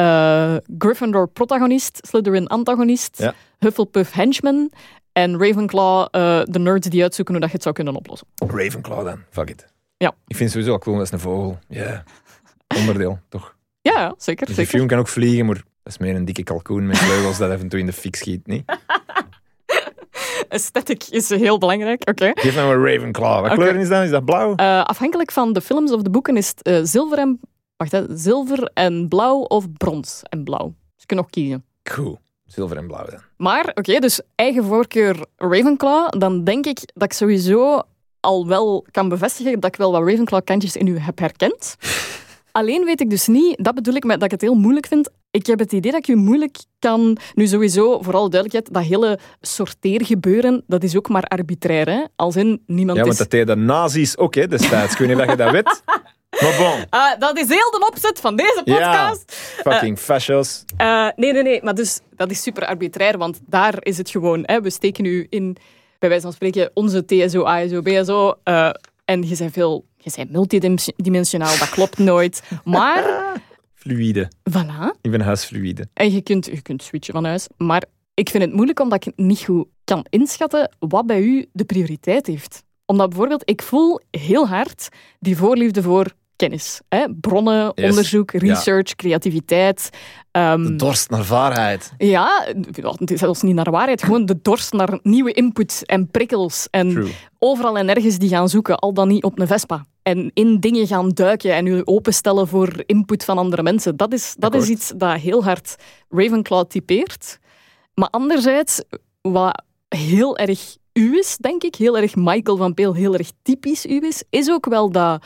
eh, Gryffindor protagonist, Slytherin antagonist, Ja. Hufflepuff henchman en Ravenclaw eh, de nerds die uitzoeken hoe dat je het zou kunnen oplossen. Ravenclaw dan. Fuck it. Ja. Ik vind het sowieso al cool, dat is een vogel. Ja. Onderdeel, toch? Ja, zeker. Dus zeker. kan ook vliegen, maar dat is meer een dikke kalkoen met vleugels dat af en toe in de fik schiet, niet? Aesthetic is heel belangrijk. Oké. Geef nou een Ravenclaw. Wat kleur is dat? Is dat blauw? Eh, afhankelijk van de films of de boeken is het zilver en wacht, hè, zilver en blauw of brons en blauw. Dus je kunt nog kiezen. Cool. Zilver en blauw dan. Maar oké, dus eigen voorkeur Ravenclaw, dan denk ik dat ik sowieso al wel kan bevestigen dat ik wel wat Ravenclaw-kantjes in u heb herkend. Alleen weet ik dus niet, dat bedoel ik met dat ik het heel moeilijk vind. Ik heb het idee dat ik u moeilijk kan... Nu sowieso, voor alle duidelijkheid, dat hele sorteergebeuren, dat is ook maar arbitrair. Hè? Als in, niemand Ja, is... want dat deden de nazi's ook hè, destijds. Ik weet niet of je dat weet. Maar bon. Ah, dat is heel de opzet van deze Ja. podcast. Fucking fascios. Eh, nee, nee, nee. Maar dus, dat is super arbitrair, want daar is het gewoon. Hè, we steken u in, bij wijze van spreken, onze TSO, ASO, BSO. eh, en je bent veel... Je bent multidimensionaal, dat klopt nooit. Maar, Fluïde. voilà. Ik ben huisfluïde. En je kunt, je kunt switchen van huis. Maar ik vind het moeilijk omdat ik niet goed kan inschatten wat bij u de prioriteit heeft. Omdat bijvoorbeeld, ik voel heel hard die voorliefde voor kennis. Hè? Bronnen, Yes. onderzoek, research, creativiteit. ehm, De dorst naar waarheid. Ja, zelfs niet naar waarheid. Gewoon de dorst naar nieuwe input en prikkels. En True. overal en ergens die gaan zoeken, al dan niet op een Vespa. En in dingen gaan duiken en u openstellen voor input van andere mensen. Dat is, dat is iets dat heel hard Ravenclaw typeert. Maar anderzijds, wat heel erg u is, denk ik, heel erg Michael van Peel, heel erg typisch u is, is ook wel dat,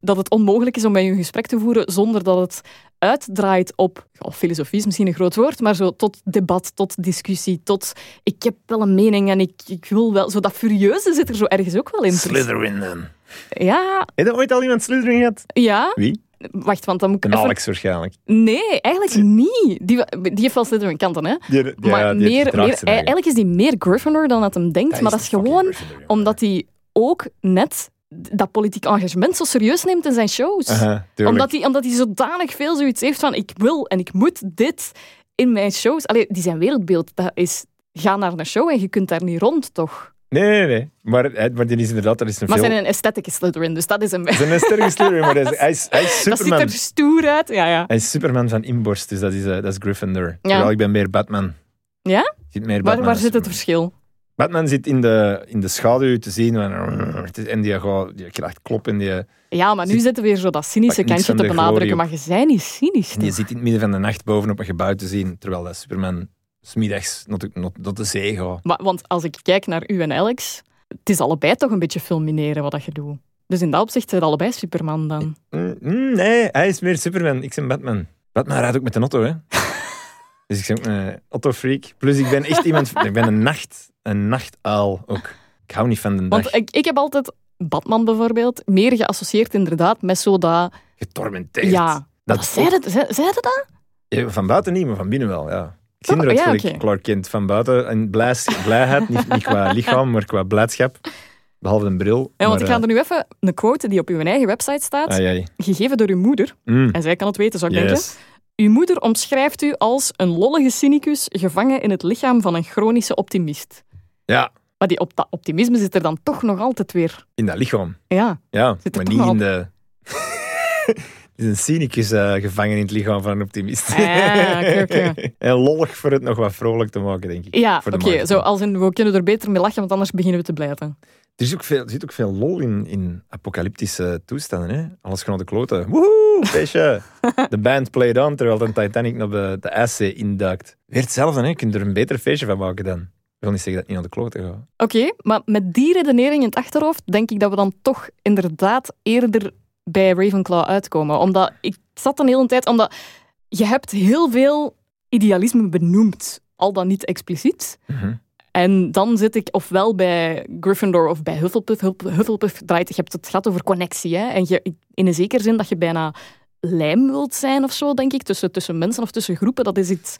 dat het onmogelijk is om met u een gesprek te voeren zonder dat het uitdraait op, ja, filosofie is misschien een groot woord, maar zo tot debat, tot discussie, tot ik heb wel een mening en ik, ik wil wel... Zo dat furieuze zit er zo ergens ook wel in. Slytherin dan. Ja, Heb je ooit al iemand Slytherin gehad? ja. Wie? Wacht, want dan moet ik Een even... Alex waarschijnlijk. Nee, eigenlijk niet. Die, die heeft wel Slytherin kanten, hè. Die, die, maar ja, die meer, eigenlijk. is die meer Gryffindor dan dat hem denkt. maar dat is gewoon omdat hij ook net dat politiek engagement zo serieus neemt in zijn shows. Omdat, hij, omdat hij zodanig veel zoiets heeft van ik wil en ik moet dit in mijn shows. Allee, die zijn wereldbeeld, dat is ga naar een show en je kunt daar niet rond, toch? Nee, nee, nee. Maar, maar die is inderdaad, dat is een Maar veel... zijn een aesthetic Slytherin, dus dat is een... Is een sterke Slytherin, maar hij is, hij is, hij is Dat ziet Superman. er stoer uit, ja, ja. Hij is Superman van inborst, dus dat is, eh, dat is Gryffindor. Terwijl ik ben meer Batman. Ja? Zit meer Waar, Batman waar dan zit het Superman. verschil? Batman zit in de, in de schaduw te zien en die, gaat, die krijgt klop en die, Ja, maar nu Zit- zitten we weer zo dat cynische kantje te benadrukken, maar je bent niet cynisch. die toch? zit in het midden van de nacht bovenop een gebouw te zien, terwijl dat Superman smiddags naar de, zee gaat. Maar, want als ik kijk naar u en Alex, het is allebei toch een beetje fulmineren wat dat je doet. Dus in dat opzicht zijn allebei Superman dan. Mm, nee, hij is meer Superman. Ik ben Batman. Batman rijdt ook met een auto, hè. Dus ik ben ook een auto-freak. Plus ik ben echt iemand... Ik ben een nacht... Een nachtuil ook. Ik hou niet van de dag. Want ik, ik heb altijd Batman bijvoorbeeld meer geassocieerd inderdaad met zo dat... Getormenteerd. Ja, Dat dat zei, het, zei, zei het dat? Ja, van buiten niet, maar van binnen wel, ja. Ik zie Oh, ja, Clark Kent. Van buiten een blij, blijheid, niet, niet qua lichaam, maar qua blijdschap. Behalve een bril. Ja, want maar, ik ga er nu even een quote die op uw eigen website staat, eh, ai, ai. gegeven door uw moeder. Mm, En zij kan het weten, zou ik denken. yes. Uw moeder omschrijft u als een lollige cynicus gevangen in het lichaam van een chronische optimist. Ja, Maar die op dat optimisme zit er dan toch nog altijd weer. in dat lichaam. Ja, Ja, maar niet in de... Het is een cynicus eh, gevangen in het lichaam van een optimist. Ah, oké. en lollig voor het nog wat vrolijk te maken, denk ik. ja oké. zo als in, we kunnen er beter mee lachen, want anders beginnen we te blijven. Er, is ook veel, er zit ook veel lol in, in apocalyptische toestanden. Hè? Alles gewoon de kloten. Woehoe, feestje. De band played on terwijl de Titanic naar de, de ijszee induikt. Weer hetzelfde, hè? je kunt er een beter feestje van maken dan. Ik wil niet zeggen dat het niet naar de kloten gaat. Oké, maar met die redenering in het achterhoofd denk ik dat we dan toch inderdaad eerder bij Ravenclaw uitkomen. Omdat ik zat een hele tijd, omdat je hebt heel veel idealisme benoemd, al dan niet expliciet. Mhm. En dan zit ik ofwel bij Gryffindor of bij Hufflepuff. Huff- Hufflepuff draait, je hebt het gaat over connectie. Hè? En je, in een zekere zin dat je bijna lijm wilt zijn of zo, denk ik, tussen, tussen mensen of tussen groepen. Dat is iets,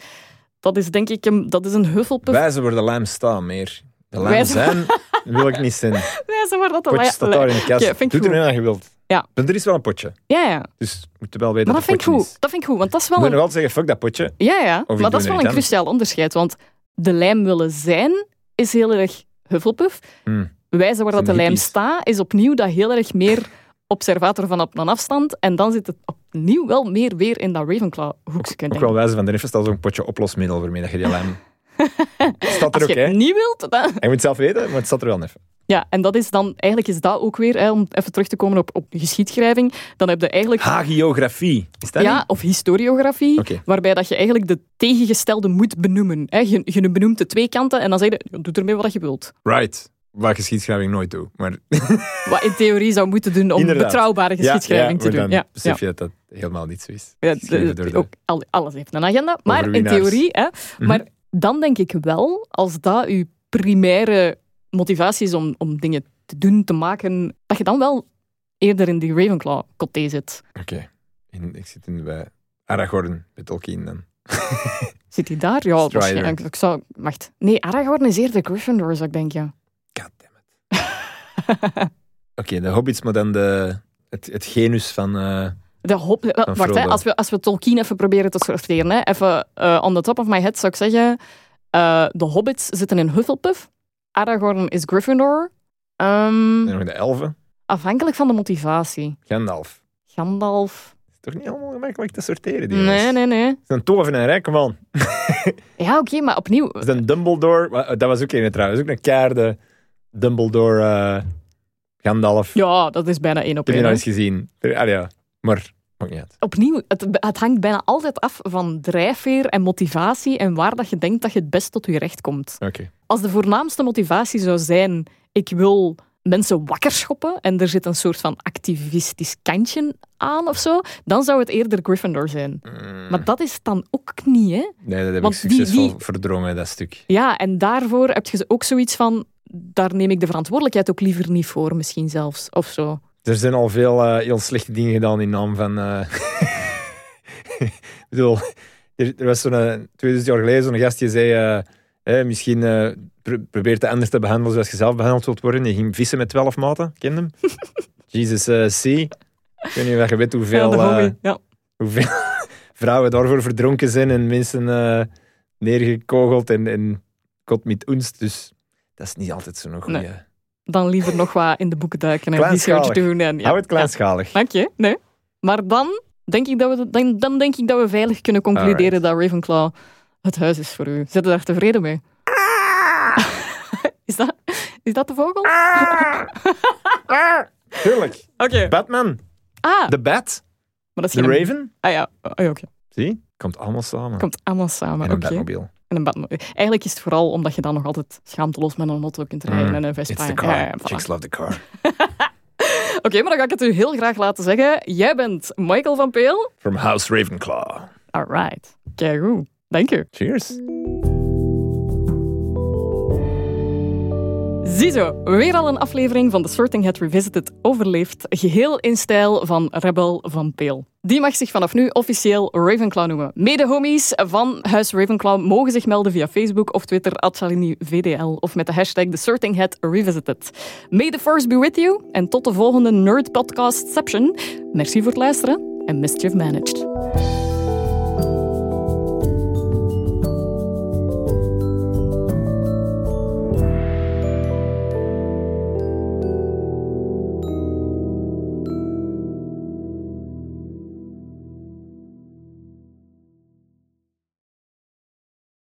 dat is denk ik een, dat is een Hufflepuff. Wijzen waar de lijm staan meer. De lijm zijn wil ik niet zijn. Wijze waar dat de lijn- staat daar in de kast. Doe er nu aan je wilt. Ja. Maar er is wel een potje. Ja, ja. Dus we moeten wel weten Maar dat vind ik goed. is. Dat vind ik goed, want dat is Je wel moet een... nog altijd zeggen, fuck dat potje. Ja, ja. Maar dat is wel een cruciaal onderscheid, want de lijm willen zijn is heel erg Hufflepuff. Hmm. Wijze waar dat de lijm staat is opnieuw dat heel erg meer observator van op een afstand. En dan zit het opnieuw wel meer weer in dat Ravenclaw-hoekje. Ook wel wijze van de rest staat zo'n potje oplosmiddel waarmee dat je die lijm... staat er Als je het niet wilt, dan... Je moet het zelf weten, maar het staat er wel even. Ja, en dat is dan... Eigenlijk is dat ook weer, hè, om even terug te komen op, op geschiedschrijving, dan heb je eigenlijk... Hagiografie. Is dat Ja, niet? of historiografie, waarbij dat je eigenlijk de tegengestelde moet benoemen. Hè. Je, je benoemt de twee kanten en dan zeg je, doe ermee wat je wilt. Right. Wat geschiedschrijving nooit doe. Maar Wat in theorie zou moeten doen om Inderdaad. betrouwbare geschiedschrijving ja, te doen. dan Ja, besef ja. je dat dat helemaal niet zo is. Ja, de- de- ook, al- alles heeft een agenda, maar in theorie. Hè, Mhm. Maar dan denk ik wel, als dat je primaire motivatie is om, om dingen te doen, te maken, dat je dan wel eerder in die Ravenclaw-coté zit. Oké. Ik zit in bij Aragorn, bij Tolkien dan. Zit hij daar? Ja, waarschijnlijk. Ik zou... Wacht. Nee, Aragorn is eerder Gryffindor, zou ik denken. Goddammit. Oké, de hobbits, maar dan de, het, het genus van... eh, De hop, wacht, hè, Frodo. als, we, als we Tolkien even proberen te sorteren. Hè, even eh, on the top of my head zou ik zeggen... eh, de hobbits zitten in Hufflepuff. Aragorn is Gryffindor. Ehm, en nog de elfen. afhankelijk van de motivatie. Gandalf. Gandalf... is toch niet allemaal gemakkelijk te sorteren, die Nee, jongens. nee, nee. Het is een hè? Come on. Ja, oké, maar opnieuw... Het is een Dumbledore. Dat was ook een trouwens. Ook een kaarde Dumbledore eh, Gandalf. Ja, dat is bijna één op Ik heb één. je nou hè. eens gezien. Ah ja, maar niet. Opnieuw, het, het hangt bijna altijd af van drijfveer en motivatie en waar dat je denkt dat je het best tot je recht komt. Oké. Als de voornaamste motivatie zou zijn, ik wil mensen wakker schoppen en er zit een soort van activistisch kantje aan of zo, dan zou het eerder Gryffindor zijn. Mm, Maar dat is dan ook niet, hè? nee, dat heb want ik die- succesvol die- verdrongen, dat stuk. Ja, en daarvoor heb je ook zoiets van, daar neem ik de verantwoordelijkheid ook liever niet voor, misschien zelfs, of zo. Er zijn al veel eh, heel slechte dingen gedaan in naam van... eh, ik bedoel, er, er was zo'n... eh, 2000 jaar geleden zo'n gast die zei... eh, eh, misschien eh, pro- probeer het anders te behandelen zoals je zelf behandeld wilt worden. Je ging vissen met 12 maten, ken je hem? Jesus eh C. Ik weet niet of je weet hoeveel, ja, de eh, hoeveel vrouwen daarvoor verdronken zijn en mensen eh, neergekogeld en, en kot met oenst. Dus dat is niet altijd zo'n goede... Nee. Dan liever nog wat in de boeken duiken en research doen. En, ja. Hou het kleinschalig. Dank je. Nee. Maar dan denk, ik dat we, dan, dan denk ik dat we veilig kunnen concluderen dat Ravenclaw het huis is voor u. Zit je daar tevreden mee? is, dat, is dat de vogel? Tuurlijk. Oké. Batman. Ah, The Bat. maar dat is The geen- Raven. Ah ja, oh, ja, oké. Zie, komt allemaal samen. Komt allemaal samen. en een. Batmobile. En een. Eigenlijk is het vooral omdat je dan nog altijd schaamteloos met een auto kunt rijden Mm, en een Vespa. Ja, car. ja, voilà. Chicks love the car. Oké, maar dan ga ik het u heel graag laten zeggen. Jij bent Michael van Peel. From House Ravenclaw. Alright. Kijk goed. Dank je. Cheers. Ziezo, weer al een aflevering van The Sorting Hat Revisited overleefd, geheel in stijl van Rebel van Peel. Die mag zich vanaf nu officieel Ravenclaw noemen. Mede-homies van Huis Ravenclaw mogen zich melden via Facebook of Twitter, VDL of met de hashtag The Sorting Hat Revisited. May the Force be with you en tot de volgende Nerd Podcastception. Merci voor het luisteren en Mischief Managed.